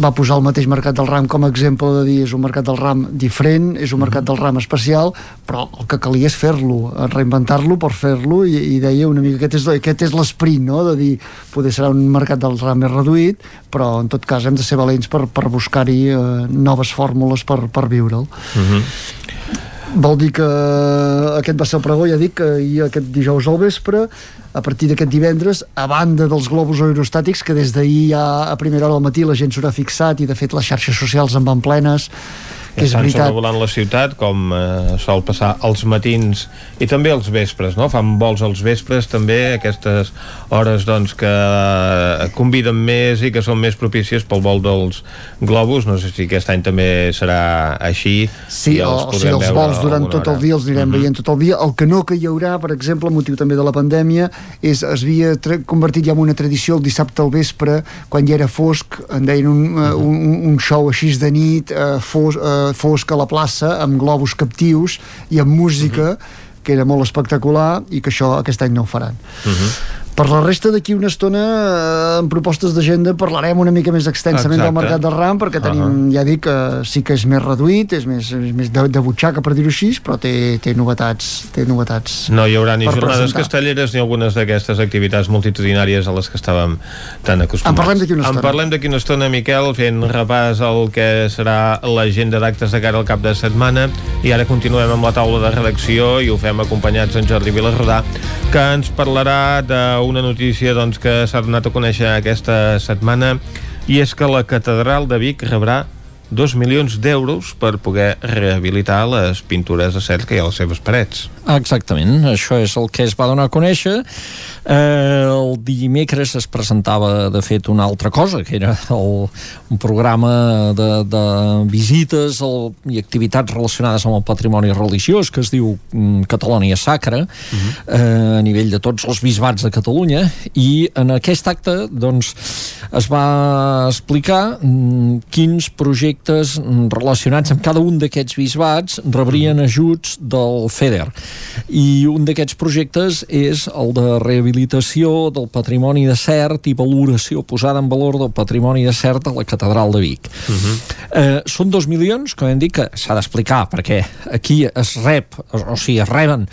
va posar el mateix mercat del ram com a exemple de dir és un mercat del ram diferent, és un mercat del ram especial, però el que calia és fer-lo, reinventar-lo per fer-lo i, i deia una mica aquest és, aquest és l'esperit, no?, de dir poder serà un mercat del ram més reduït, però en tot cas hem de ser valents per, per buscar-hi eh, noves fórmules per, per viure'l. Uh -huh vol dir que aquest va ser el pregó, ja dic, i aquest dijous al vespre a partir d'aquest divendres, a banda dels globus aerostàtics, que des d'ahir ja a primera hora del matí la gent s'haurà fixat i de fet les xarxes socials en van plenes que és veritat. sobrevolant la ciutat com eh, sol passar als matins i també als vespres, no? Fan vols als vespres també, aquestes hores doncs que eh, conviden més i que són més propícies pel vol dels globus, no sé si aquest any també serà així Sí, els o, o sigui, els vols durant tot el dia els anirem mhm. -huh. veient tot el dia, el que no que hi haurà per exemple, motiu també de la pandèmia és, es havia convertit ja en una tradició el dissabte al vespre, quan ja era fosc en deien un, uh -huh. un, un show així de nit, uh, fos, uh, fosc a la plaça amb globus captius i amb música uh mhm. -huh que era molt espectacular i que això aquest any no ho faran. Uh mhm. -huh. Per la resta d'aquí una estona, eh, en propostes d'agenda, parlarem una mica més extensament Exacte. del mercat del RAM, perquè tenim, uh -huh. ja dic, que sí que és més reduït, és més, és més de, de butxaca, per dir-ho així, però té, té novetats té novetats No hi haurà ni jornades presentar. castelleres ni algunes d'aquestes activitats multitudinàries a les que estàvem tan acostumats. En parlem d'aquí una estona. En parlem d'aquí una estona, Miquel, fent repàs al que serà l'agenda d'actes de cara al cap de setmana, i ara continuem amb la taula de redacció i ho fem acompanyats en Jordi Vilarrodà, que ens parlarà de una notícia doncs, que s'ha donat a conèixer aquesta setmana i és que la catedral de Vic rebrà 2 milions d'euros per poder rehabilitar les pintures de hi ha a les seves parets. Exactament, això és el que es va donar a conèixer. Eh, el dimecres es presentava, de fet, una altra cosa, que era el, un programa de, de visites el, i activitats relacionades amb el patrimoni religiós, que es diu mm, Catalònia Sacra, uh -huh. eh, a nivell de tots els bisbats de Catalunya, i en aquest acte doncs, es va explicar mm, quins projectes relacionats amb cada un d'aquests bisbats rebrien ajuts del FEDER i un d'aquests projectes és el de rehabilitació del patrimoni de cert i valoració posada en valor del patrimoni de cert a la catedral de Vic uh -huh. eh, són dos milions, com hem dit que s'ha d'explicar perquè aquí es rep o sigui, es reben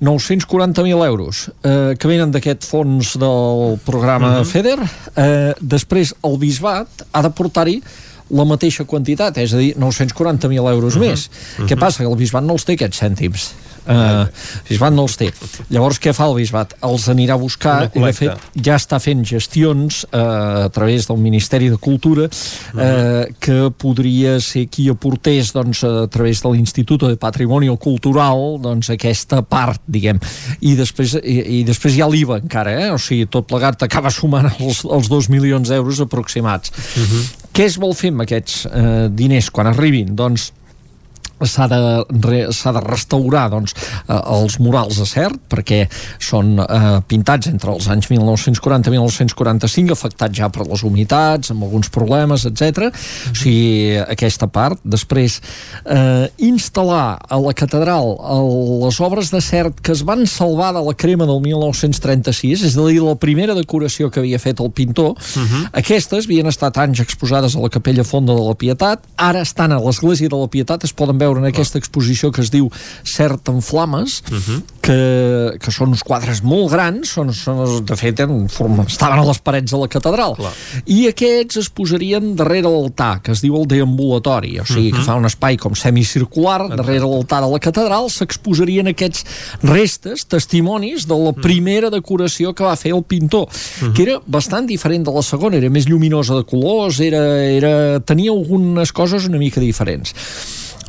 940.000 euros eh, que venen d'aquest fons del programa uh -huh. FEDER eh, després el bisbat ha de portar-hi la mateixa quantitat, és a dir, 940.000 euros uh -huh. més. Uh -huh. Què passa? Que el bisbat no els té aquests cèntims Uh, Bisbat no els té. Llavors, què fa el Bisbat? Els anirà a buscar i, de fet, ja està fent gestions uh, a través del Ministeri de Cultura uh, uh, que podria ser qui aportés doncs, a través de l'Institut de Patrimoni Cultural doncs, aquesta part, diguem. I després, i, i després hi ha l'IVA encara, eh? o sigui, tot plegat acaba sumant els, els 2 milions d'euros aproximats. Uh -huh. Què es vol fer amb aquests eh, diners quan arribin? Doncs s'ha de, re, de restaurar doncs, eh, els murals de cert perquè són eh, pintats entre els anys 1940 i 1945 afectats ja per les humitats amb alguns problemes, etc. O sigui, aquesta part. Després eh, instal·lar a la catedral les obres de cert que es van salvar de la crema del 1936 és a dir, la primera decoració que havia fet el pintor uh -huh. aquestes havien estat anys exposades a la capella fonda de la Pietat ara estan a l'església de la Pietat es poden veure veure en aquesta exposició que es diu Cert en Flames, uh -huh. que, que són uns quadres molt grans, són, són de fet, en forma, estaven a les parets de la catedral. Clar. I aquests es posarien darrere l'altar, que es diu el deambulatori, o sigui, uh -huh. que fa un espai com semicircular, Exacte. darrere l'altar de la catedral, s'exposarien aquests restes, testimonis de la primera decoració que va fer el pintor, uh -huh. que era bastant diferent de la segona, era més lluminosa de colors, era, era, tenia algunes coses una mica diferents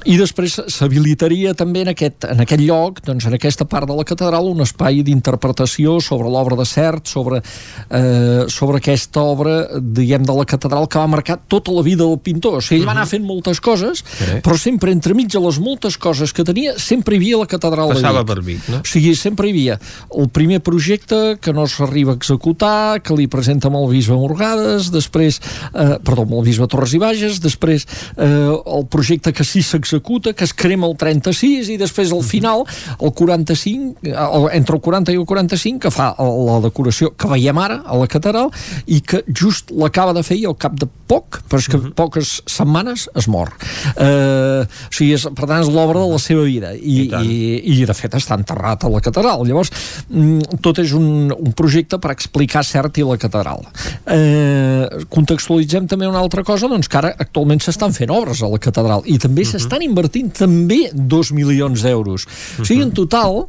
i després s'habilitaria també en aquest, en aquest lloc, doncs en aquesta part de la catedral, un espai d'interpretació sobre l'obra de Cert, sobre, eh, sobre aquesta obra, diguem, de la catedral que va marcar tota la vida del pintor. O sigui, ell va anar fent moltes coses, sí. però sempre entremig de les moltes coses que tenia, sempre hi havia la catedral Passava de Vic. per Vic, no? O sigui, sempre hi havia el primer projecte que no s'arriba a executar, que li presenta amb el bisbe Morgades, després, eh, perdó, amb el bisbe Torres i Bages, després eh, el projecte que sí s'executa s'executa, que es crema el 36 i després al final, el 45, entre el 40 i el 45, que fa la decoració que veiem ara a la catedral i que just l'acaba de fer i al cap de poc, però és que uh -huh. poques setmanes es mor. Eh, o sigui, és, per tant, és l'obra de la seva vida i, I, i, i de fet està enterrat a la catedral. Llavors, mm, tot és un, un projecte per explicar cert i la catedral. Eh, contextualitzem també una altra cosa, doncs que ara actualment s'estan fent obres a la catedral i també uh -huh. s'estan invertint també 2 milions d'euros. O sigui, en total,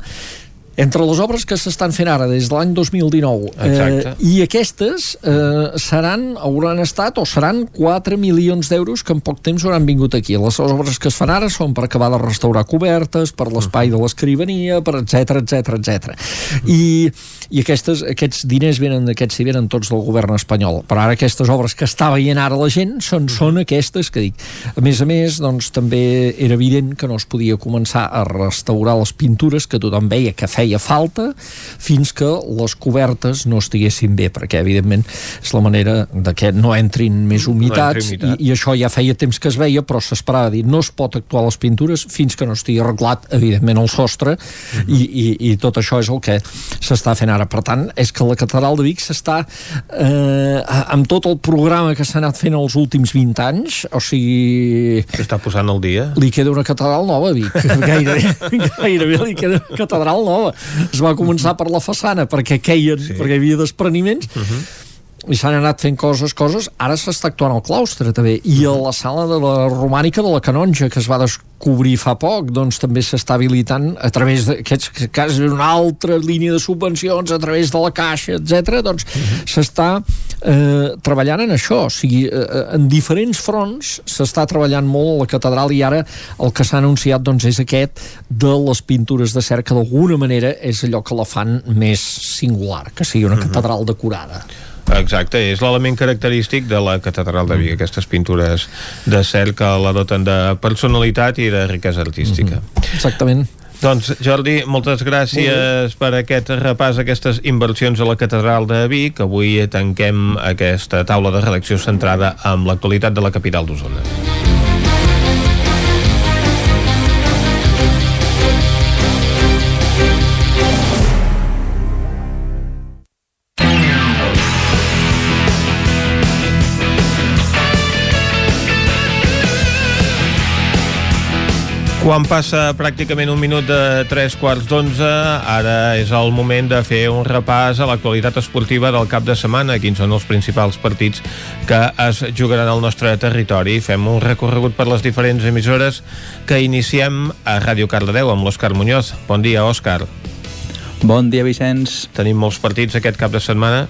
entre les obres que s'estan fent ara des de l'any 2019 eh, i aquestes eh, seran, hauran estat o seran 4 milions d'euros que en poc temps hauran vingut aquí. Les obres que es fan ara són per acabar de restaurar cobertes, per l'espai de l'escrivania, per etc etc etc. I, i aquestes, aquests diners venen d'aquests i venen tots del govern espanyol. Però ara aquestes obres que està veient ara la gent són, són aquestes que dic. A més a més, doncs també era evident que no es podia començar a restaurar les pintures que tothom veia que feia feia falta fins que les cobertes no estiguessin bé, perquè evidentment és la manera de que no entrin més humitats no i, i això ja feia temps que es veia, però s'esperava dir no es pot actuar les pintures fins que no estigui arreglat evidentment el sostre uh -huh. i, i, i tot això és el que s'està fent ara. Per tant, és que la catedral de Vic s'està eh, amb tot el programa que s'ha anat fent els últims 20 anys, o sigui... S'està posant al dia. Li queda una catedral nova a Vic, gairebé, gairebé li queda una catedral nova es va començar per la façana perquè queien, sí. perquè hi havia despreniments uh -huh i s'han anat fent coses, coses, ara s'està actuant al claustre també, i a la sala de la romànica de la Canonja, que es va descobrir fa poc, doncs també s'està habilitant a través d'aquests casos una altra línia de subvencions, a través de la Caixa, etc. doncs uh -huh. s'està eh, treballant en això, o sigui, eh, en diferents fronts s'està treballant molt a la catedral i ara el que s'ha anunciat doncs, és aquest de les pintures de cerca d'alguna manera és allò que la fan més singular, que sigui una catedral decorada. Exacte, és l'element característic de la catedral de Vic, aquestes pintures de que la doten de personalitat i de riquesa artística. Exactament. Doncs, Jordi, moltes gràcies per aquest repàs, aquestes inversions a la Catedral de Vic. Avui tanquem aquesta taula de redacció centrada amb l'actualitat de la capital d'Osona. Quan passa pràcticament un minut de tres quarts d'onze, ara és el moment de fer un repàs a l'actualitat esportiva del cap de setmana, quins són els principals partits que es jugaran al nostre territori. Fem un recorregut per les diferents emissores que iniciem a Ràdio Cardedeu amb l'Òscar Muñoz. Bon dia, Òscar. Bon dia, Vicenç. Tenim molts partits aquest cap de setmana.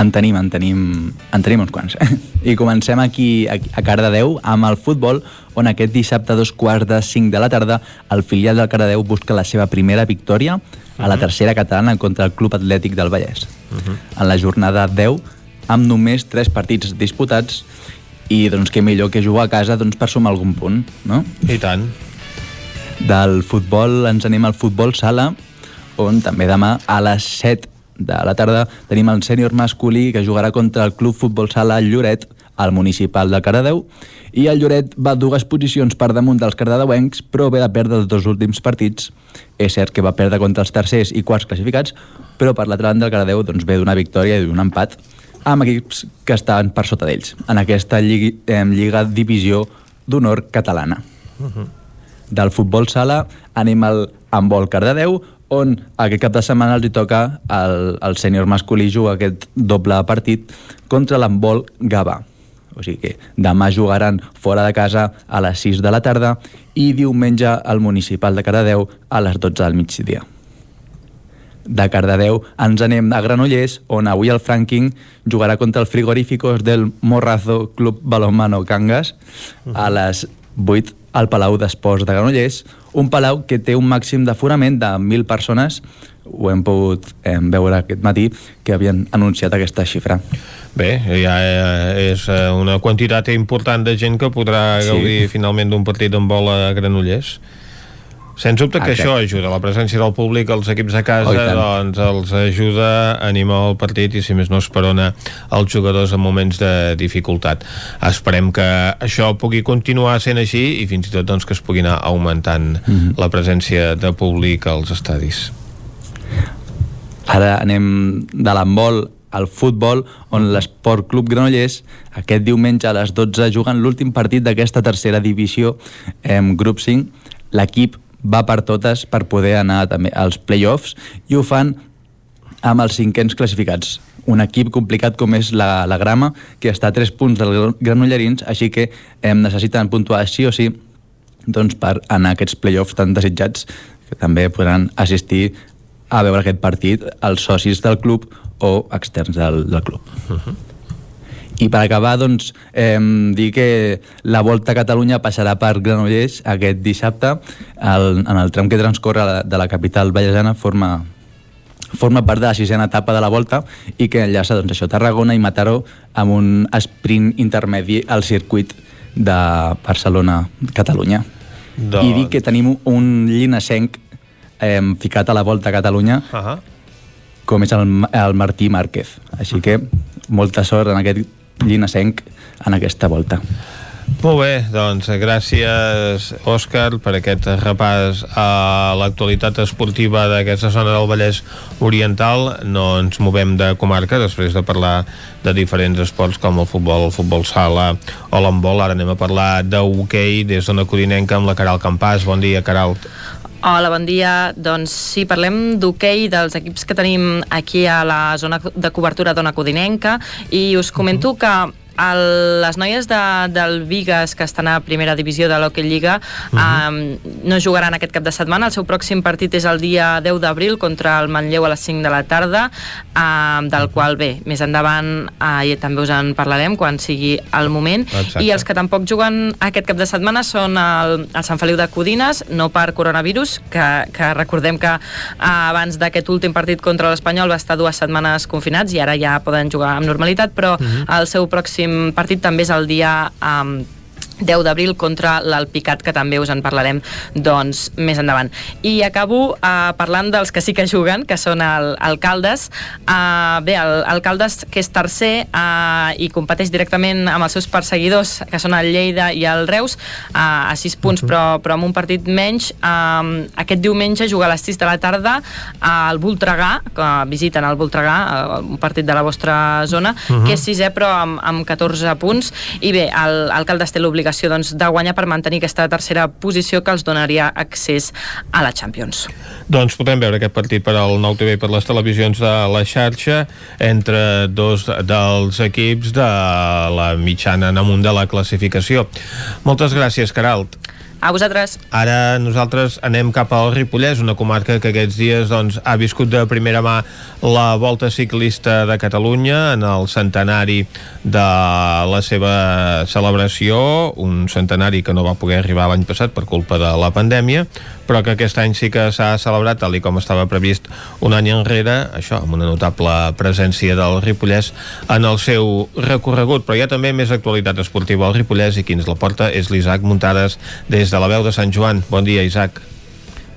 En tenim, en tenim, en tenim uns quants. I comencem aquí a, a Cardedeu amb el futbol, on aquest dissabte a dos quarts de cinc de la tarda el filial del Cardedeu busca la seva primera victòria a la tercera catalana contra el Club Atlètic del Vallès. En la jornada 10, amb només tres partits disputats, i doncs què millor que jugar a casa doncs, per sumar algun punt, no? I tant. Del futbol ens anem al futbol sala, on també demà a les 7 de la tarda tenim el sènior masculí que jugarà contra el Club Futbol Sala Lloret al municipal de Caradeu i el Lloret va dues posicions per damunt dels cardedeuencs però ve de perdre els dos últims partits. És cert que va perdre contra els tercers i quarts classificats però per l'altra banda el Caradeu doncs, ve d'una victòria i d'un empat amb equips que estan per sota d'ells en aquesta lligui, eh, Lliga Divisió d'Honor Catalana. Del futbol sala anem al handbol Cardedeu on aquest cap de setmana els hi toca el, el sènior masculí jugar aquest doble partit contra l'handbol Gavà. O sigui que demà jugaran fora de casa a les 6 de la tarda i diumenge al municipal de Cardedeu a les 12 del migdia. De Cardedeu ens anem a Granollers, on avui el Franking jugarà contra el Frigoríficos del Morrazo Club Balonmano Cangas a les 8 al Palau d'Esports de Granollers, un palau que té un màxim d'aforament de 1.000 persones, ho hem pogut eh, veure aquest matí, que havien anunciat aquesta xifra. Bé, ja eh, és eh, una quantitat important de gent que podrà Sí. gaudir finalment d'un partit d'en vol a Granollers. Sens dubte que Exacte. això ajuda, la presència del públic, els equips de casa, Oh, doncs els ajuda a animar el partit i si més no esperona els jugadors en moments de dificultat. Esperem que això pugui continuar sent així i fins i tot doncs, que es pugui anar augmentant Mhm. la presència de públic als estadis. Ara anem de l'handbol al futbol, on l'Esport Club Granollers aquest diumenge a les 12 juguen l'últim partit d'aquesta tercera divisió en grup 5. L'equip va per totes per poder anar també als play-offs i ho fan amb els cinquens classificats. Un equip complicat com és la, la Grama, que està a 3 punts dels granollerins, així que em necessiten puntuar sí o sí doncs, per anar a aquests play-offs tan desitjats, que també podran assistir a veure aquest partit els socis del club o externs del, del club. I per acabar, doncs, eh, dir que la Volta a Catalunya passarà per Granollers aquest dissabte. El, en el tram que transcorre la- de la capital vallesana forma, forma part de la sisena etapa de la Volta i que enllaça doncs, això, Tarragona i Mataró amb un sprint intermedi al circuit de Barcelona-Catalunya. Doncs- I dir que tenim un llinacenc eh, ficat a la Volta a Catalunya uh -huh. com és el, el Martí Márquez. Així que molta sort en aquest llinacenc en aquesta volta. Molt bé, doncs gràcies Òscar per aquest repàs a l'actualitat esportiva d'aquesta zona del Vallès Oriental. No ens movem de comarca després de parlar de diferents esports com el futbol, el futbol sala o l'handbol. Ara anem a parlar d'hoquei des d'una codinenca amb la Caral Campàs. Bon dia, Caral. Hola, bon dia. Doncs sí, parlem d'hoquei, dels equips que tenim aquí a la zona de cobertura d'Ona Codinenca i us comento que el, les noies de, del Vigas, que estan a primera divisió de l'Hockey Lliga, uh -huh. um, no jugaran aquest cap de setmana. El seu pròxim partit és el dia 10 d'abril contra el Manlleu a les 5 de la tarda, um, del qual, bé, més endavant uh, també us en parlarem quan sigui el moment. Exacte. I els que tampoc juguen aquest cap de setmana són el, el Sant Feliu de Codines, no per coronavirus, que, que recordem que uh, abans d'aquest últim partit contra l'Espanyol va estar dues setmanes confinats i ara ja poden jugar amb normalitat, però uh -huh. el seu pròxim partit també és el dia um, 10 d'abril contra l'Alpicat, que també us en parlarem doncs, més endavant. I acabo uh, parlant dels que sí que juguen, que són el, el Caldes. Uh, bé, el, el Caldes, que és tercer uh, i competeix directament amb els seus perseguidors, que són el Lleida i el Reus, uh, a 6 punts, uh -huh. però, però amb un partit menys. Uh, aquest diumenge juga a les 6 de la tarda al Voltregà, que visiten el Voltregà, uh, un partit de la vostra zona, uh -huh. que és sisè però amb, amb 14 punts. I bé, el, el Caldes té l'obligació doncs, de guanyar per mantenir aquesta tercera posició que els donaria accés a la Champions. Doncs podrem veure aquest partit per al Nou TV per les televisions de la xarxa entre dos dels equips de la mitjana en amunt de la classificació. Moltes gràcies, Caralt. A vosaltres. Ara nosaltres anem cap al Ripollès, una comarca que aquests dies doncs, ha viscut de primera mà la volta ciclista de Catalunya en el centenari de la seva celebració, un centenari que no va poder arribar l'any passat per culpa de la pandèmia, però que aquest any sí que s'ha celebrat tal com estava previst un any enrere, això, amb una notable presència del Ripollès en el seu recorregut, però hi ha també més actualitat esportiva al Ripollès i qui ens la porta és l'Isaac Muntades des de la veu de Sant Joan. Bon dia, Isaac.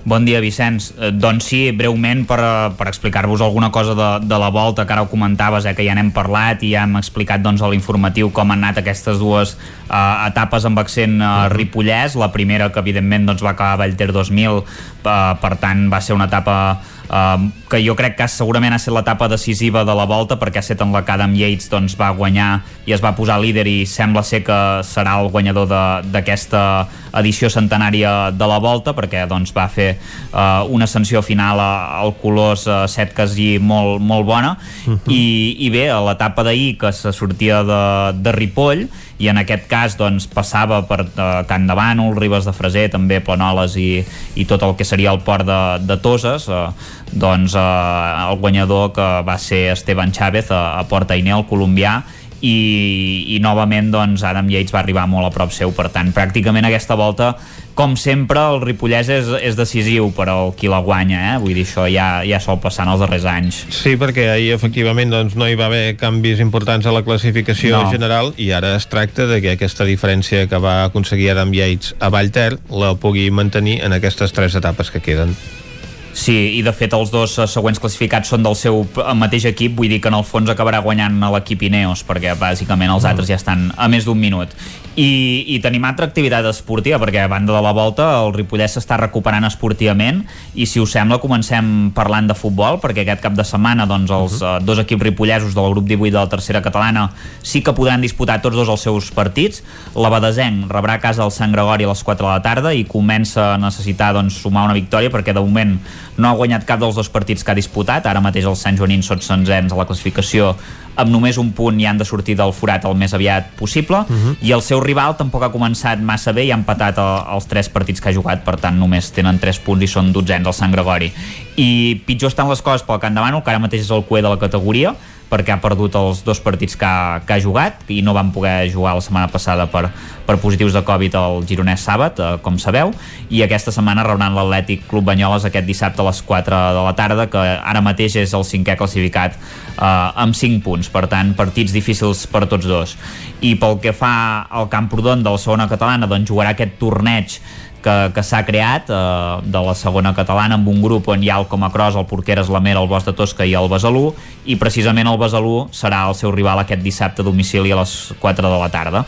Bon dia, Vicenç. Eh, doncs sí, breument per, eh, per explicar-vos alguna cosa de, de la volta, que ara ho comentaves, eh, que ja n'hem parlat i ja hem explicat doncs, a l'informatiu com han anat aquestes dues eh, etapes amb accent eh, ripollès. La primera, que evidentment doncs, va acabar a Vallter 2000, eh, per tant va ser una etapa um, que jo crec que segurament ha estat l'etapa decisiva de la volta perquè ha set en la que Adam Yates doncs, va guanyar i es va posar líder i sembla ser que serà el guanyador d'aquesta edició centenària de la volta perquè doncs, va fer uh, una ascensió final al Colors uh, set casí molt, molt bona uh -huh. I, i bé, a l'etapa d'ahir que se sortia de, de Ripoll i en aquest cas doncs, passava per uh, Can de Bànol, Ribes de Freser, també Planoles i, i tot el que seria el port de, de Toses, uh, doncs eh, el guanyador que va ser Esteban Chávez a, a Port Ainé, el colombià i, i novament doncs, Adam Yates va arribar molt a prop seu. Per tant pràcticament aquesta volta com sempre el Ripollès és, és decisiu però qui la guanya, eh? vull dir això ja, ja sol passar en els darrers anys Sí, perquè ahir efectivament doncs, no hi va haver canvis importants a la classificació No. general i ara es tracta de que aquesta diferència que va aconseguir Adam Yates a Vallter la pugui mantenir en aquestes tres etapes que queden Sí, i de fet els dos eh, següents classificats són del seu mateix equip, vull dir que en el fons acabarà guanyant l'equip Ineos, perquè bàsicament els altres ja estan a més d'un minut. I, I tenim altra activitat esportiva, perquè a banda de la volta el Ripollès s'està recuperant esportivament i si us sembla comencem parlant de futbol, perquè aquest cap de setmana doncs, els uh dos equips ripollesos del grup 18 de la tercera catalana sí que podran disputar tots dos els seus partits. La Badesenc rebrà a casa el Sant Gregori a les 4 de la tarda i comença a necessitar doncs, sumar una victòria perquè de moment no ha guanyat cap dels dos partits que ha disputat. Ara mateix els Sant Joanins són senzens a la classificació amb només un punt i han de sortir del forat el més aviat possible uh -huh. i el seu rival tampoc ha començat massa bé i ha empatat a, els tres partits que ha jugat per tant només tenen 3 punts i són dotzens al Sant Gregori i pitjor estan les coses pel Can de Bànol que ara mateix és el cué de la categoria perquè ha perdut els dos partits que ha, que ha jugat i no van poder jugar la setmana passada per, per positius de Covid al Gironès Sàbat, eh, com sabeu, i aquesta setmana rebran l'Atlètic Club Banyoles aquest dissabte a les 4 de la tarda, que ara mateix és el cinquè classificat eh, amb 5 punts, per tant, partits difícils per tots dos. I pel que fa al Camprodon de la segona catalana, doncs jugarà aquest torneig que, que s'ha creat eh, de la segona catalana amb un grup on hi ha el Comacros, el Porqueres, la Mera, el Bosc de Tosca i el Besalú i precisament el Besalú serà el seu rival aquest dissabte a domicili a les 4 de la tarda.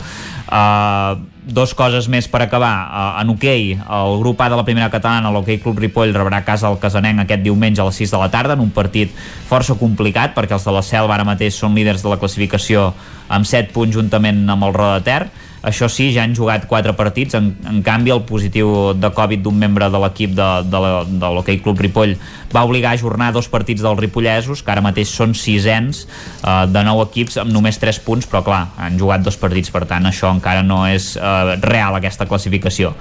Uh, dos coses més per acabar. Uh, en hoquei, el grup A de la primera catalana, l'Hockey Club Ripoll, rebrà casa el Casanenc aquest diumenge a les 6 de la tarda en un partit força complicat perquè els de la Selva ara mateix són líders de la classificació amb 7 punts juntament amb el Roda de Ter això sí, ja han jugat quatre partits, en, en canvi el positiu de Covid d'un membre de l'equip de, de, de l'Hockey Club Ripoll va obligar a ajornar dos partits dels ripollesos, que ara mateix són sisens eh, de nou equips amb només 3 punts, però clar, han jugat dos partits, per tant això encara no és eh, real aquesta classificació.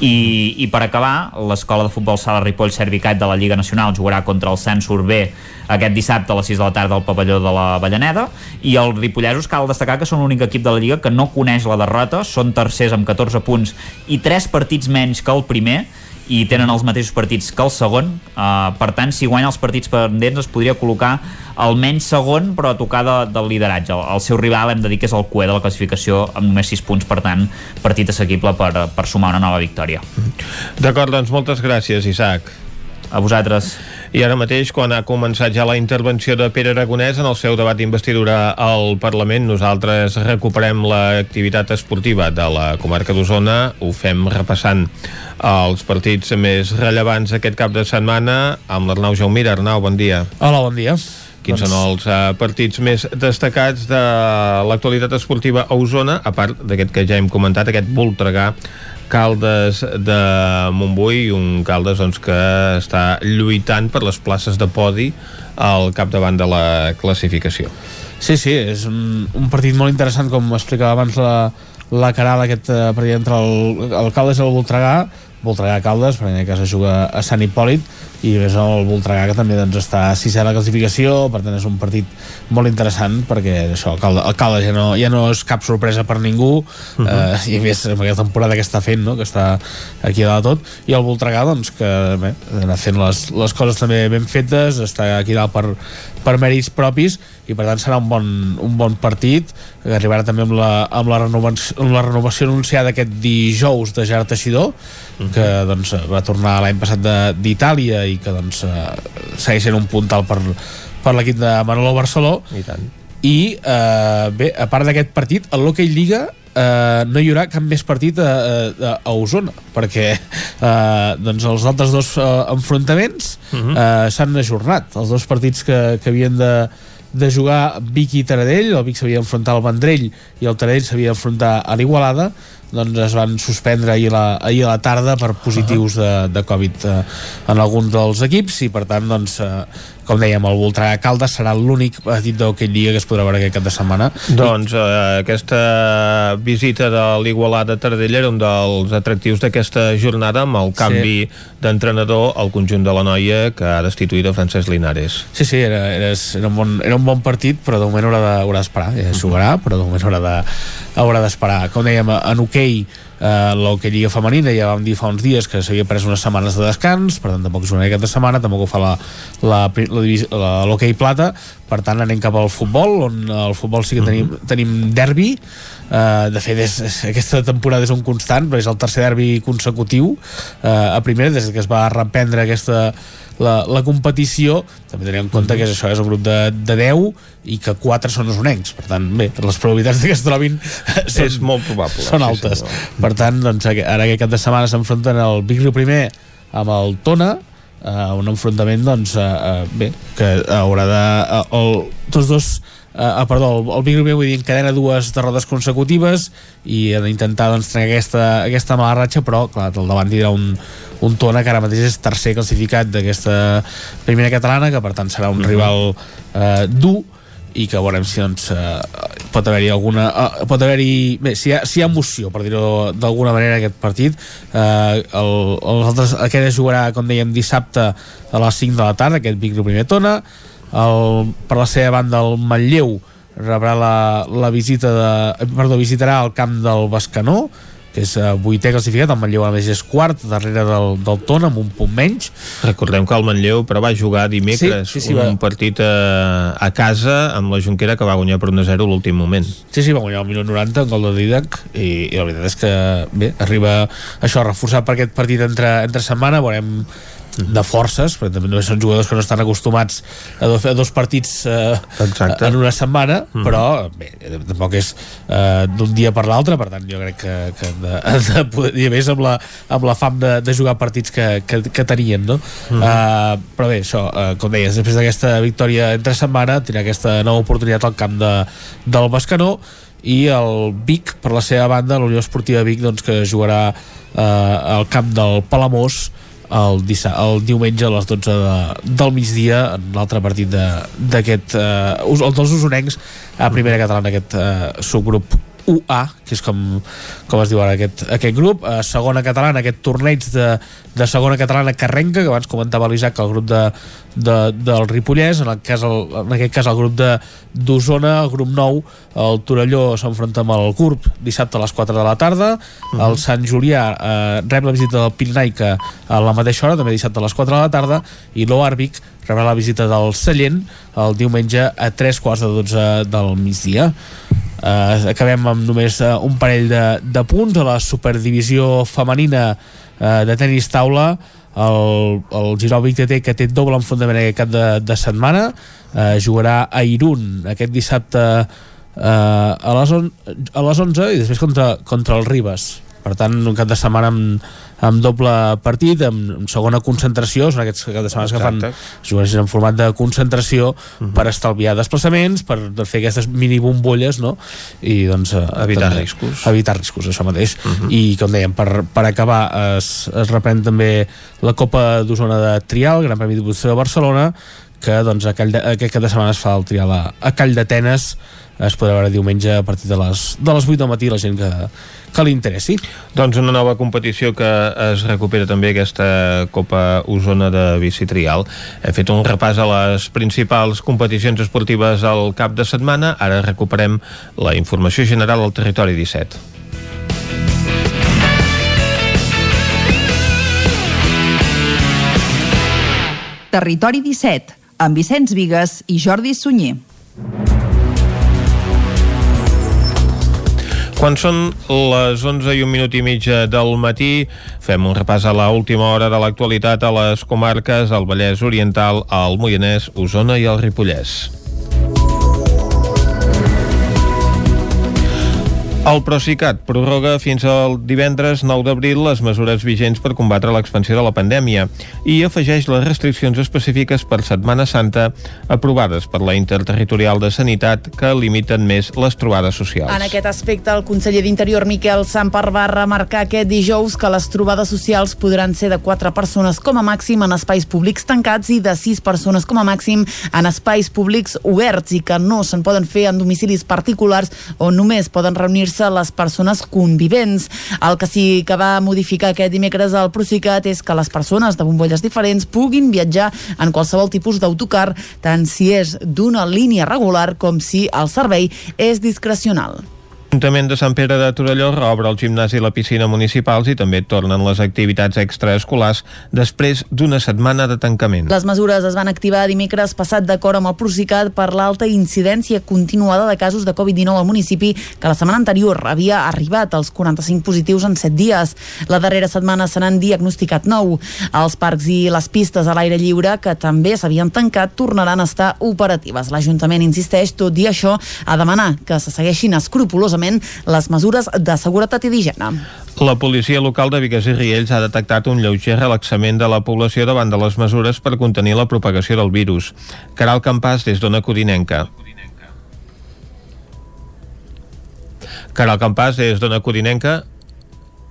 I, i per acabar, l'escola de futbol sala Ripoll Servicat de la Lliga Nacional jugarà contra el Sant Sorbé aquest dissabte a les 6 de la tarda al pavelló de la Vallaneda. I els ripollesos cal destacar que són l'únic equip de la Lliga que no coneix la derrota, són tercers amb 14 punts i 3 partits menys que el primer i tenen els mateixos partits que el segon. Uh, per tant si guanya els partits pendents es podria col·locar almenys segon però a tocar de, del lideratge. El, el seu rival hem de dir que és el cué de la classificació amb només 6 punts, per tant partit assequible per, per sumar una nova victòria. D'acord, doncs moltes gràcies Isaac. A vosaltres. I ara mateix, quan ha començat ja la intervenció de Pere Aragonès en el seu debat d'investidura al Parlament, nosaltres recuperem l'activitat esportiva de la comarca d'Osona, ho fem repassant els partits més rellevants aquest cap de setmana amb l'Arnau Jaumira. Arnau, bon dia. Hola, bon dia. Quins doncs... són els uh, partits més destacats de l'actualitat esportiva a Osona, a part d'aquest que ja hem comentat, aquest Voltregà Caldes de Montbui, un Caldes doncs, que està lluitant per les places de podi al capdavant de la classificació. Sí, sí, és un, un partit molt interessant, com explicava abans la, la Caral, aquest uh, partit entre el, el Caldes i el Voltregà, Voltregà Caldes, perquè en aquest cas es juga a Sant Hipòlit i és el Voltregà que també doncs, està a sisè a la classificació, per tant és un partit molt interessant perquè això, el Caldes, Caldes ja, no, ja no és cap sorpresa per ningú uh -huh. eh, i a més amb aquesta temporada que està fent no? que està aquí a dalt tot i el Voltregà doncs que bé, anar fent les, les coses també ben fetes està aquí dalt per, per mèrits propis i per tant serà un bon, un bon partit que arribarà també amb la, amb la, renovació, amb la renovació anunciada aquest dijous de Gerard Teixidor uh -huh. que doncs, va tornar l'any passat d'Itàlia i que doncs, eh, segueix sent un puntal per, per l'equip de Manolo Barceló. I tant. I eh, bé, a part d'aquest partit el l'Hockey Lliga eh, no hi haurà cap més partit a, a, a Osona perquè eh, doncs els altres dos eh, enfrontaments uh -huh. eh, s'han ajornat. Els dos partits que, que havien de de jugar Vic i Taradell, el Vic s'havia d'enfrontar al Vendrell i el Taradell s'havia d'enfrontar a l'Igualada doncs es van suspendre ahir, la, ahir a la tarda per positius de, de Covid eh, en alguns dels equips i per tant doncs eh, com dèiem, el Voltregà Caldes serà l'únic partit d'aquell dia que es podrà veure aquest cap de setmana. Doncs eh, aquesta visita de l'Igualada Tardella era un dels atractius d'aquesta jornada amb el canvi sí. d'entrenador al conjunt de la noia que ha destituït a Francesc Linares. Sí, sí, era, era, era, un, bon, era un bon partit, però de moment haurà d'esperar. De, ja jugarà, però de moment haurà d'esperar. De, com dèiem, en hoquei okay, eh, l'hoquei Lliga Femenina ja vam dir fa uns dies que s'havia pres unes setmanes de descans per tant tampoc és una aquesta setmana tampoc ho fa l'hoquei Plata per tant anem cap al futbol on el futbol sí que tenim, mm -hmm. tenim derbi Uh, de fet és, és, aquesta temporada és un constant però és el tercer derbi consecutiu. Uh, a primera des que es va reprendre aquesta la, la competició també tenim en compte que és això és un grup de, de 10 i que 4 són osonencs per tant bé, les probabilitats que es trobin són, és molt probable són altes. sí, per tant doncs, ara aquest cap de setmana s'enfronten el Big Riu primer amb el Tona uh, un enfrontament doncs, uh, uh, bé, que haurà de uh, el, tots dos Uh, perdó, el, el Big Rubio vull dir encadena dues derrotes consecutives i ha d'intentar doncs, trencar aquesta, aquesta mala ratxa però clar, al davant tindrà un, un Tona que ara mateix és tercer classificat d'aquesta primera catalana que per tant serà un uh -huh. rival uh, dur i que veurem si doncs, uh, pot haver-hi alguna uh, pot haver-hi, bé, si hi, ha, si hi ha emoció per dir-ho d'alguna manera aquest partit uh, el, els altres, aquest jugarà com dèiem dissabte a les 5 de la tarda aquest Rubio primer Tona el, per la seva banda el Manlleu rebrà la, la visita de, perdó, visitarà el camp del Bascanó que és uh, vuitè classificat, el Manlleu a més és quart darrere del, del Tona amb un punt menys. Recordem que el Manlleu però va jugar dimecres sí, sí, sí, un va. partit a, a casa amb la Junquera que va guanyar per 1-0 l'últim moment. Sí, sí, va guanyar el minut 90 un gol de Didac i, i la veritat és que bé, arriba això reforçat per aquest partit entre, entre setmana. Veurem de forces, perquè també són jugadors que no estan acostumats a, do, a dos partits eh, en una setmana, mm. però bé, tampoc és eh, d'un dia per l'altre, per tant jo crec que, que de, de poder, a més amb la, amb la fam de, de jugar partits que, que, que tenien, no? Mm. Uh, però bé, això, uh, com deies, després d'aquesta victòria entre setmana, tindrà aquesta nova oportunitat al camp de, del Bascanó i el Vic, per la seva banda, la Unió Esportiva Vic, doncs, que jugarà eh, al camp del Palamós el, el diumenge a les 12 de, del migdia en l'altre partit d'aquest eh, el dels usonencs a primera catalana aquest eh, subgrup UA, que és com, com es diu ara aquest, aquest grup, a segona catalana aquest torneig de, de segona catalana Carrenca, que abans comentava l'Isaac el grup de, de, del Ripollès en, el cas, el, en aquest cas el grup d'Osona, el grup 9 el Torelló s'enfronta amb el GURB dissabte a les 4 de la tarda uh -huh. el Sant Julià eh, rep la visita del Pirinaica a la mateixa hora també dissabte a les 4 de la tarda i l'Oàrbic rebrà la visita del Sallent el diumenge a 3 quarts de 12 del migdia eh, acabem amb només uh, un parell de, de punts a la superdivisió femenina uh, de tenis taula. El, el Giró Vic TT que té doble enfrontament aquest cap de, de setmana uh, jugarà a Irún aquest dissabte uh, a, les on, a les 11 i després contra, contra el Ribes per tant un cap de setmana amb, amb doble partit, amb, amb segona concentració són aquests cap de setmanes que fan jugadors en format de concentració uh -huh. per estalviar desplaçaments, per fer aquestes mini bombolles no? i doncs eh, evitar també, riscos evitar riscos, això mateix uh -huh. i com dèiem, per, per acabar es, es reprèn també la Copa d'Osona de Trial, Gran Premi de de Barcelona que doncs, a Call de, aquest cap de setmana es fa el trial a, a Call d'Atenes es podrà veure diumenge a partir de les, de les 8 del matí la gent que, que li interessi. Doncs una nova competició que es recupera també aquesta Copa Osona de bici trial. He fet un repàs a les principals competicions esportives al cap de setmana. Ara recuperem la informació general al territori 17. Territori 17, amb Vicenç Vigues i Jordi Sunyer. Quan són les 11 i un minut i mig del matí, fem un repàs a l'última última hora de l'actualitat a les comarques, al Vallès Oriental, al Moianès, Osona i al Ripollès. El Procicat prorroga fins al divendres 9 d'abril les mesures vigents per combatre l'expansió de la pandèmia i afegeix les restriccions específiques per Setmana Santa aprovades per la Interterritorial de Sanitat que limiten més les trobades socials. En aquest aspecte, el conseller d'Interior Miquel Sampar va remarcar aquest dijous que les trobades socials podran ser de 4 persones com a màxim en espais públics tancats i de 6 persones com a màxim en espais públics oberts i que no se'n poden fer en domicilis particulars on només poden reunir reunir-se les persones convivents. El que sí que va modificar aquest dimecres al Procicat és que les persones de bombolles diferents puguin viatjar en qualsevol tipus d'autocar, tant si és d'una línia regular com si el servei és discrecional. L'Ajuntament de Sant Pere de Torelló reobre el gimnàs i la piscina municipals i també tornen les activitats extraescolars després d'una setmana de tancament. Les mesures es van activar dimecres passat d'acord amb el Procicat per l'alta incidència continuada de casos de Covid-19 al municipi que la setmana anterior havia arribat als 45 positius en 7 dies. La darrera setmana se n'han diagnosticat 9. Els parcs i les pistes a l'aire lliure, que també s'havien tancat, tornaran a estar operatives. L'Ajuntament insisteix, tot i això, a demanar que se segueixin escrupulosament les mesures de seguretat i d'higiene. La policia local de Vigues i Riells ha detectat un lleuger relaxament de la població davant de les mesures per contenir la propagació del virus. Caral Campàs, des d'Ona Codinenca. Caral Campàs, des d'Ona Codinenca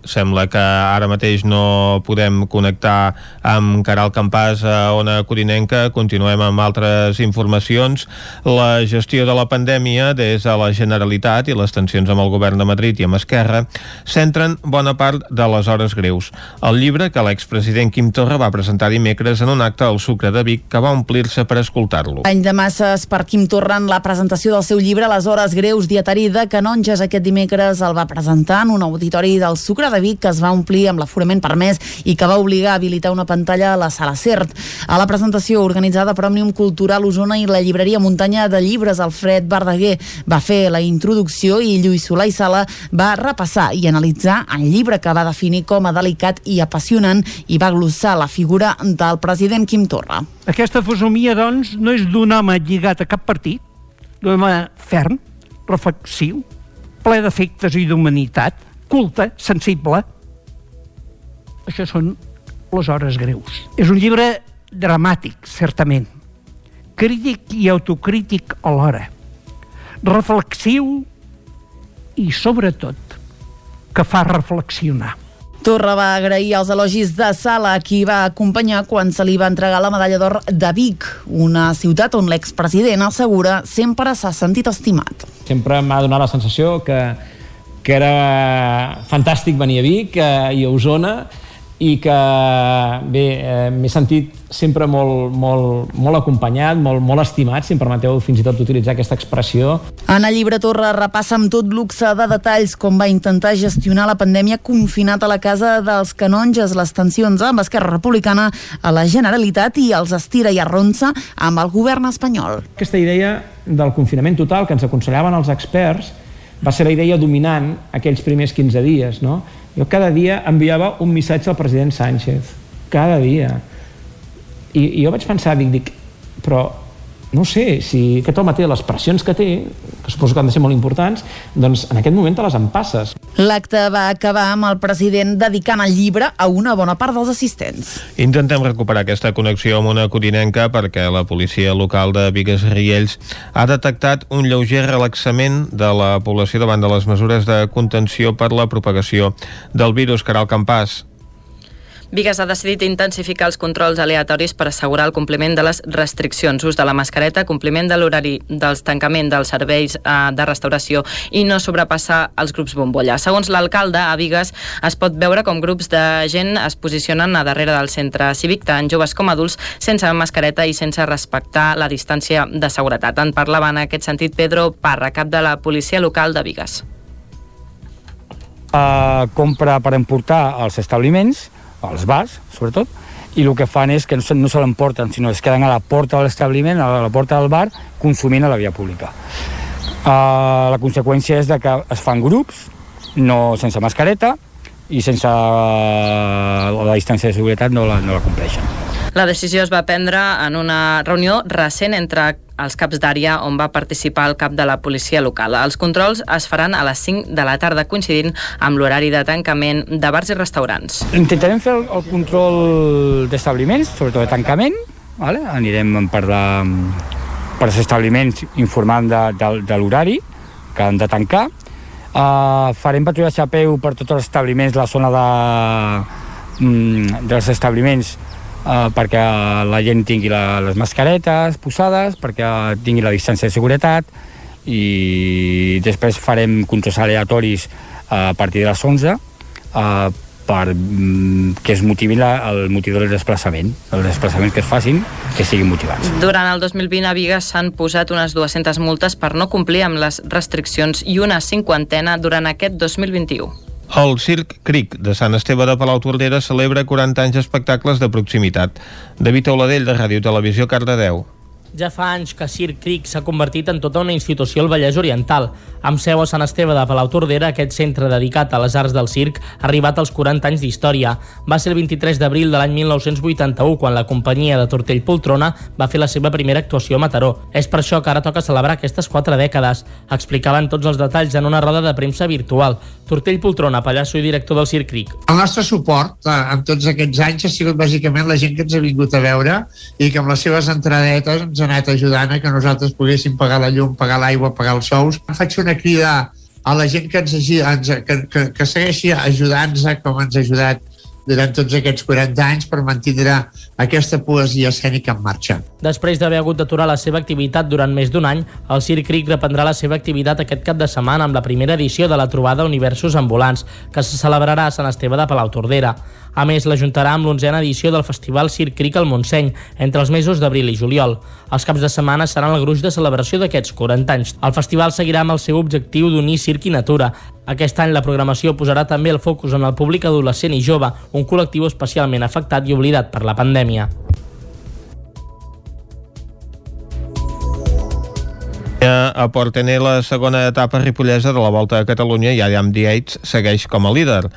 sembla que ara mateix no podem connectar amb Caral Campàs a Ona Corinenca. Continuem amb altres informacions. La gestió de la pandèmia des de la Generalitat i les tensions amb el govern de Madrid i amb Esquerra centren bona part de les hores greus. El llibre que l'expresident Quim Torra va presentar dimecres en un acte al Sucre de Vic que va omplir-se per escoltar-lo. Any de masses per Quim Torra en la presentació del seu llibre Les hores greus dietari de Canonges aquest dimecres el va presentar en un auditori del Sucre de Vic que es va omplir amb l'aforament permès i que va obligar a habilitar una pantalla a la Sala Cert. A la presentació organitzada per Òmnium Cultural Osona i la llibreria Muntanya de Llibres Alfred Verdaguer va fer la introducció i Lluís Solà i Sala va repassar i analitzar el llibre que va definir com a delicat i apassionant i va glossar la figura del president Quim Torra. Aquesta fesomia, doncs, no és d'un home lligat a cap partit, d'un home ferm, reflexiu, ple d'efectes i d'humanitat, culte, sensible. Això són les hores greus. És un llibre dramàtic, certament, crític i autocrític alhora, reflexiu i, sobretot, que fa reflexionar. Torra va agrair els elogis de Sala, a qui va acompanyar quan se li va entregar la medalla d'or de Vic, una ciutat on l'expresident assegura sempre s'ha sentit estimat. Sempre m'ha donat la sensació que, que era fantàstic venir a Vic eh, i a Osona i que bé, eh, m'he sentit sempre molt, molt, molt acompanyat, molt, molt estimat, si em permeteu fins i tot utilitzar aquesta expressió. El llibre Torra repassa amb tot luxe de detalls com va intentar gestionar la pandèmia confinat a la casa dels canonges, les tensions amb Esquerra Republicana a la Generalitat i els estira i arronsa amb el govern espanyol. Aquesta idea del confinament total que ens aconsellaven els experts va ser la idea dominant aquells primers 15 dies, no? Jo cada dia enviava un missatge al president Sánchez, cada dia. I, i jo vaig pensar, dic, dic, però no sé, si aquest home té les pressions que té, que suposo que han de ser molt importants, doncs en aquest moment te les empasses. L'acte va acabar amb el president dedicant el llibre a una bona part dels assistents. Intentem recuperar aquesta connexió amb una codinenca perquè la policia local de Vigues Riells ha detectat un lleuger relaxament de la població davant de les mesures de contenció per la propagació del virus. Caral Campàs, Vigues ha decidit intensificar els controls aleatoris per assegurar el compliment de les restriccions, ús de la mascareta, compliment de l'horari dels tancament dels serveis eh, de restauració i no sobrepassar els grups bombolla. Segons l'alcalde, a Vigues es pot veure com grups de gent es posicionen a darrere del centre cívic, tant joves com adults, sense mascareta i sense respectar la distància de seguretat. En parlava en aquest sentit Pedro Parra, cap de la policia local de Vigues. Uh, compra per emportar als establiments als bars, sobretot, i el que fan és que no se, no se l'emporten, sinó es queden a la porta de l'establiment, a la porta del bar, consumint a la via pública. Uh, la conseqüència és de que es fan grups, no sense mascareta, i sense uh, la distància de seguretat no la, no la compleixen. La decisió es va prendre en una reunió recent entre els caps d'àrea on va participar el cap de la policia local. Els controls es faran a les 5 de la tarda coincidint amb l'horari de tancament de bars i restaurants. Intentarem fer el, control d'establiments, sobretot de tancament, vale? anirem per, la, per els establiments informant de, de, de l'horari que han de tancar. Uh, farem patrullatge a peu per tots els establiments, la zona de, mm, dels establiments eh, perquè la gent tingui la, les mascaretes posades, perquè tingui la distància de seguretat i després farem controls aleatoris eh, a partir de les 11 eh, per mm, que es motivi la, el motiu del desplaçament, els desplaçaments que es facin, que siguin motivats. Durant el 2020 a Vigues s'han posat unes 200 multes per no complir amb les restriccions i una cinquantena durant aquest 2021. El Circ Cric de Sant Esteve de Palautordera celebra 40 anys d'espectacles de proximitat. David Oladell, de Ràdio Televisió, Cardedeu. Ja fa anys que Circ Cric s'ha convertit en tota una institució al Vallès Oriental. Amb seu a Sant Esteve de Palautordera, aquest centre dedicat a les arts del circ ha arribat als 40 anys d'història. Va ser el 23 d'abril de l'any 1981 quan la companyia de Tortell Poltrona va fer la seva primera actuació a Mataró. És per això que ara toca celebrar aquestes quatre dècades. Explicaven tots els detalls en una roda de premsa virtual. Tortell Poltrona, pallasso i director del Circ Cric. El nostre suport eh, en tots aquests anys ha sigut bàsicament la gent que ens ha vingut a veure i que amb les seves entradetes ens ha anat ajudant a que nosaltres poguéssim pagar la llum, pagar l'aigua, pagar els sous. Faig una crida a la gent que ens, ens que, que, que segueixi ajudant-nos com ens ha ajudat durant tots aquests 40 anys per mantindre aquesta poesia escènica en marxa. Després d'haver hagut d'aturar la seva activitat durant més d'un any, el Circ Cric reprendrà la seva activitat aquest cap de setmana amb la primera edició de la trobada Universos Ambulants, que se celebrarà a Sant Esteve de Palautordera. A més, l'ajuntarà amb l'onzena edició del Festival Circ Cric al Montseny, entre els mesos d'abril i juliol. Els caps de setmana seran el gruix de celebració d'aquests 40 anys. El festival seguirà amb el seu objectiu d'unir circ i natura. Aquest any la programació posarà també el focus en el públic adolescent i jove, un col·lectiu especialment afectat i oblidat per la pandèmia. A Portener, la segona etapa ripollesa de la Volta a Catalunya i Adam Diates segueix com a líder.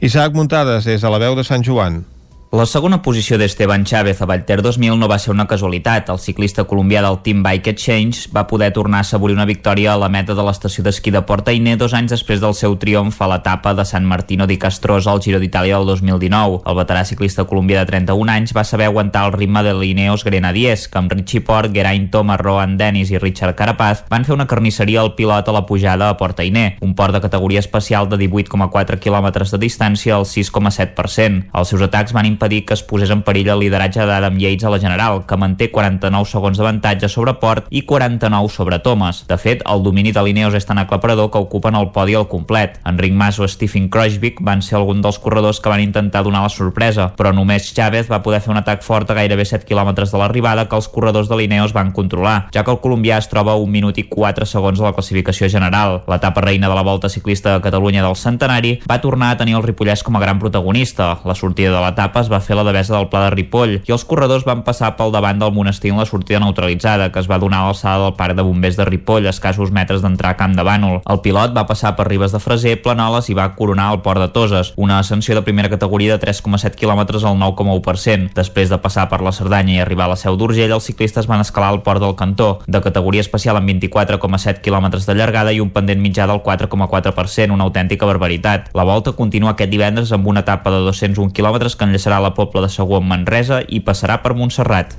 Isaac Muntades, des de la veu de Sant Joan. La segona posició d'Esteban Chávez a Vallter 2000 no va ser una casualitat. El ciclista colombià del Team Bike Exchange va poder tornar a assaborir una victòria a la meta de l'estació d'esquí de Porta Iné dos anys després del seu triomf a l'etapa de San Martino di Castrosa al Giro d'Itàlia del 2019. El veterà ciclista colombià de 31 anys va saber aguantar el ritme de l'Ineos Grenadiers, que amb Richie Port, Geraint Thomas, Rohan Dennis i Richard Carapaz van fer una carnisseria al pilot a la pujada a Porta Iné, un port de categoria especial de 18,4 km de distància al 6,7%. Els seus atacs van impedir que es posés en perill el lideratge d'Adam Yates a la General, que manté 49 segons d'avantatge sobre Port i 49 sobre Thomas. De fet, el domini de l'Ineos és tan aclaparador que ocupen el podi al complet. Enric Mas o Stephen Kruijswijk van ser alguns dels corredors que van intentar donar la sorpresa, però només Chávez va poder fer un atac fort a gairebé 7 km de l'arribada que els corredors de l'Ineos van controlar, ja que el colombià es troba a 1 minut i 4 segons de la classificació general. L'etapa reina de la Volta Ciclista de Catalunya del Centenari va tornar a tenir el Ripollès com a gran protagonista. La sortida de l'etapa es va fer la devesa del Pla de Ripoll i els corredors van passar pel davant del monestir en la sortida neutralitzada que es va donar a l'alçada del parc de bombers de Ripoll a escassos metres d'entrar a Camp de Bànol. El pilot va passar per Ribes de Freser, Planoles i va coronar el port de Toses, una ascensió de primera categoria de 3,7 km al 9,1%. Després de passar per la Cerdanya i arribar a la Seu d'Urgell, els ciclistes van escalar el port del Cantó, de categoria especial amb 24,7 km de llargada i un pendent mitjà del 4,4%, una autèntica barbaritat. La volta continua aquest divendres amb una etapa de 201 km que enllaçarà la Pobla de Segur amb Manresa i passarà per Montserrat.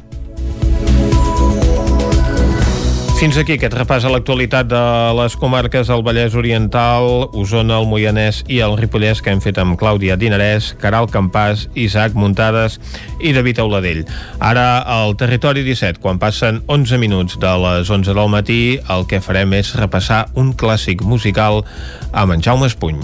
Fins aquí aquest repàs a l'actualitat de les comarques del Vallès Oriental, Osona, el Moianès i el Ripollès que hem fet amb Clàudia Dinarès, Caral Campàs, Isaac Muntades i David Auladell. Ara al Territori 17, quan passen 11 minuts de les 11 del matí, el que farem és repassar un clàssic musical amb en Jaume Espuny.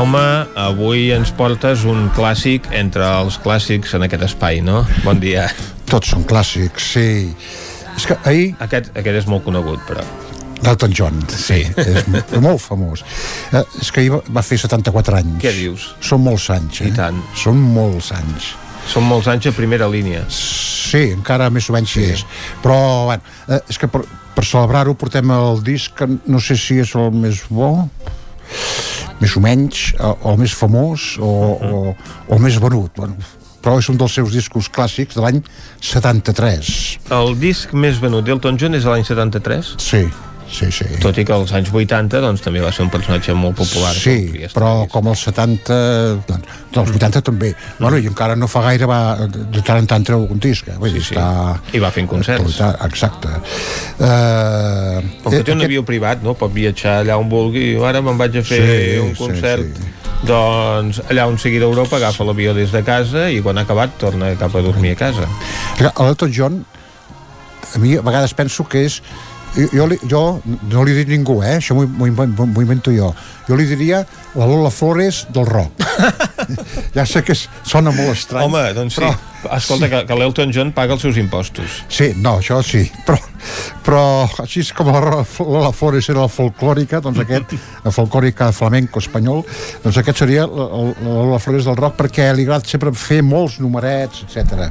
Jaume, avui ens portes un clàssic entre els clàssics en aquest espai, no? Bon dia. Tots són clàssics, sí. És que ahir... Aquest, aquest és molt conegut, però... L'Elton John, sí, és m- molt famós. Eh, és que ahir va- fer 74 anys. Què dius? Són molts anys, eh? I tant. Són molts anys. Són molts anys a primera línia. Sí, encara més o menys sí. és. Però, bueno, eh, és que per, per celebrar-ho portem el disc, que no sé si és el més bo, més o menys, o, o el més famós, o, o, o el més venut. Bueno, però és un dels seus discos clàssics de l'any 73. El disc més venut d'Elton John és de l'any 73? Sí, sí, sí. Tot i que als anys 80 doncs, també va ser un personatge molt popular. Sí, però com els 70, doncs, dels 80 també. Bueno, i encara no fa gaire va, de tant en tant treu algun disc. Eh? Vull dir, Sí, sí. està... I va fent concerts. Exacte. Uh, Com que té un avió privat, no? Pot viatjar allà on vulgui. Ara me'n vaig a fer Sí, un sí, concert doncs allà on sigui d'Europa agafa l'avió des de casa i quan ha acabat torna cap a dormir a casa. L'Elton John, a mi a vegades penso que és jo, jo, jo no li dic ningú, eh? això m'ho invento jo. Jo li diria la Lola Flores del rock. ja sé que sona molt estrany. Home, doncs sí. Escolta, que, que l'Elton John paga els seus impostos. Sí, no, això sí, però, però així com la, la Flores era la folclòrica, doncs aquest, la folclòrica flamenco espanyol, doncs aquest seria la, la, la Flores del rock perquè li agrada sempre fer molts numerets, etc.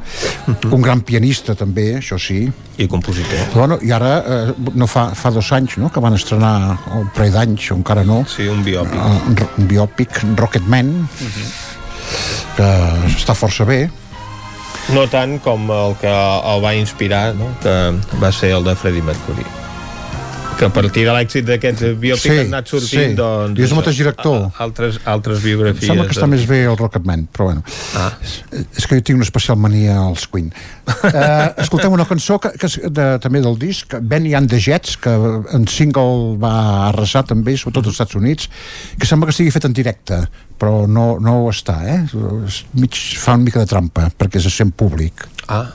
Un gran pianista també, això sí. I compositor. Bueno, I ara, eh, no fa, fa dos anys, no?, que van estrenar, un parell d'anys, o encara no, Sí, un biòpic. un, un biòpic, Rocketman, que està força bé, No tant com el que el va inspirar, no? que va ser el de Freddie Mercury. Que a partir de l'èxit d'aquests biòpics Sí, han anat sortint, sí. doncs... I és el mateix director. a- Altres, altres biografies. Sembla que està doncs. més bé el Rocketman, però bueno. Ah. És que jo tinc una especial mania als Queen. Uh, escoltem una cançó que, que és de, també del disc, Benny and the Jets, que en single va arrasar també, sobretot als Estats Units, que sembla que estigui fet en directe, però no, no ho està, eh? És Mig, fa una mica de trampa, perquè se sent públic. Ah.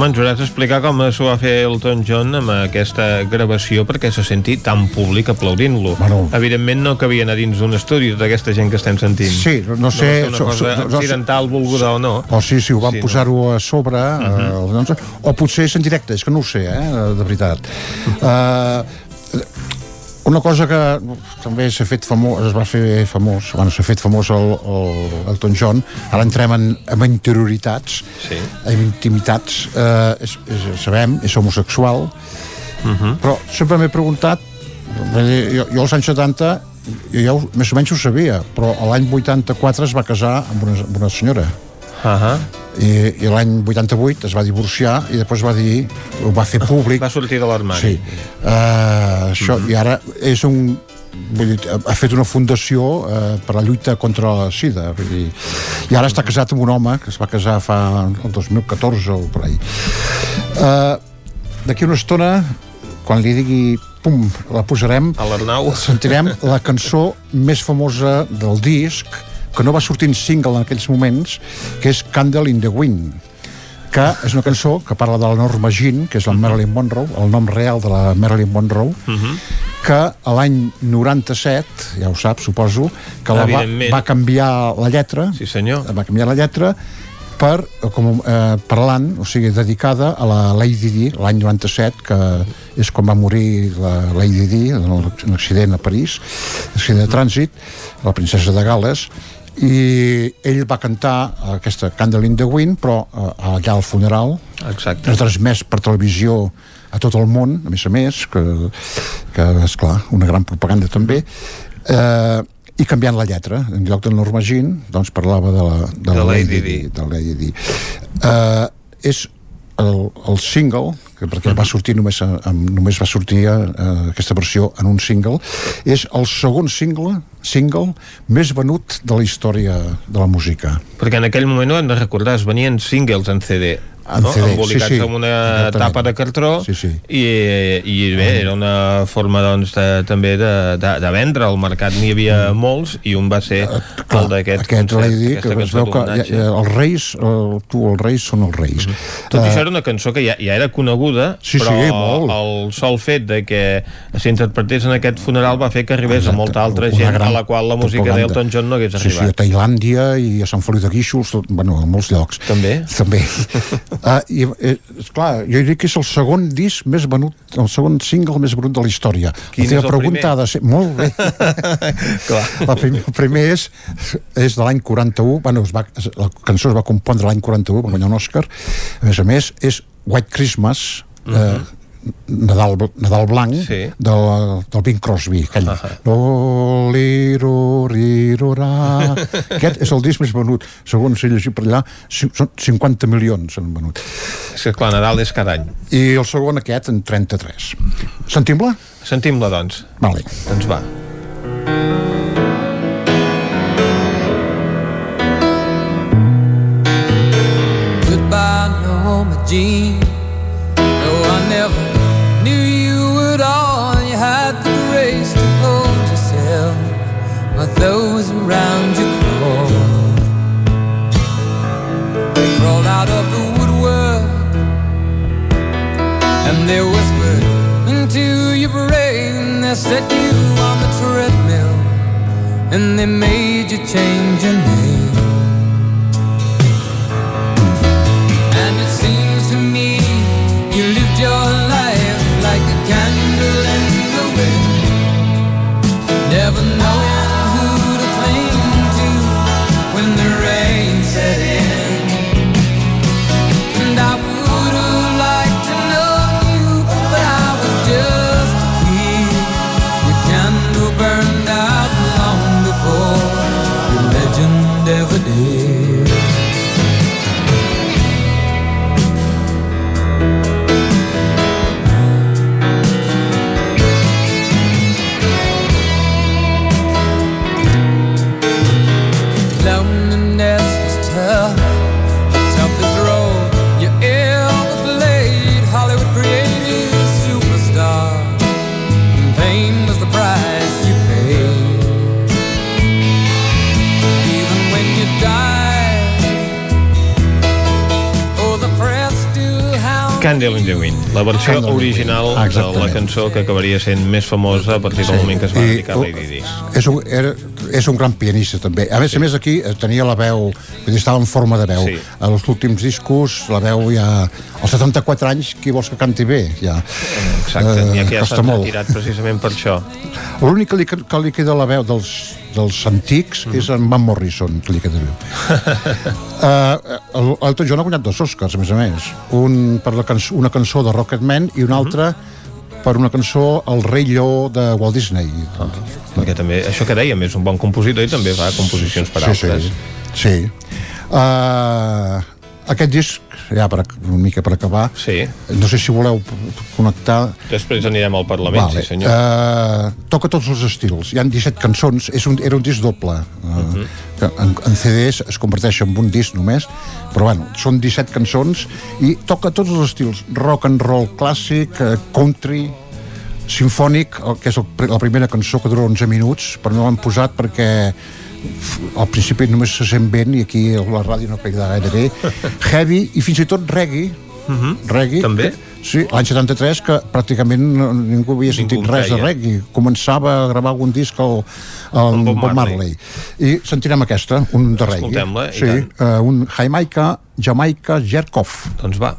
Jaume, ens hauràs d'explicar com s'ho va fer Elton John amb aquesta gravació perquè se senti tan públic aplaudint-lo. Bueno. Evidentment no cabien a dins d'un estudi tota aquesta gent que estem sentint. Sí, no sé- No ser so- una cosa so- no- accidental, volguda o no. O sí, sí, ho van Sí, no? posar-ho a sobre, uh -huh. doncs, o potser és en directe, és que no ho sé, eh, de veritat. Uh, una cosa que també s'ha fet famós, es va fer famós, bueno, s'ha fet famós el, el Elton John, ara entrem en, en interioritats, sí. en intimitats, uh, és, és, sabem, és homosexual, uh -huh. però sempre m'he preguntat, jo, jo als anys 70 jo ja ho, més o menys ho sabia, però l'any 84 es va casar amb una, amb una senyora. Uh -huh. I, i l'any 88 es va divorciar i després va dir, ho va fer públic. Va sortir de l'armari. sí, uh, això, i ara és un vull dir, ha fet una fundació uh, per la lluita contra la sida vull dir, i ara està casat amb un home que es va casar fa el 2014 o per ahí. Uh, d'aquí una estona quan li digui pum, la posarem a l'Arnau. sentirem la cançó més famosa del disc que no va sortir en single en aquells moments que és Candle in the Wind que és una cançó que parla de la Norma Jean que és la Marilyn Monroe, el nom real de la Marilyn Monroe que a l'any 97, ja ho sap, suposo, que la va, va canviar la lletra, sí senyor. va canviar la lletra per, com, eh, parlant, o sigui, dedicada a la Lady Di, l'any 97, que és quan va morir la Lady Di en un accident a París, accident de trànsit, la princesa de Gales, i ell va cantar aquesta Candle in the Wind, però eh, allà al funeral, Exacte. transmès per televisió a tot el món, a més a més, que, que és clar, una gran propaganda també, eh, i canviant la lletra. En lloc de Norma Jean, doncs parlava de la, de la De Lady Lady Di. De la Lady Di. Eh, és el, el single que perquè va sortir només, a, a, només va sortir a, a, aquesta versió en un single és el segon single single més venut de la història de la música. Perquè en aquell moment ho hem de recordar, es venien singles en CD En no? CD, embolicats sí, sí. amb una Exactament. tapa de cartró Sí, sí. i, i bé, era una forma doncs, de, també de, de, de vendre al mercat n'hi havia molts i un va ser el d'aquest aquest concert, aquesta que veu que ja, ja, els reis el, tu, els reis són els reis Tot i Eh, això era una cançó que ja, ja era coneguda, Sí, però sí, molt. el sol fet de que s'interpretés en aquest funeral va fer que arribés a molta altra gent gran a la qual la música d'Elton John no hagués sí, sí, a arribat. Tailàndia i a Sant Feliu de Guíxols tot, bueno, a molts llocs També? també uh, i, eh, esclar, jo diria que és el segon disc més venut el segon single més venut de la història Quin la teva és pregunta primer? ha de ser molt bé Clar. el primer, el primer és, és de l'any 41 bueno, es va, la cançó es va compondre l'any 41 va guanyar un Òscar a més a més és White Christmas eh, Nadal, Nadal Blanc sí. del, del Bing Crosby aquell uh -huh. aquest és el disc més venut segons he llegit per allà són 50 milions s'han venut És que clar, Nadal és cada any. i el segon aquest en 33 sentim-la? Sentim-la, doncs. Vale. Doncs va. Goodbye, Norma Jean. No, those around you crawled. They crawled out of the woodwork and they whispered into your brain. They set you on the treadmill and they made you change your name. Versió original de la cançó que acabaria sent més famosa a partir del Sí. moment que es va I, dedicar a Lady Di. és un, era, és un gran pianista també a més a més aquí eh, tenia la veu vull dir, estava en forma de veu Sí. a els últims discos la veu ja als 74 anys qui vols que canti bé ja Exacte, n'hi ha que ja costa s'han molt. retirat precisament per això. l'únic que li, que li queda la veu dels, dels antics Mm. és en Van Morrison que li queda veu uh, Elton John ha guanyat dos Oscars a més a més un per la cançó, una cançó de Rocketman i una Mm-hmm. altra per una cançó El rei lleó de Walt Disney Ah, perquè també, això que dèiem, és un bon compositor i també fa composicions per sí, altres. Sí, sí. Uh, aquest disc, ja per, una mica per acabar, sí. no sé si voleu connectar... Després anirem al Parlament, sí senyor. Uh, toca tots els estils. Hi han 17 cançons, és un, era un disc doble. Uh, que en, en CDs es converteix en un disc només, però bueno, són 17 cançons i toca tots els estils. Rock and roll clàssic, uh, country, sinfònic, que és el, la primera cançó que dura 11 minuts, però no l'han posat perquè al principi només se sent vent i aquí la ràdio no pega gaire bé. Heavy i fins i tot reggae. Reggae. També? Sí, l'any 73 que pràcticament ningú havia sentit en res de reggae. Començava a gravar algun disc al, al Bob Bob, Marley. Marley. i sentirem aquesta, un de reggae. Sí, uh, un Jamaica Jamaica Jerkov. Doncs va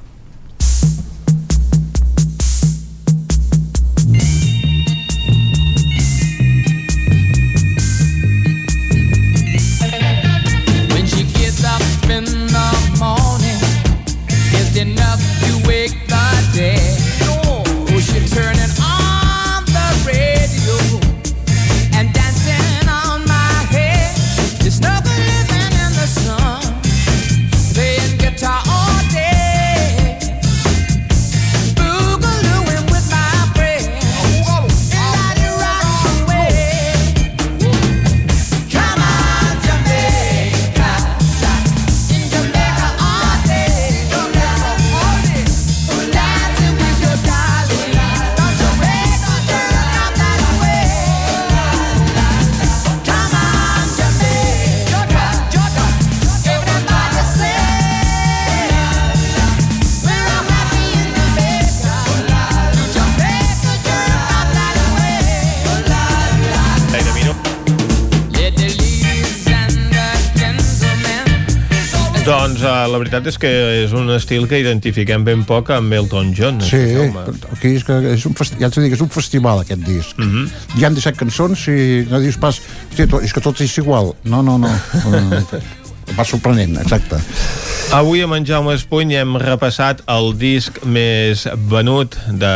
Doncs uh, la veritat és que és un estil que identifiquem ben poc amb Elton John. Sí, Jaume. aquí és que és un festi... ja t'ho dic, és un festival aquest disc. Mm. -hmm. Hi han 17 cançons i no dius pas, hòstia, és que tot és igual. No, no, no. Eh, Va sorprenent, exacte. Avui amb en Jaume Espuny hem repassat el disc més venut de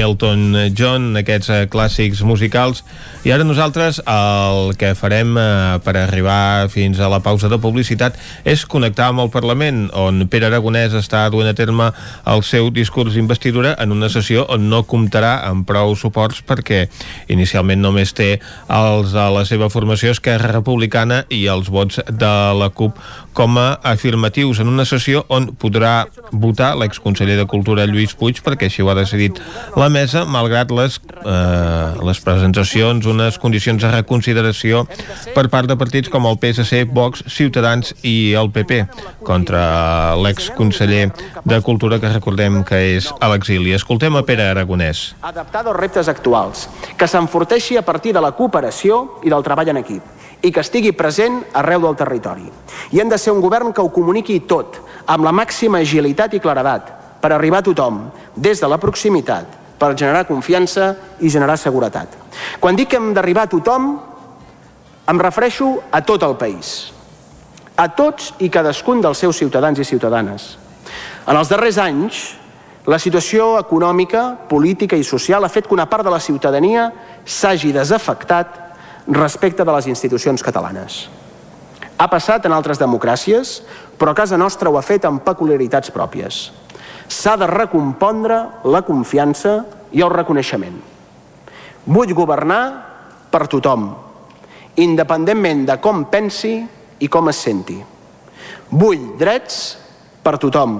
Elton John, aquests eh, clàssics musicals, i ara nosaltres el que farem eh, per arribar fins a la pausa de publicitat és connectar amb el Parlament, on Pere Aragonès està duent a terme el seu discurs d'investidura en una sessió on no comptarà amb prou suports perquè inicialment només té els de la seva formació Esquerra Republicana i els vots de la CUP com a afirmatius en una sessió on podrà votar l'exconseller de Cultura Lluís Puig perquè així ho ha decidit la mesa malgrat les, eh, les presentacions unes condicions de reconsideració per part de partits com el PSC, Vox, Ciutadans i el PP contra l'exconseller de Cultura que recordem que és a l'exili. Escoltem a Pere Aragonès. adaptar als reptes actuals, que s'enforteixi a partir de la cooperació i del treball en equip i que estigui present arreu del territori. I hem de ser un govern que ho comuniqui tot, amb la màxima agilitat i claredat, per arribar a tothom, des de la proximitat, per generar confiança i generar seguretat. Quan dic que hem d'arribar a tothom, em refereixo a tot el país, a tots i cadascun dels seus ciutadans i ciutadanes. En els darrers anys, la situació econòmica, política i social ha fet que una part de la ciutadania s'hagi desafectat respecte de les institucions catalanes. Ha passat en altres democràcies, però a casa nostra ho ha fet amb peculiaritats pròpies. S'ha de recompondre la confiança i el reconeixement. Vull governar per tothom, independentment de com pensi i com es senti. Vull drets per tothom.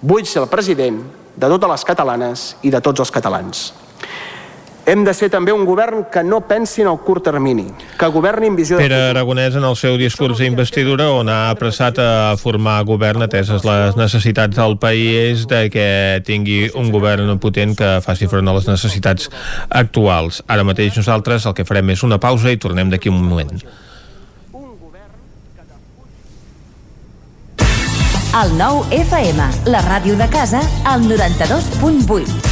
Vull ser el president de totes les catalanes i de tots els catalans. Hem de ser també un govern que no pensi en el curt termini, que governi en visió de Pere Aragonès en el seu discurs d'investidura on ha apressat a formar govern ateses les necessitats del país de que tingui un govern potent que faci front a les necessitats actuals. Ara mateix nosaltres el que farem és una pausa i tornem d'aquí un moment. El nou FM, la ràdio de casa, al 92.8.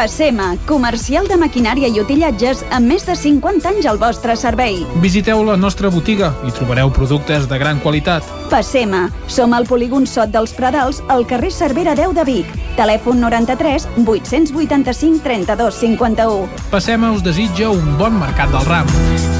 Passema, comercial de maquinària i utillatges amb més de 50 anys al vostre servei. Visiteu la nostra botiga i trobareu productes de gran qualitat. Passema, som al polígon Sot dels Pradals, al carrer Cervera 10 de Vic. Telèfon 93 885 32 51. Passema us desitja un bon mercat del ram.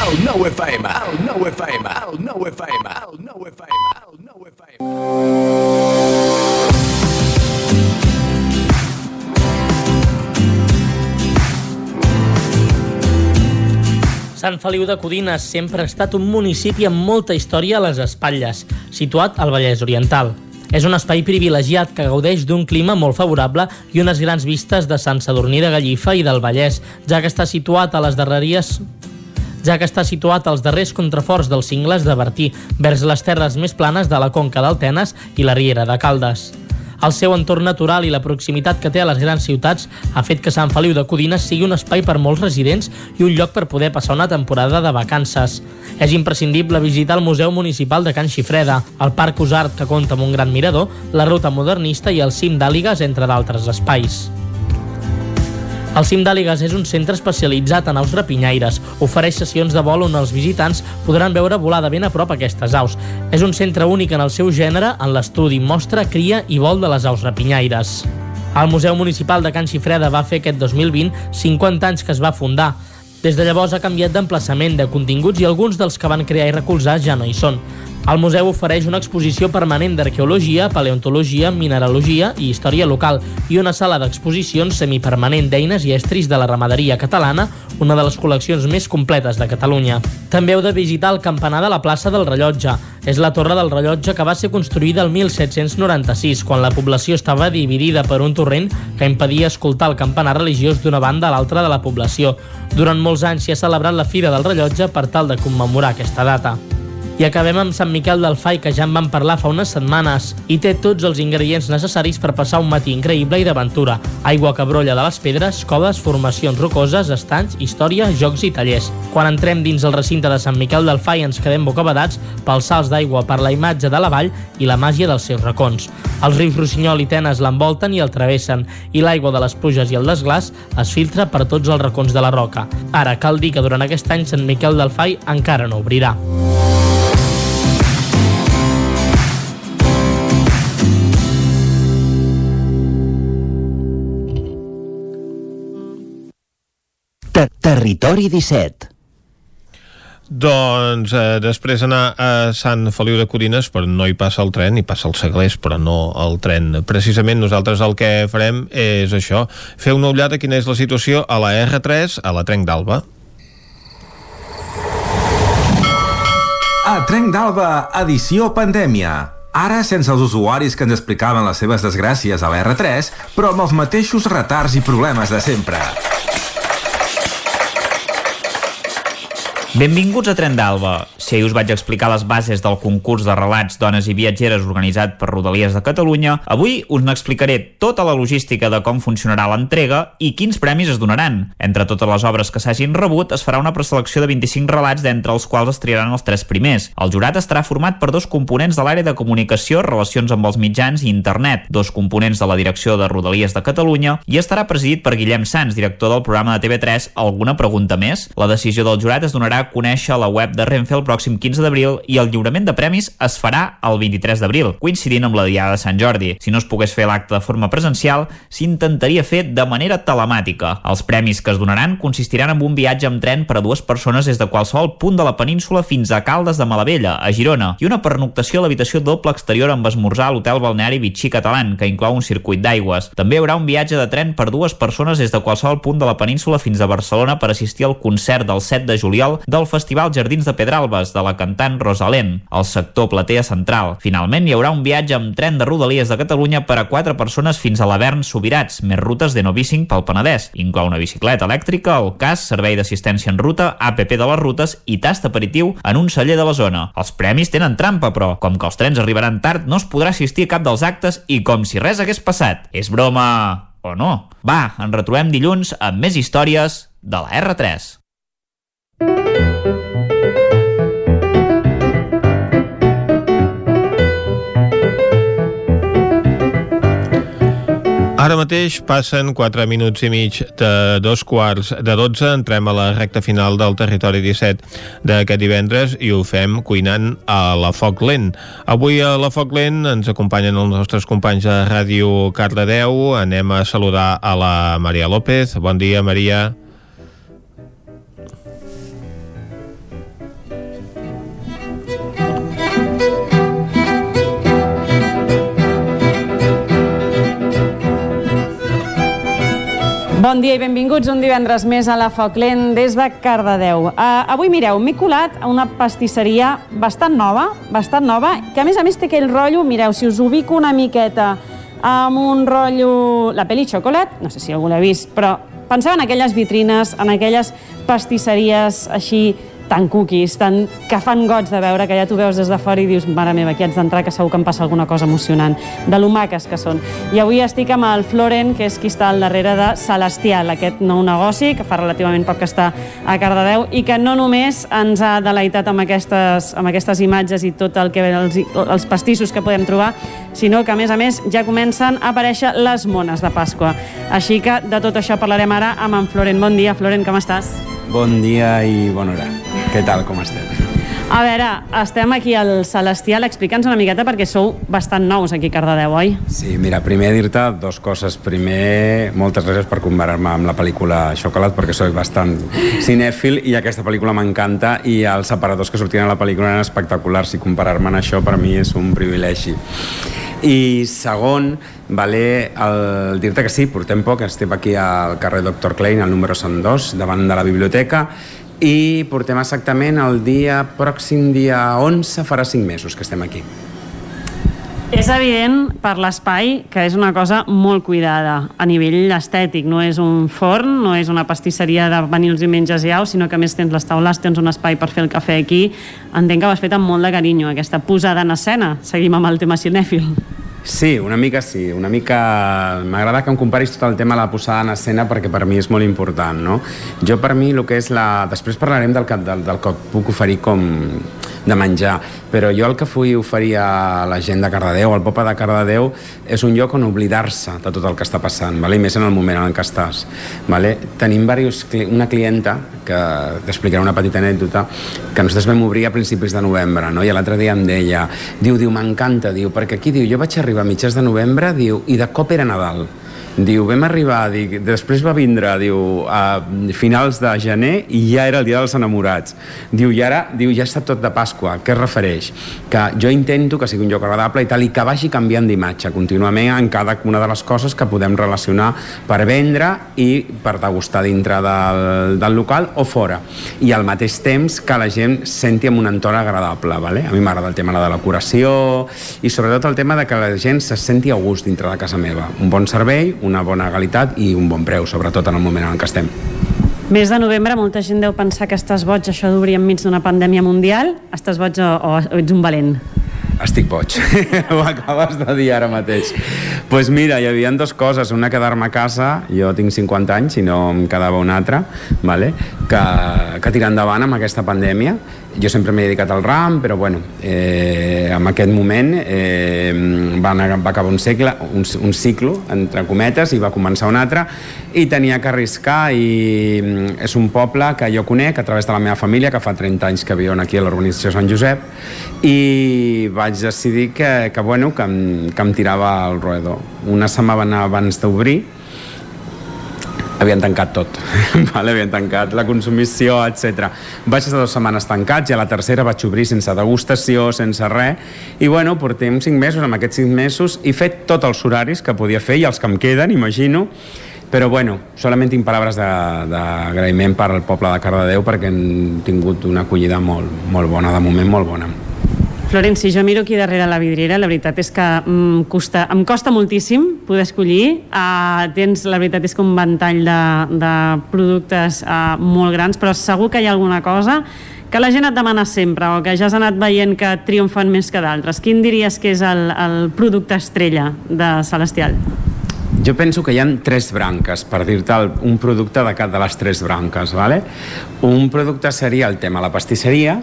El nou FM, el nou FM, el nou FM, el nou FM, el nou FM. Sant Feliu de Codines sempre ha estat un municipi amb molta història a les espatlles, situat al Vallès Oriental. És un espai privilegiat que gaudeix d'un clima molt favorable i unes grans vistes de Sant Sadurní de Gallifa i del Vallès, ja que està situat a les darreries ja que està situat als darrers contraforts dels cingles de Bertí, vers les terres més planes de la conca del Tenes i la Riera de Caldes. El seu entorn natural i la proximitat que té a les grans ciutats ha fet que Sant Feliu de Codines sigui un espai per molts residents i un lloc per poder passar una temporada de vacances. És imprescindible visitar el Museu Municipal de Can Xifreda, el Parc Usart, que compta amb un gran mirador, la Ruta Modernista i el Cim d'Àligues, entre d'altres espais. El Cim d'Àligues és un centre especialitzat en aus rapinyaires. Ofereix sessions de vol on els visitants podran veure volar de ben a prop aquestes aus. És un centre únic en el seu gènere en l'estudi, mostra, cria i vol de les aus rapinyaires. El Museu Municipal de Can Xifreda va fer aquest 2020 50 anys que es va fundar. Des de llavors ha canviat d'emplaçament, de continguts i alguns dels que van crear i recolzar ja no hi són. El museu ofereix una exposició permanent d'arqueologia, paleontologia, mineralogia i història local i una sala d'exposicions semipermanent d'eines i estris de la ramaderia catalana, una de les col·leccions més completes de Catalunya. També heu de visitar el campanar de la plaça del Rellotge. És la torre del rellotge que va ser construïda el 1796, quan la població estava dividida per un torrent que impedia escoltar el campanar religiós d'una banda a l'altra de la població. Durant molts anys s'hi ha celebrat la Fira del Rellotge per tal de commemorar aquesta data. I acabem amb Sant Miquel del Fai, que ja en vam parlar fa unes setmanes, i té tots els ingredients necessaris per passar un matí increïble i d'aventura. Aigua que brolla de les pedres, coves, formacions rocoses, estanys, història, jocs i tallers. Quan entrem dins el recinte de Sant Miquel del Fai ens quedem bocabadats pels salts d'aigua, per la imatge de la vall i la màgia dels seus racons. Els rius Rossinyol i Tenes l'envolten i el travessen, i l'aigua de les pluges i el desglàs es filtra per tots els racons de la roca. Ara, cal dir que durant aquest any Sant Miquel del Fai encara no obrirà. Territori 17. Doncs eh, després anar a Sant Feliu de Codines, però no hi passa el tren, hi passa el Seglers, però no el tren. Precisament nosaltres el que farem és això, fer una ullada quina és la situació a la R3, a la Trenc d'Alba. A Trenc d'Alba, edició pandèmia. Ara sense els usuaris que ens explicaven les seves desgràcies a la R3, però amb els mateixos retards i problemes de sempre. Benvinguts a Tren d'Alba. Si ahir us vaig explicar les bases del concurs de relats Dones i Viatgeres organitzat per Rodalies de Catalunya, avui us n'explicaré tota la logística de com funcionarà l'entrega i quins premis es donaran. Entre totes les obres que s'hagin rebut, es farà una preselecció de 25 relats d'entre els quals es triaran els tres primers. El jurat estarà format per dos components de l'àrea de comunicació, relacions amb els mitjans i internet, dos components de la direcció de Rodalies de Catalunya i estarà presidit per Guillem Sans, director del programa de TV3 Alguna pregunta més? La decisió del jurat es donarà a conèixer a la web de Renfe el pròxim 15 d'abril i el lliurament de premis es farà el 23 d'abril, coincidint amb la Diada de Sant Jordi. Si no es pogués fer l'acte de forma presencial, s'intentaria fer de manera telemàtica. Els premis que es donaran consistiran en un viatge amb tren per a dues persones des de qualsevol punt de la península fins a Caldes de Malavella, a Girona, i una pernoctació a l'habitació doble exterior amb esmorzar a l'hotel balneari Vichy Catalán, que inclou un circuit d'aigües. També hi haurà un viatge de tren per dues persones des de qualsevol punt de la península fins a Barcelona per assistir al concert del 7 de juliol del Festival Jardins de Pedralbes de la cantant Rosalén, al sector Platea Central. Finalment, hi haurà un viatge amb tren de Rodalies de Catalunya per a quatre persones fins a l'Avern Subirats, més rutes de Novísing pel Penedès. Inclou una bicicleta elèctrica, el CAS, servei d'assistència en ruta, APP de les rutes i tast aperitiu en un celler de la zona. Els premis tenen trampa, però, com que els trens arribaran tard, no es podrà assistir a cap dels actes i com si res hagués passat. És broma o no? Va, ens retrobem dilluns amb més històries de la R3. Ara mateix passen 4 minuts i mig de dos quarts de 12. Entrem a la recta final del territori 17 d'aquest divendres i ho fem cuinant a la Foc Lent. Avui a la Foc Lent ens acompanyen els nostres companys de Ràdio Cardedeu. Anem a saludar a la Maria López. Bon dia, Maria. Bon dia i benvinguts un divendres més a la Foc Lent des de Cardedeu. Uh, avui, mireu, m'he colat a una pastisseria bastant nova, bastant nova, que a més a més té aquell rotllo, mireu, si us ubico una miqueta amb un rotllo... La Peli Chocolate, no sé si algú l'ha vist, però penseu en aquelles vitrines, en aquelles pastisseries així tan cookies, tan, que fan goig de veure, que ja tu veus des de fora i dius, mare meva, aquí haig d'entrar, que segur que em passa alguna cosa emocionant, de lo maques que són. I avui estic amb el Floren, que és qui està al darrere de Celestial, aquest nou negoci, que fa relativament poc que està a Cardedeu, i que no només ens ha deleitat amb aquestes, amb aquestes imatges i tot el que els, els pastissos que podem trobar, sinó que, a més a més, ja comencen a aparèixer les mones de Pasqua. Així que de tot això parlarem ara amb en Floren. Bon dia, Floren, com estàs? Bon dia i bona hora. Què tal, com estem? A veure, estem aquí al Celestial. Explica'ns una miqueta perquè sou bastant nous aquí a Cardedeu, oi? Sí, mira, primer dir-te dos coses. Primer, moltes gràcies per comparar-me amb la pel·lícula Xocolat, perquè soc bastant cinèfil i aquesta pel·lícula m'encanta i els separadors que sortien a la pel·lícula eren espectaculars i comparar-me amb això per mi és un privilegi. I segon, vale, el dir-te que sí, portem poc, estem aquí al carrer Dr. Klein, al número 102, davant de la biblioteca, i portem exactament el dia pròxim dia 11, farà 5 mesos que estem aquí. És evident per l'espai que és una cosa molt cuidada a nivell estètic. No és un forn, no és una pastisseria de venir els diumenges i au, sinó que més tens les taules, tens un espai per fer el cafè aquí. Entenc que ho has fet amb molt de carinyo, aquesta posada en escena. Seguim amb el tema cinèfil. Sí, una mica sí, una mica... M'agrada que em comparis tot el tema de la posada en escena perquè per mi és molt important, no? Jo per mi el que és la... Després parlarem del que, del, del que puc oferir com de menjar, però jo el que vull oferir a la gent de Cardedeu, al poble de Cardedeu, és un lloc on oblidar-se de tot el que està passant, vale? i més en el moment en què estàs. Vale? Tenim varios, una clienta, que t'explicaré una petita anècdota, que nosaltres vam obrir a principis de novembre, no? i l'altre dia em deia, diu, diu m'encanta, diu, perquè aquí diu, jo vaig arribar a mitjans de novembre, diu, i de cop era Nadal. Diu, vam arribar, dic, després va vindre, diu, a finals de gener i ja era el dia dels enamorats. Diu, i ara, diu, ja està tot de Pasqua. Què es refereix? Que jo intento que sigui un lloc agradable i tal, i que vagi canviant d'imatge contínuament en cada una de les coses que podem relacionar per vendre i per degustar dintre del, del local o fora. I al mateix temps que la gent senti en un entorn agradable, vale? A mi m'agrada el tema de la decoració i sobretot el tema de que la gent se senti a gust dintre de casa meva. Un bon servei, una bona qualitat i un bon preu, sobretot en el moment en què estem. Mes de novembre, molta gent deu pensar que estàs boig, això d'obrir enmig d'una pandèmia mundial. Estàs boig o, o ets un valent? Estic boig, ho acabes de dir ara mateix. Doncs pues mira, hi havia dues coses, una quedar-me a casa, jo tinc 50 anys i no em quedava una altra, vale? que, que tirar endavant amb aquesta pandèmia. Jo sempre m'he dedicat al ram, però bueno, eh, en aquest moment eh, va, anar, va acabar un, segle, un, un ciclo, entre cometes, i va començar un altre, i tenia que arriscar, i mm, és un poble que jo conec a través de la meva família, que fa 30 anys que viuen aquí a l'urbanització Sant Josep, i vaig decidir que, que, bueno, que, em, que em tirava al roedor. Una setmana abans d'obrir, havien tancat tot, vale? havien tancat la consumició, etc. Vaig estar dues setmanes tancats i a la tercera vaig obrir sense degustació, sense res, i bueno, portem cinc mesos, amb aquests cinc mesos, he fet tots els horaris que podia fer i els que em queden, imagino, però bueno, solament tinc paraules d'agraïment per al poble de Cardedeu perquè han tingut una acollida molt, molt bona, de moment molt bona. Florenci, jo miro aquí darrere la vidriera, la veritat és que mm, costa, em costa moltíssim poder escollir. Uh, tens, la veritat és que un ventall de, de productes uh, molt grans, però segur que hi ha alguna cosa que la gent et demana sempre o que ja has anat veient que triomfen més que d'altres. Quin diries que és el, el producte estrella de Celestial? Jo penso que hi ha tres branques, per dir-te un producte de cada de les tres branques. ¿vale? Un producte seria el tema la pastisseria,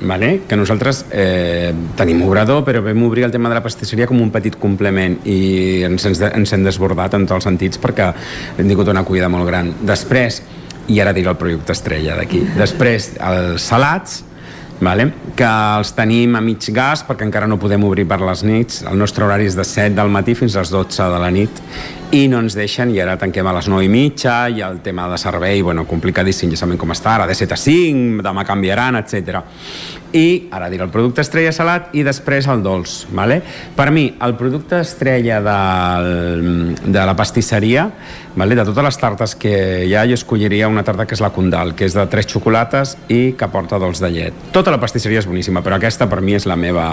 vale? que nosaltres eh, tenim obrador, però vam obrir el tema de la pastisseria com un petit complement i ens, ens, ens hem desbordat en tots els sentits perquè hem tingut una acollida molt gran. Després, i ara diré el projecte estrella d'aquí, després els salats, vale? que els tenim a mig gas perquè encara no podem obrir per les nits el nostre horari és de 7 del matí fins a les 12 de la nit i no ens deixen i ara tanquem a les 9 i mitja i el tema de servei, bueno, complicadíssim ja sabem com està, ara de 7 a 5 demà canviaran, etc. i ara diré el producte estrella salat i després el dolç, vale? per mi el producte estrella del, de la pastisseria vale? de totes les tartes que hi ha jo escolliria una tarta que és la Condal que és de 3 xocolates i que porta dolç de llet tota la pastisseria és boníssima però aquesta per mi és la meva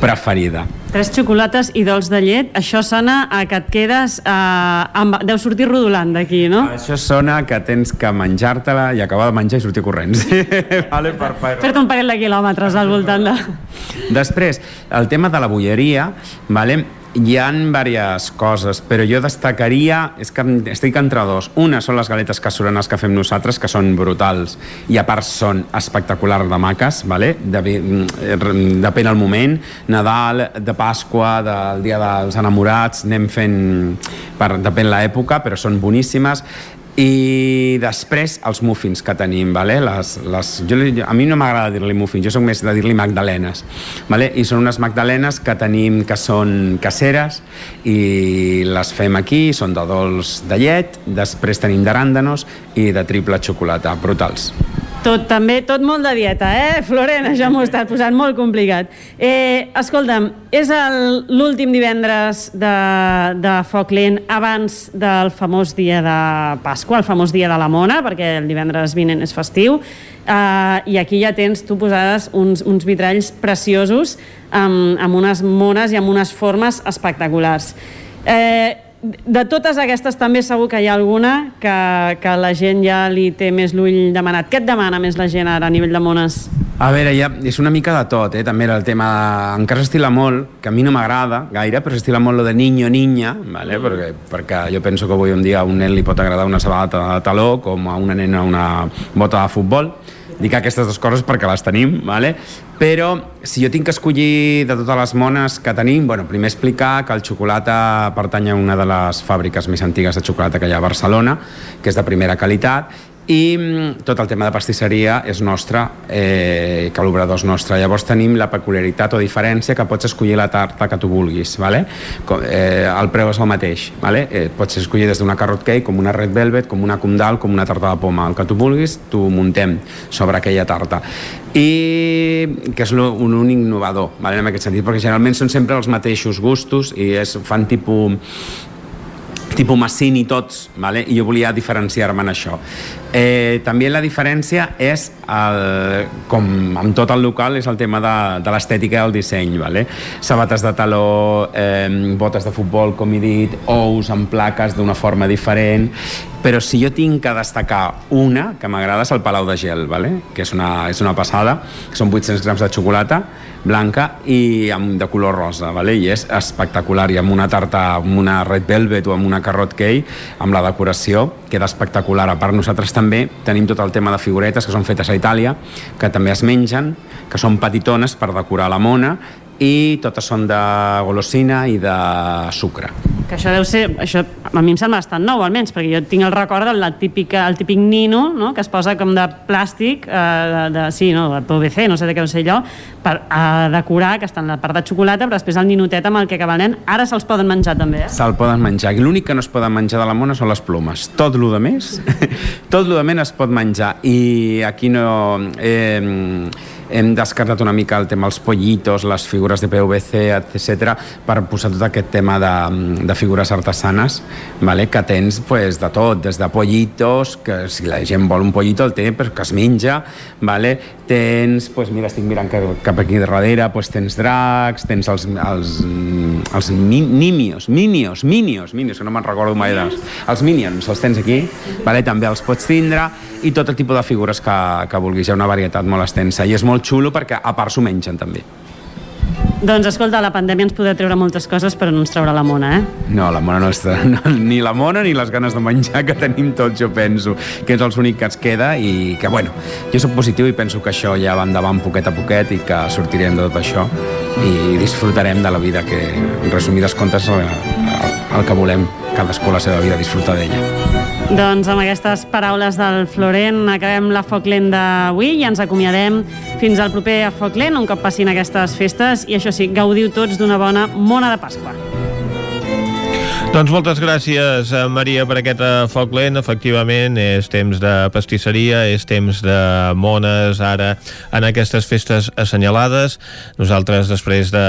preferida Tres xocolates i dolç de llet, això sona a que et quedes... Eh, amb... Deu sortir rodolant d'aquí, no? Això sona que tens que menjar-te-la i acabar de menjar i sortir corrents. vale, per, per... Fer-te un parell de quilòmetres al voltant de... Després, el tema de la bolleria, vale? Hi ha diverses coses, però jo destacaria, és que estic entre dos. Una són les galetes casolanes que fem nosaltres, que són brutals, i a part són espectaculars de maques, vale? de, depèn el moment, Nadal, de Pasqua, del Dia dels Enamorats, anem fent, per, depèn l'època, però són boníssimes i després els muffins que tenim vale? les, les, jo, a mi no m'agrada dir-li muffins jo sóc més de dir-li magdalenes vale? i són unes magdalenes que tenim que són caseres i les fem aquí, són de dolç de llet després tenim d'aràndanos i de triple xocolata, brutals tot també, tot molt de dieta, eh, Florena? Ja m'ho està posant molt complicat. Eh, escolta'm, és l'últim divendres de, de foc lent abans del famós dia de Pasqua, el famós dia de la Mona, perquè el divendres vinent és festiu, eh, i aquí ja tens, tu posades uns, uns vitralls preciosos amb, amb unes mones i amb unes formes espectaculars. Eh, de totes aquestes també segur que hi ha alguna que, que la gent ja li té més l'ull demanat. Què et demana més la gent ara a nivell de mones? A veure, ja, és una mica de tot, eh? també era el tema... Encara s'estila molt, que a mi no m'agrada gaire, però s'estila molt lo de niño, niña, ¿vale? perquè, perquè jo penso que avui un dia a un nen li pot agradar una sabata de taló com a una nena una bota de futbol. Dic aquestes dues coses perquè les tenim, ¿vale? però si jo tinc que escollir de totes les mones que tenim, bueno, primer explicar que el xocolata pertany a una de les fàbriques més antigues de xocolata que hi ha a Barcelona, que és de primera qualitat, i mm, tot el tema de pastisseria és nostre, eh, que l'obrador és nostre. Llavors tenim la peculiaritat o diferència que pots escollir la tarta que tu vulguis, vale? Com, eh, el preu és el mateix, vale? eh, pots escollir des d'una carrot cake, com una red velvet, com una condal, com una tarta de poma, el que tu vulguis, tu muntem sobre aquella tarta i que és un únic innovador vale, en aquest sentit, perquè generalment són sempre els mateixos gustos i és, fan tipus tipus Massini tots, vale? i jo volia diferenciar-me en això. Eh, també la diferència és, el, com amb tot el local, és el tema de, de l'estètica del disseny. Vale? Sabates de taló, eh, botes de futbol, com he dit, ous amb plaques d'una forma diferent, però si jo tinc que destacar una que m'agrada és el Palau de Gel, vale? que és una, és una passada, són 800 grams de xocolata, blanca i amb, de color rosa, vale? i és espectacular, i amb una tarta, amb una red velvet o amb una carrot cake, amb la decoració, queda espectacular. A part, nosaltres també tenim tot el tema de figuretes que són fetes a Itàlia, que també es mengen, que són petitones per decorar la mona, i totes són de golosina i de sucre. Que això deu ser, això a mi em sembla bastant nou almenys, perquè jo tinc el record del típica, el típic nino, no? que es posa com de plàstic, eh, de, de, sí, no, de PVC, no sé de què no sé jo, per a decorar, que està en la part de xocolata, però després el ninotet amb el que acaba el nen, ara se'ls poden menjar també, eh? Se'l poden menjar, i l'únic que no es poden menjar de la mona són les plomes. Tot el de més, tot el de més es pot menjar, i aquí no... Eh, hem descartat una mica el tema dels pollitos, les figures de PVC, etc per posar tot aquest tema de, de figures artesanes, vale? que tens pues, de tot, des de pollitos, que si la gent vol un pollito el té, però que es menja, vale? Tens, pues, mira, estic mirant cap, aquí darrere, pues, tens dracs, tens els, els, els mi, nimios, minios, minios, minios, que no me'n recordo mai dels... Els minions, els tens aquí, vale? també els pots tindre, i tot el tipus de figures que, que vulguis. Hi ha una varietat molt extensa i és molt xulo perquè a part s'ho mengen també. Doncs escolta, la pandèmia ens podrà treure moltes coses, però no ens traurà la mona, eh? No, la mona no està... No, ni la mona ni les ganes de menjar que tenim tots, jo penso, que és els únic que ens queda i que, bueno, jo sóc positiu i penso que això ja va endavant poquet a poquet i que sortirem de tot això i disfrutarem de la vida que, en resumides comptes, el, el que volem cadascú la seva vida, disfrutar d'ella. Doncs amb aquestes paraules del Florent acabem la Foc Lent d'avui i ens acomiadem fins al proper Foc Lent un cop passin aquestes festes i això sí, gaudiu tots d'una bona mona de Pasqua. Doncs moltes gràcies, eh, Maria, per aquest eh, foc lent. Efectivament, és temps de pastisseria, és temps de mones, ara, en aquestes festes assenyalades. Nosaltres, després de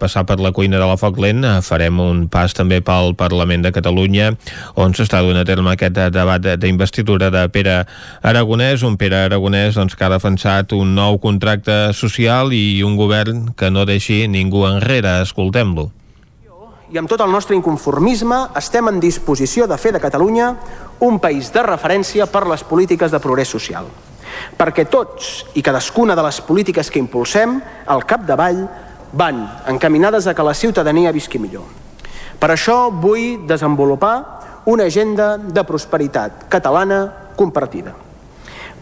passar per la cuina de la foc lent, eh, farem un pas també pel Parlament de Catalunya, on s'està donant a terme aquest debat d'investidura de Pere Aragonès, un Pere Aragonès doncs, que ha defensat un nou contracte social i un govern que no deixi ningú enrere. Escoltem-lo i amb tot el nostre inconformisme estem en disposició de fer de Catalunya un país de referència per les polítiques de progrés social. Perquè tots i cadascuna de les polítiques que impulsem al capdavall van encaminades a que la ciutadania visqui millor. Per això vull desenvolupar una agenda de prosperitat catalana compartida.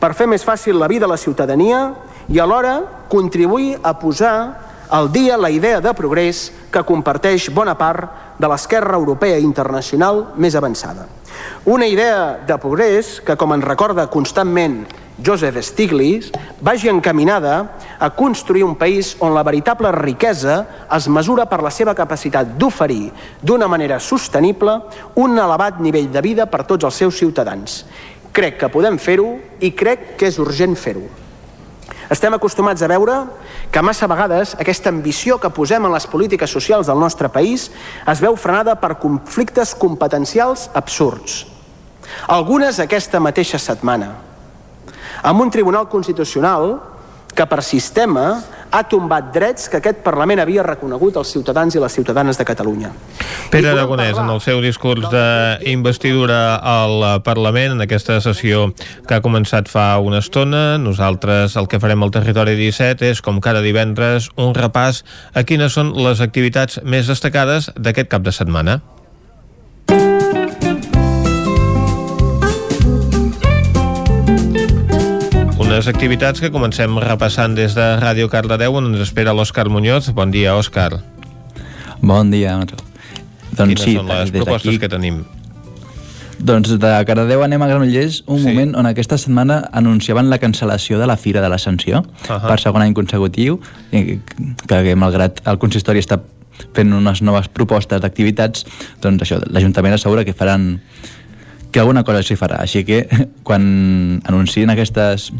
Per fer més fàcil la vida a la ciutadania i alhora contribuir a posar al dia la idea de progrés que comparteix bona part de l'esquerra europea internacional més avançada. Una idea de progrés que, com ens recorda constantment Joseph Stiglitz, vagi encaminada a construir un país on la veritable riquesa es mesura per la seva capacitat d'oferir d'una manera sostenible un elevat nivell de vida per tots els seus ciutadans. Crec que podem fer-ho i crec que és urgent fer-ho. Estem acostumats a veure que massa vegades aquesta ambició que posem en les polítiques socials del nostre país es veu frenada per conflictes competencials absurds. Algunes aquesta mateixa setmana, amb un Tribunal Constitucional que per sistema ha tombat drets que aquest Parlament havia reconegut als ciutadans i les ciutadanes de Catalunya. Pere Aragonès, en el seu discurs d'investidura al Parlament, en aquesta sessió que ha començat fa una estona, nosaltres el que farem al Territori 17 és, com cada divendres, un repàs a quines són les activitats més destacades d'aquest cap de setmana. Unes activitats que comencem repassant des de Ràdio Cardedeu on ens espera l'Òscar Muñoz. Bon dia, Òscar. Bon dia. Doncs Quines sí, són les propostes que tenim? Doncs de Cardedeu anem a Granollers, un sí. moment on aquesta setmana anunciaven la cancel·lació de la Fira de l'Ascensió uh -huh. per segon any consecutiu, que, que malgrat el consistori està fent unes noves propostes d'activitats, doncs això, l'Ajuntament assegura que faran que alguna cosa s'hi farà. Així que quan anuncien aquestes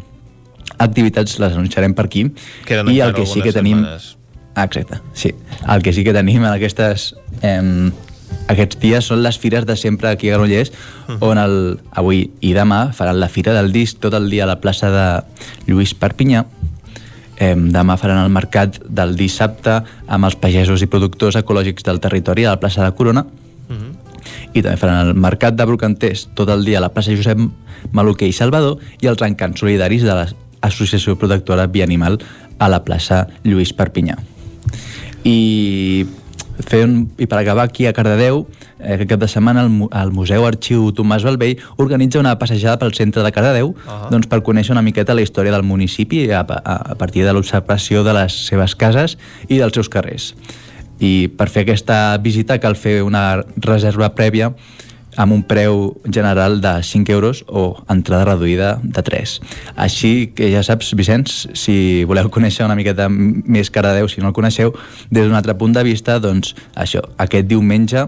activitats les anunciarem per aquí. Queden I el que sí que tenim... Setmanes. Ah, exacte, sí. El que sí que tenim en aquestes, eh, aquests dies són les fires de sempre aquí a Granollers, uh -huh. on el, avui i demà faran la Fira del Disc tot el dia a la plaça de Lluís Perpinyà. Eh, demà faran el mercat del dissabte amb els pagesos i productors ecològics del territori a la plaça de Corona. Uh -huh. I també faran el mercat de brocanters tot el dia a la plaça Josep Maluquer i Salvador i els encants solidaris de les Associació Protectora Bianimal a la plaça Lluís Perpinyà. I, fent, i per acabar aquí a Cardedeu, eh, aquest cap de setmana el, el Museu Arxiu Tomàs Balvell organitza una passejada pel centre de Cardedeu uh -huh. doncs, per conèixer una miqueta la història del municipi a, a, a partir de l'observació de les seves cases i dels seus carrers. I per fer aquesta visita cal fer una reserva prèvia amb un preu general de 5 euros o entrada reduïda de 3. Així que ja saps, Vicenç, si voleu conèixer una miqueta més Caradeu, si no el coneixeu, des d'un altre punt de vista, doncs això, aquest diumenge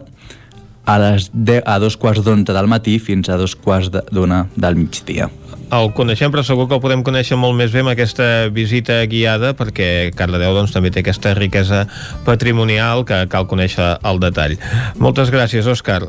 a, les 10, a dos quarts d'onze del matí fins a dos quarts d'una del migdia. El coneixem, però segur que el podem conèixer molt més bé amb aquesta visita guiada, perquè Cardedeu doncs, també té aquesta riquesa patrimonial que cal conèixer al detall. Moltes gràcies, Òscar.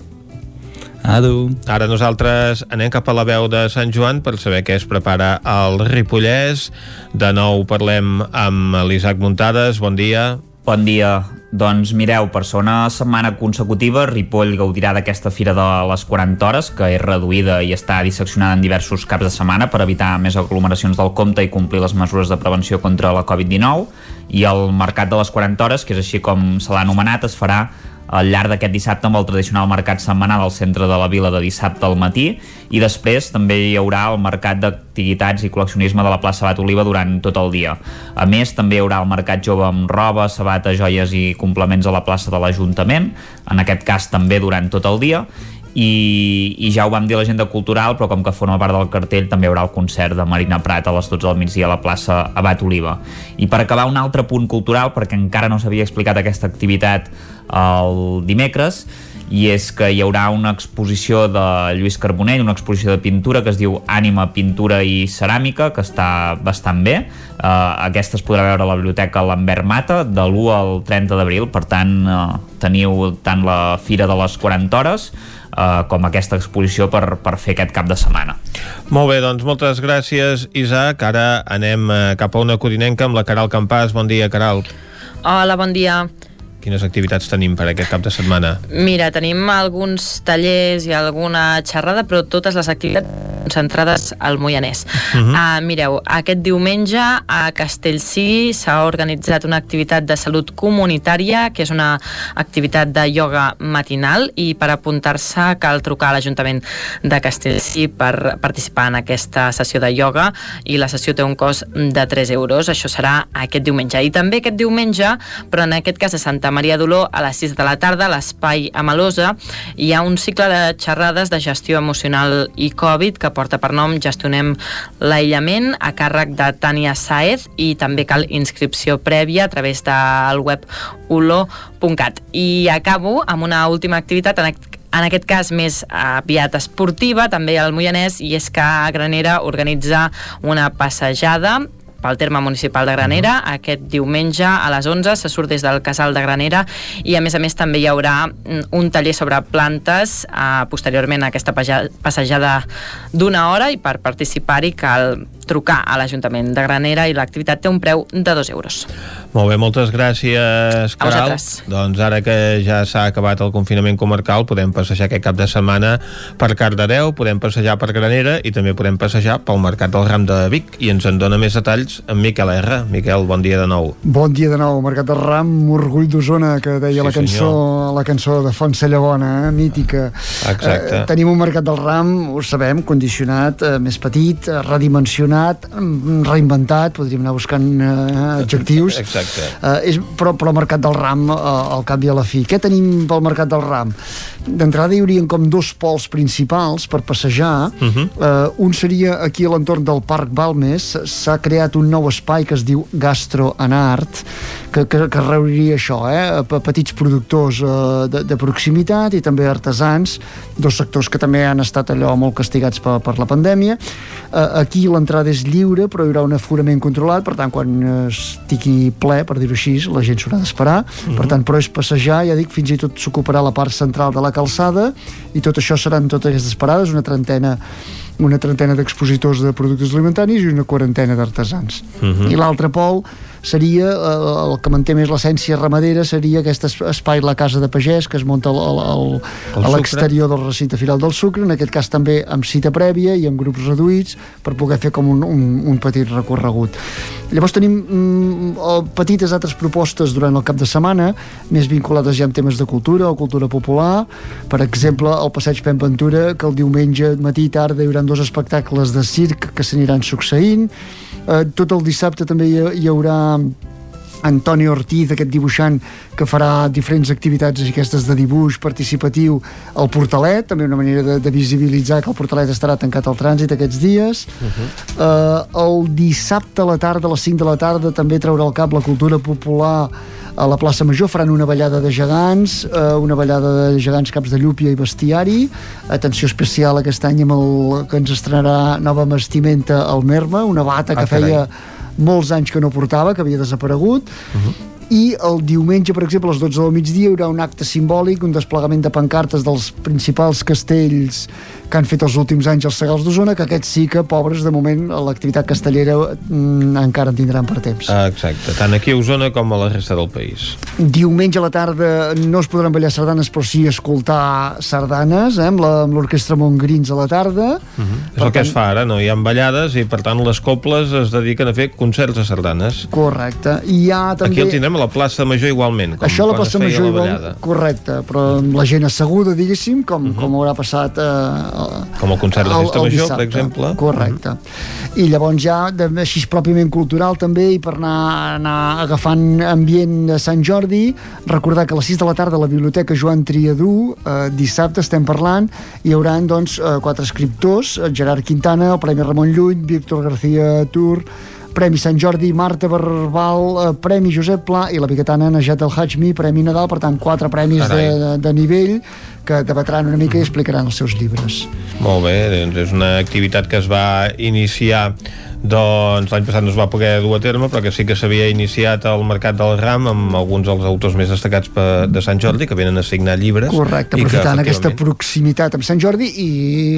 Adu. Ara nosaltres anem cap a la veu de Sant Joan per saber què es prepara al Ripollès. De nou parlem amb l'Isaac Muntades. Bon dia. Bon dia. Doncs mireu, per segona setmana consecutiva, Ripoll gaudirà d'aquesta fira de les 40 hores, que és reduïda i està disseccionada en diversos caps de setmana per evitar més aglomeracions del compte i complir les mesures de prevenció contra la Covid-19. I el Mercat de les 40 hores, que és així com se l'ha anomenat, es farà al llarg d'aquest dissabte amb el tradicional mercat setmanal al centre de la vila de dissabte al matí. I després també hi haurà el mercat d'activitats i col·leccionisme de la plaça Bat Oliva durant tot el dia. A més, també hi haurà el mercat jove amb roba, sabata, joies i complements a la plaça de l'Ajuntament, en aquest cas també durant tot el dia, i, i ja ho vam dir a l'agenda cultural però com que forma part del cartell també hi haurà el concert de Marina Prat a les 12 del migdia a la plaça Abat Oliva. I per acabar un altre punt cultural perquè encara no s'havia explicat aquesta activitat el dimecres i és que hi haurà una exposició de Lluís Carbonell, una exposició de pintura que es diu Ànima, Pintura i Ceràmica, que està bastant bé. Uh, aquesta es podrà veure a la biblioteca Lambert Mata de l'1 al 30 d'abril, per tant uh, teniu tant la Fira de les 40 hores uh, com aquesta exposició per, per fer aquest cap de setmana. Molt bé, doncs moltes gràcies, Isaac. Ara anem cap a una codinenca amb la Caral Campàs. Bon dia, Caral. Hola, bon dia. Quines activitats tenim per aquest cap de setmana? Mira, tenim alguns tallers i alguna xerrada, però totes les activitats concentrades al Moianès. Uh -huh. uh, mireu, aquest diumenge a Castellcí s'ha organitzat una activitat de salut comunitària, que és una activitat de ioga matinal, i per apuntar-se cal trucar a l'Ajuntament de Castellcí per participar en aquesta sessió de ioga, i la sessió té un cost de 3 euros. Això serà aquest diumenge. I també aquest diumenge, però en aquest cas a Santa Maria d'Oló, a les 6 de la tarda, a l'Espai Amalosa, hi ha un cicle de xerrades de gestió emocional i Covid que porta per nom Gestionem l'aïllament a càrrec de Tània Saez i també cal inscripció prèvia a través del web ulo.cat. I acabo amb una última activitat en en aquest cas més aviat esportiva, també al Moianès, i és que Granera organitza una passejada pel terme municipal de Granera. Uh -huh. Aquest diumenge a les 11 se surt des del casal de Granera i a més a més també hi haurà mm, un taller sobre plantes eh, posteriorment a aquesta passejada d'una hora i per participar-hi cal trucar a l'Ajuntament de Granera i l'activitat té un preu de 2 euros. Molt bé, moltes gràcies, Caral. Doncs ara que ja s'ha acabat el confinament comarcal, podem passejar aquest cap de setmana per Cardedeu, podem passejar per Granera i també podem passejar pel Mercat del Ram de Vic i ens en dona més detalls en Miquel R. Miquel, bon dia de nou. Bon dia de nou, Mercat del Ram, Orgull d'Osona, que deia sí, la cançó senyor. la cançó de Font Cellabona, eh, mítica. Exacte. Eh, tenim un Mercat del Ram, ho sabem, condicionat, eh, més petit, eh, redimensionat, mm, reinventat, podríem anar buscant eh, adjectius. Exacte. Eh, és, però, però Mercat del Ram, eh, al cap i a la fi. Què tenim pel Mercat del Ram? D'entrada hi haurien com dos pols principals per passejar. Uh -huh. eh, un seria aquí a l'entorn del Parc Balmes, s'ha creat un nou espai que es diu Gastro en Art, que, que, que reuniria això, eh? petits productors eh, de, de proximitat i també artesans, dos sectors que també han estat allò molt castigats per, per la pandèmia. Eh, aquí l'entrada és lliure, però hi haurà un aforament controlat, per tant, quan estigui ple, per dir-ho així, la gent s'haurà d'esperar. Uh -huh. Per tant, però és passejar, ja dic, fins i tot s'ocuparà la part central de la calçada i tot això seran totes aquestes parades, una trentena una trentena d'expositors de productes alimentaris i una quarantena d'artesans. Uh -huh. I l'altre pol seria, eh, el que manté més l'essència ramadera, seria aquest espai, la Casa de Pagès, que es munta al, al, a l'exterior del recinte firal del sucre, en aquest cas també amb cita prèvia i amb grups reduïts, per poder fer com un, un, un petit recorregut. Llavors tenim mm, petites altres propostes durant el cap de setmana, més vinculades ja amb temes de cultura o cultura popular, per exemple, el Passeig Pem Ventura, que el diumenge matí i tarda hi haurà dos espectacles de circ que s'aniran succeint. Eh, tot el dissabte també hi, hi haurà Antoni Ortiz, aquest dibuixant que farà diferents activitats aquestes de dibuix participatiu al Portalet, també una manera de, de visibilitzar que el Portalet estarà tancat al trànsit aquests dies. Uh -huh. uh, el dissabte a la tarda, a les 5 de la tarda, també traurà al cap la cultura popular a la plaça Major faran una ballada de gegants, eh, una ballada de gegants caps de llúpia i bestiari. Atenció especial aquest any amb el que ens estrenarà nova vestimenta al Merma, una bata que ah, feia molts anys que no portava, que havia desaparegut. Uh -huh i el diumenge, per exemple, a les 12 del migdia hi haurà un acte simbòlic, un desplegament de pancartes dels principals castells que han fet els últims anys els Segals d'Osona, que aquests sí que, pobres, de moment, l'activitat castellera mm, encara en tindran per temps. Ah, exacte, tant aquí a Osona com a la resta del país. Diumenge a la tarda no es podran ballar sardanes, però sí escoltar sardanes, eh, amb l'orquestra Montgrins a la tarda. Uh -huh. És el que es fa ara, no? Hi ha ballades i, per tant, les coples es dediquen a fer concerts de sardanes. Correcte. I hi ha també... Aquí el tindrem a la plaça Major igualment, com Això a la plaça Major la igual, ballada. correcte, però amb la gent asseguda, diguéssim, com, uh -huh. com haurà passat eh, Com el concert de Festa el Major, dissabte. per exemple. Correcte. I llavors ja, de, així pròpiament cultural també, i per anar, anar agafant ambient de Sant Jordi, recordar que a les 6 de la tarda a la Biblioteca Joan Triadú, eh, dissabte estem parlant, hi haurà doncs, eh, quatre escriptors, el Gerard Quintana, el Premi Ramon Llull, Víctor García Tur, Premi Sant Jordi, Marta Barbal, eh, Premi Josep Pla i la biguetana Najat El Hajmi, Premi Nadal, per tant, quatre premis de, de, de nivell que debatran una mica i explicaran els seus llibres. Molt bé, doncs és una activitat que es va iniciar doncs l'any passat no es va poder dur a terme però que sí que s'havia iniciat al Mercat del Ram amb alguns dels autors més destacats de Sant Jordi que venen a signar llibres Correcte, que, aprofitant aquesta efectivament, proximitat amb Sant Jordi i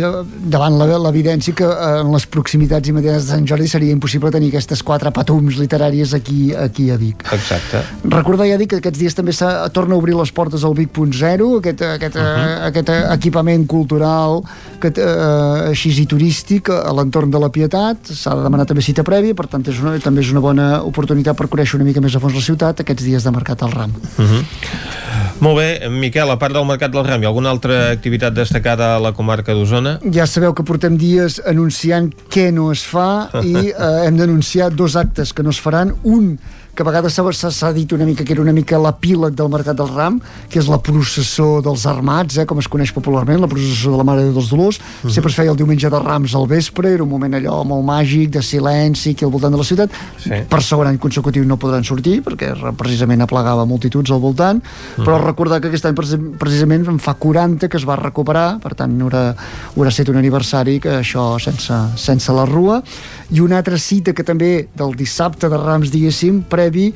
eh, davant l'evidència que eh, en les proximitats immediates de Sant Jordi seria impossible tenir aquestes quatre patums literàries aquí, aquí a Vic. Exacte. Recordar ja dic que aquests dies també torna a obrir les portes al Vic.0, aquest, aquest, uh Mhm. -huh. aquest eh, equipament cultural que, eh, així i turístic a l'entorn de la Pietat. S'ha de demanar també cita prèvia, per tant és una, també és una bona oportunitat per conèixer una mica més a fons la ciutat aquests dies de Mercat al Ram. Uh -huh. Molt bé, Miquel, a part del Mercat del Ram, hi ha alguna altra activitat destacada a la comarca d'Osona? Ja sabeu que portem dies anunciant què no es fa i eh, hem d'anunciar dos actes que no es faran. Un que a vegades s'ha- dit una mica que era una mica l'epíleg del Mercat del Ram, que és la processó dels armats, eh, com es coneix popularment, la processó de la Mare de dels Dolors. Mhm. Sempre es feia el diumenge de Rams al vespre, era un moment allò molt màgic, de silenci, aquí al voltant de la ciutat. Sí. Per segon any consecutiu no podran sortir, perquè re- precisament aplegava multituds al voltant, però Mhm. recordar que aquest any preci- precisament en fa 40 que es va recuperar, per tant haurà, haurà estat un aniversari que això sense, sense la rua i una altra cita que també del dissabte de Rams diguéssim, previ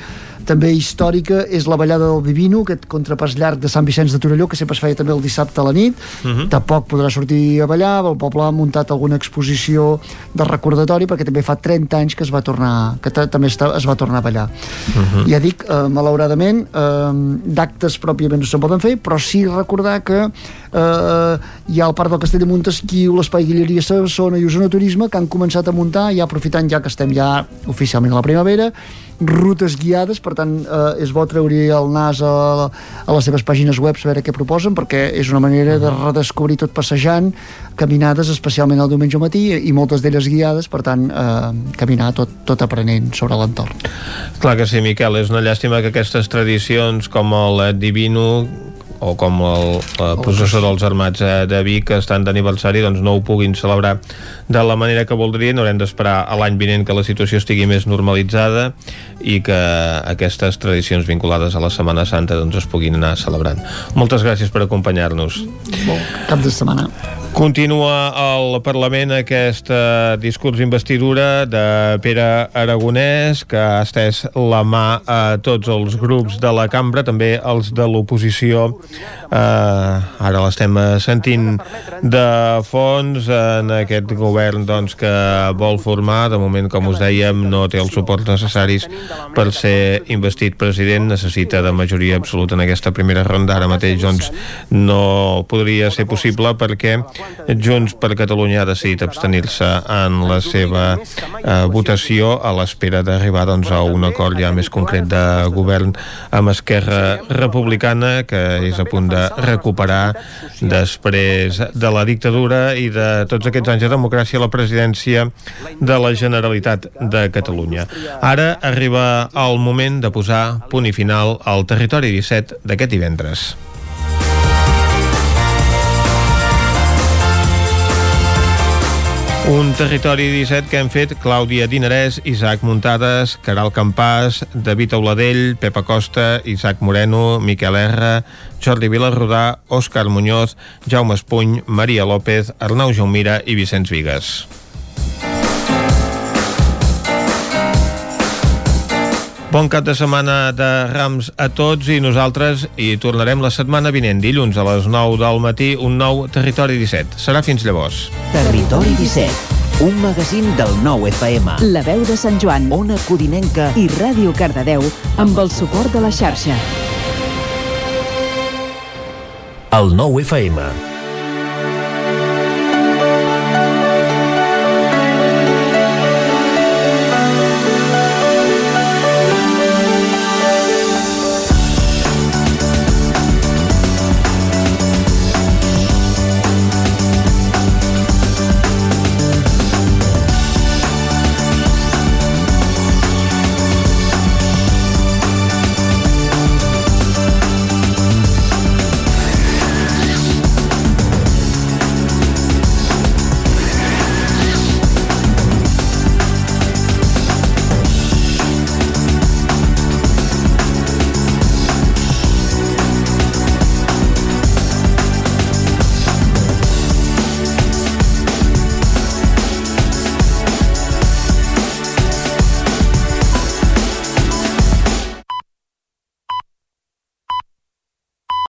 també històrica, és la ballada del Vivino, aquest contrapàs llarg de Sant Vicenç de Torelló, que sempre es feia també el dissabte a la nit. Mhm. Tampoc podrà sortir a ballar, el poble ha muntat alguna exposició de recordatori, perquè també fa 30 anys que es va tornar, que ta- també està, es va tornar a ballar. Mhm. Ja dic, eh, malauradament, eh, d'actes pròpiament no se'n poden fer, però sí recordar que eh, hi ha el Parc del Castell de Montesquieu, l'Espai Guilleria Sassona i Osona Turisme, que han començat a muntar, ja aprofitant ja que estem ja oficialment a la primavera, rutes guiades, per tant eh, és bo treure el nas a, a les seves pàgines web veure què proposen, perquè és una manera de redescobrir tot passejant, caminades especialment el diumenge matí i moltes d'elles guiades, per tant eh, caminar tot, tot aprenent sobre l'entorn. Clar que sí, Miquel, és una llàstima que aquestes tradicions com el Divino o com el, la processó dels armats eh, de Vic que estan d'aniversari doncs no ho puguin celebrar de la manera que voldrien haurem d'esperar a l'any vinent que la situació estigui més normalitzada i que aquestes tradicions vinculades a la Setmana Santa doncs es puguin anar celebrant. Moltes gràcies per acompanyar-nos. Bon cap de setmana. Continua al Parlament aquest eh, discurs d'investidura de Pere Aragonès que ha estès la mà a tots els grups de la cambra, també els de l'oposició. Eh, ara l'estem eh, sentint de fons en aquest govern doncs, que vol formar. De moment, com us dèiem, no té els suports necessaris per ser investit president. Necessita de majoria absoluta en aquesta primera ronda. Ara mateix doncs, no podria ser possible perquè Junts per Catalunya ha decidit abstenir-se en la seva eh, votació a l'espera d'arribar doncs, a un acord ja més concret de govern amb Esquerra Republicana que és a punt de recuperar després de la dictadura i de tots aquests anys de democràcia la presidència de la Generalitat de Catalunya. Ara arriba el moment de posar punt i final al territori 17 d'aquest divendres. Un territori 17 que hem fet Clàudia Dinarès, Isaac Muntades, Caral Campàs, David Auladell, Pepa Costa, Isaac Moreno, Miquel R, Jordi Vilarrodà, Òscar Muñoz, Jaume Espuny, Maria López, Arnau Jaumira i Vicenç Vigues. Bon cap de setmana de Rams a tots i nosaltres hi tornarem la setmana vinent, dilluns a les 9 del matí, un nou Territori 17. Serà fins llavors. Territori 17, un magazín del nou FM. La veu de Sant Joan Ona Codinenca i Ràdio Cardedeu amb el suport de la xarxa. El nou FM.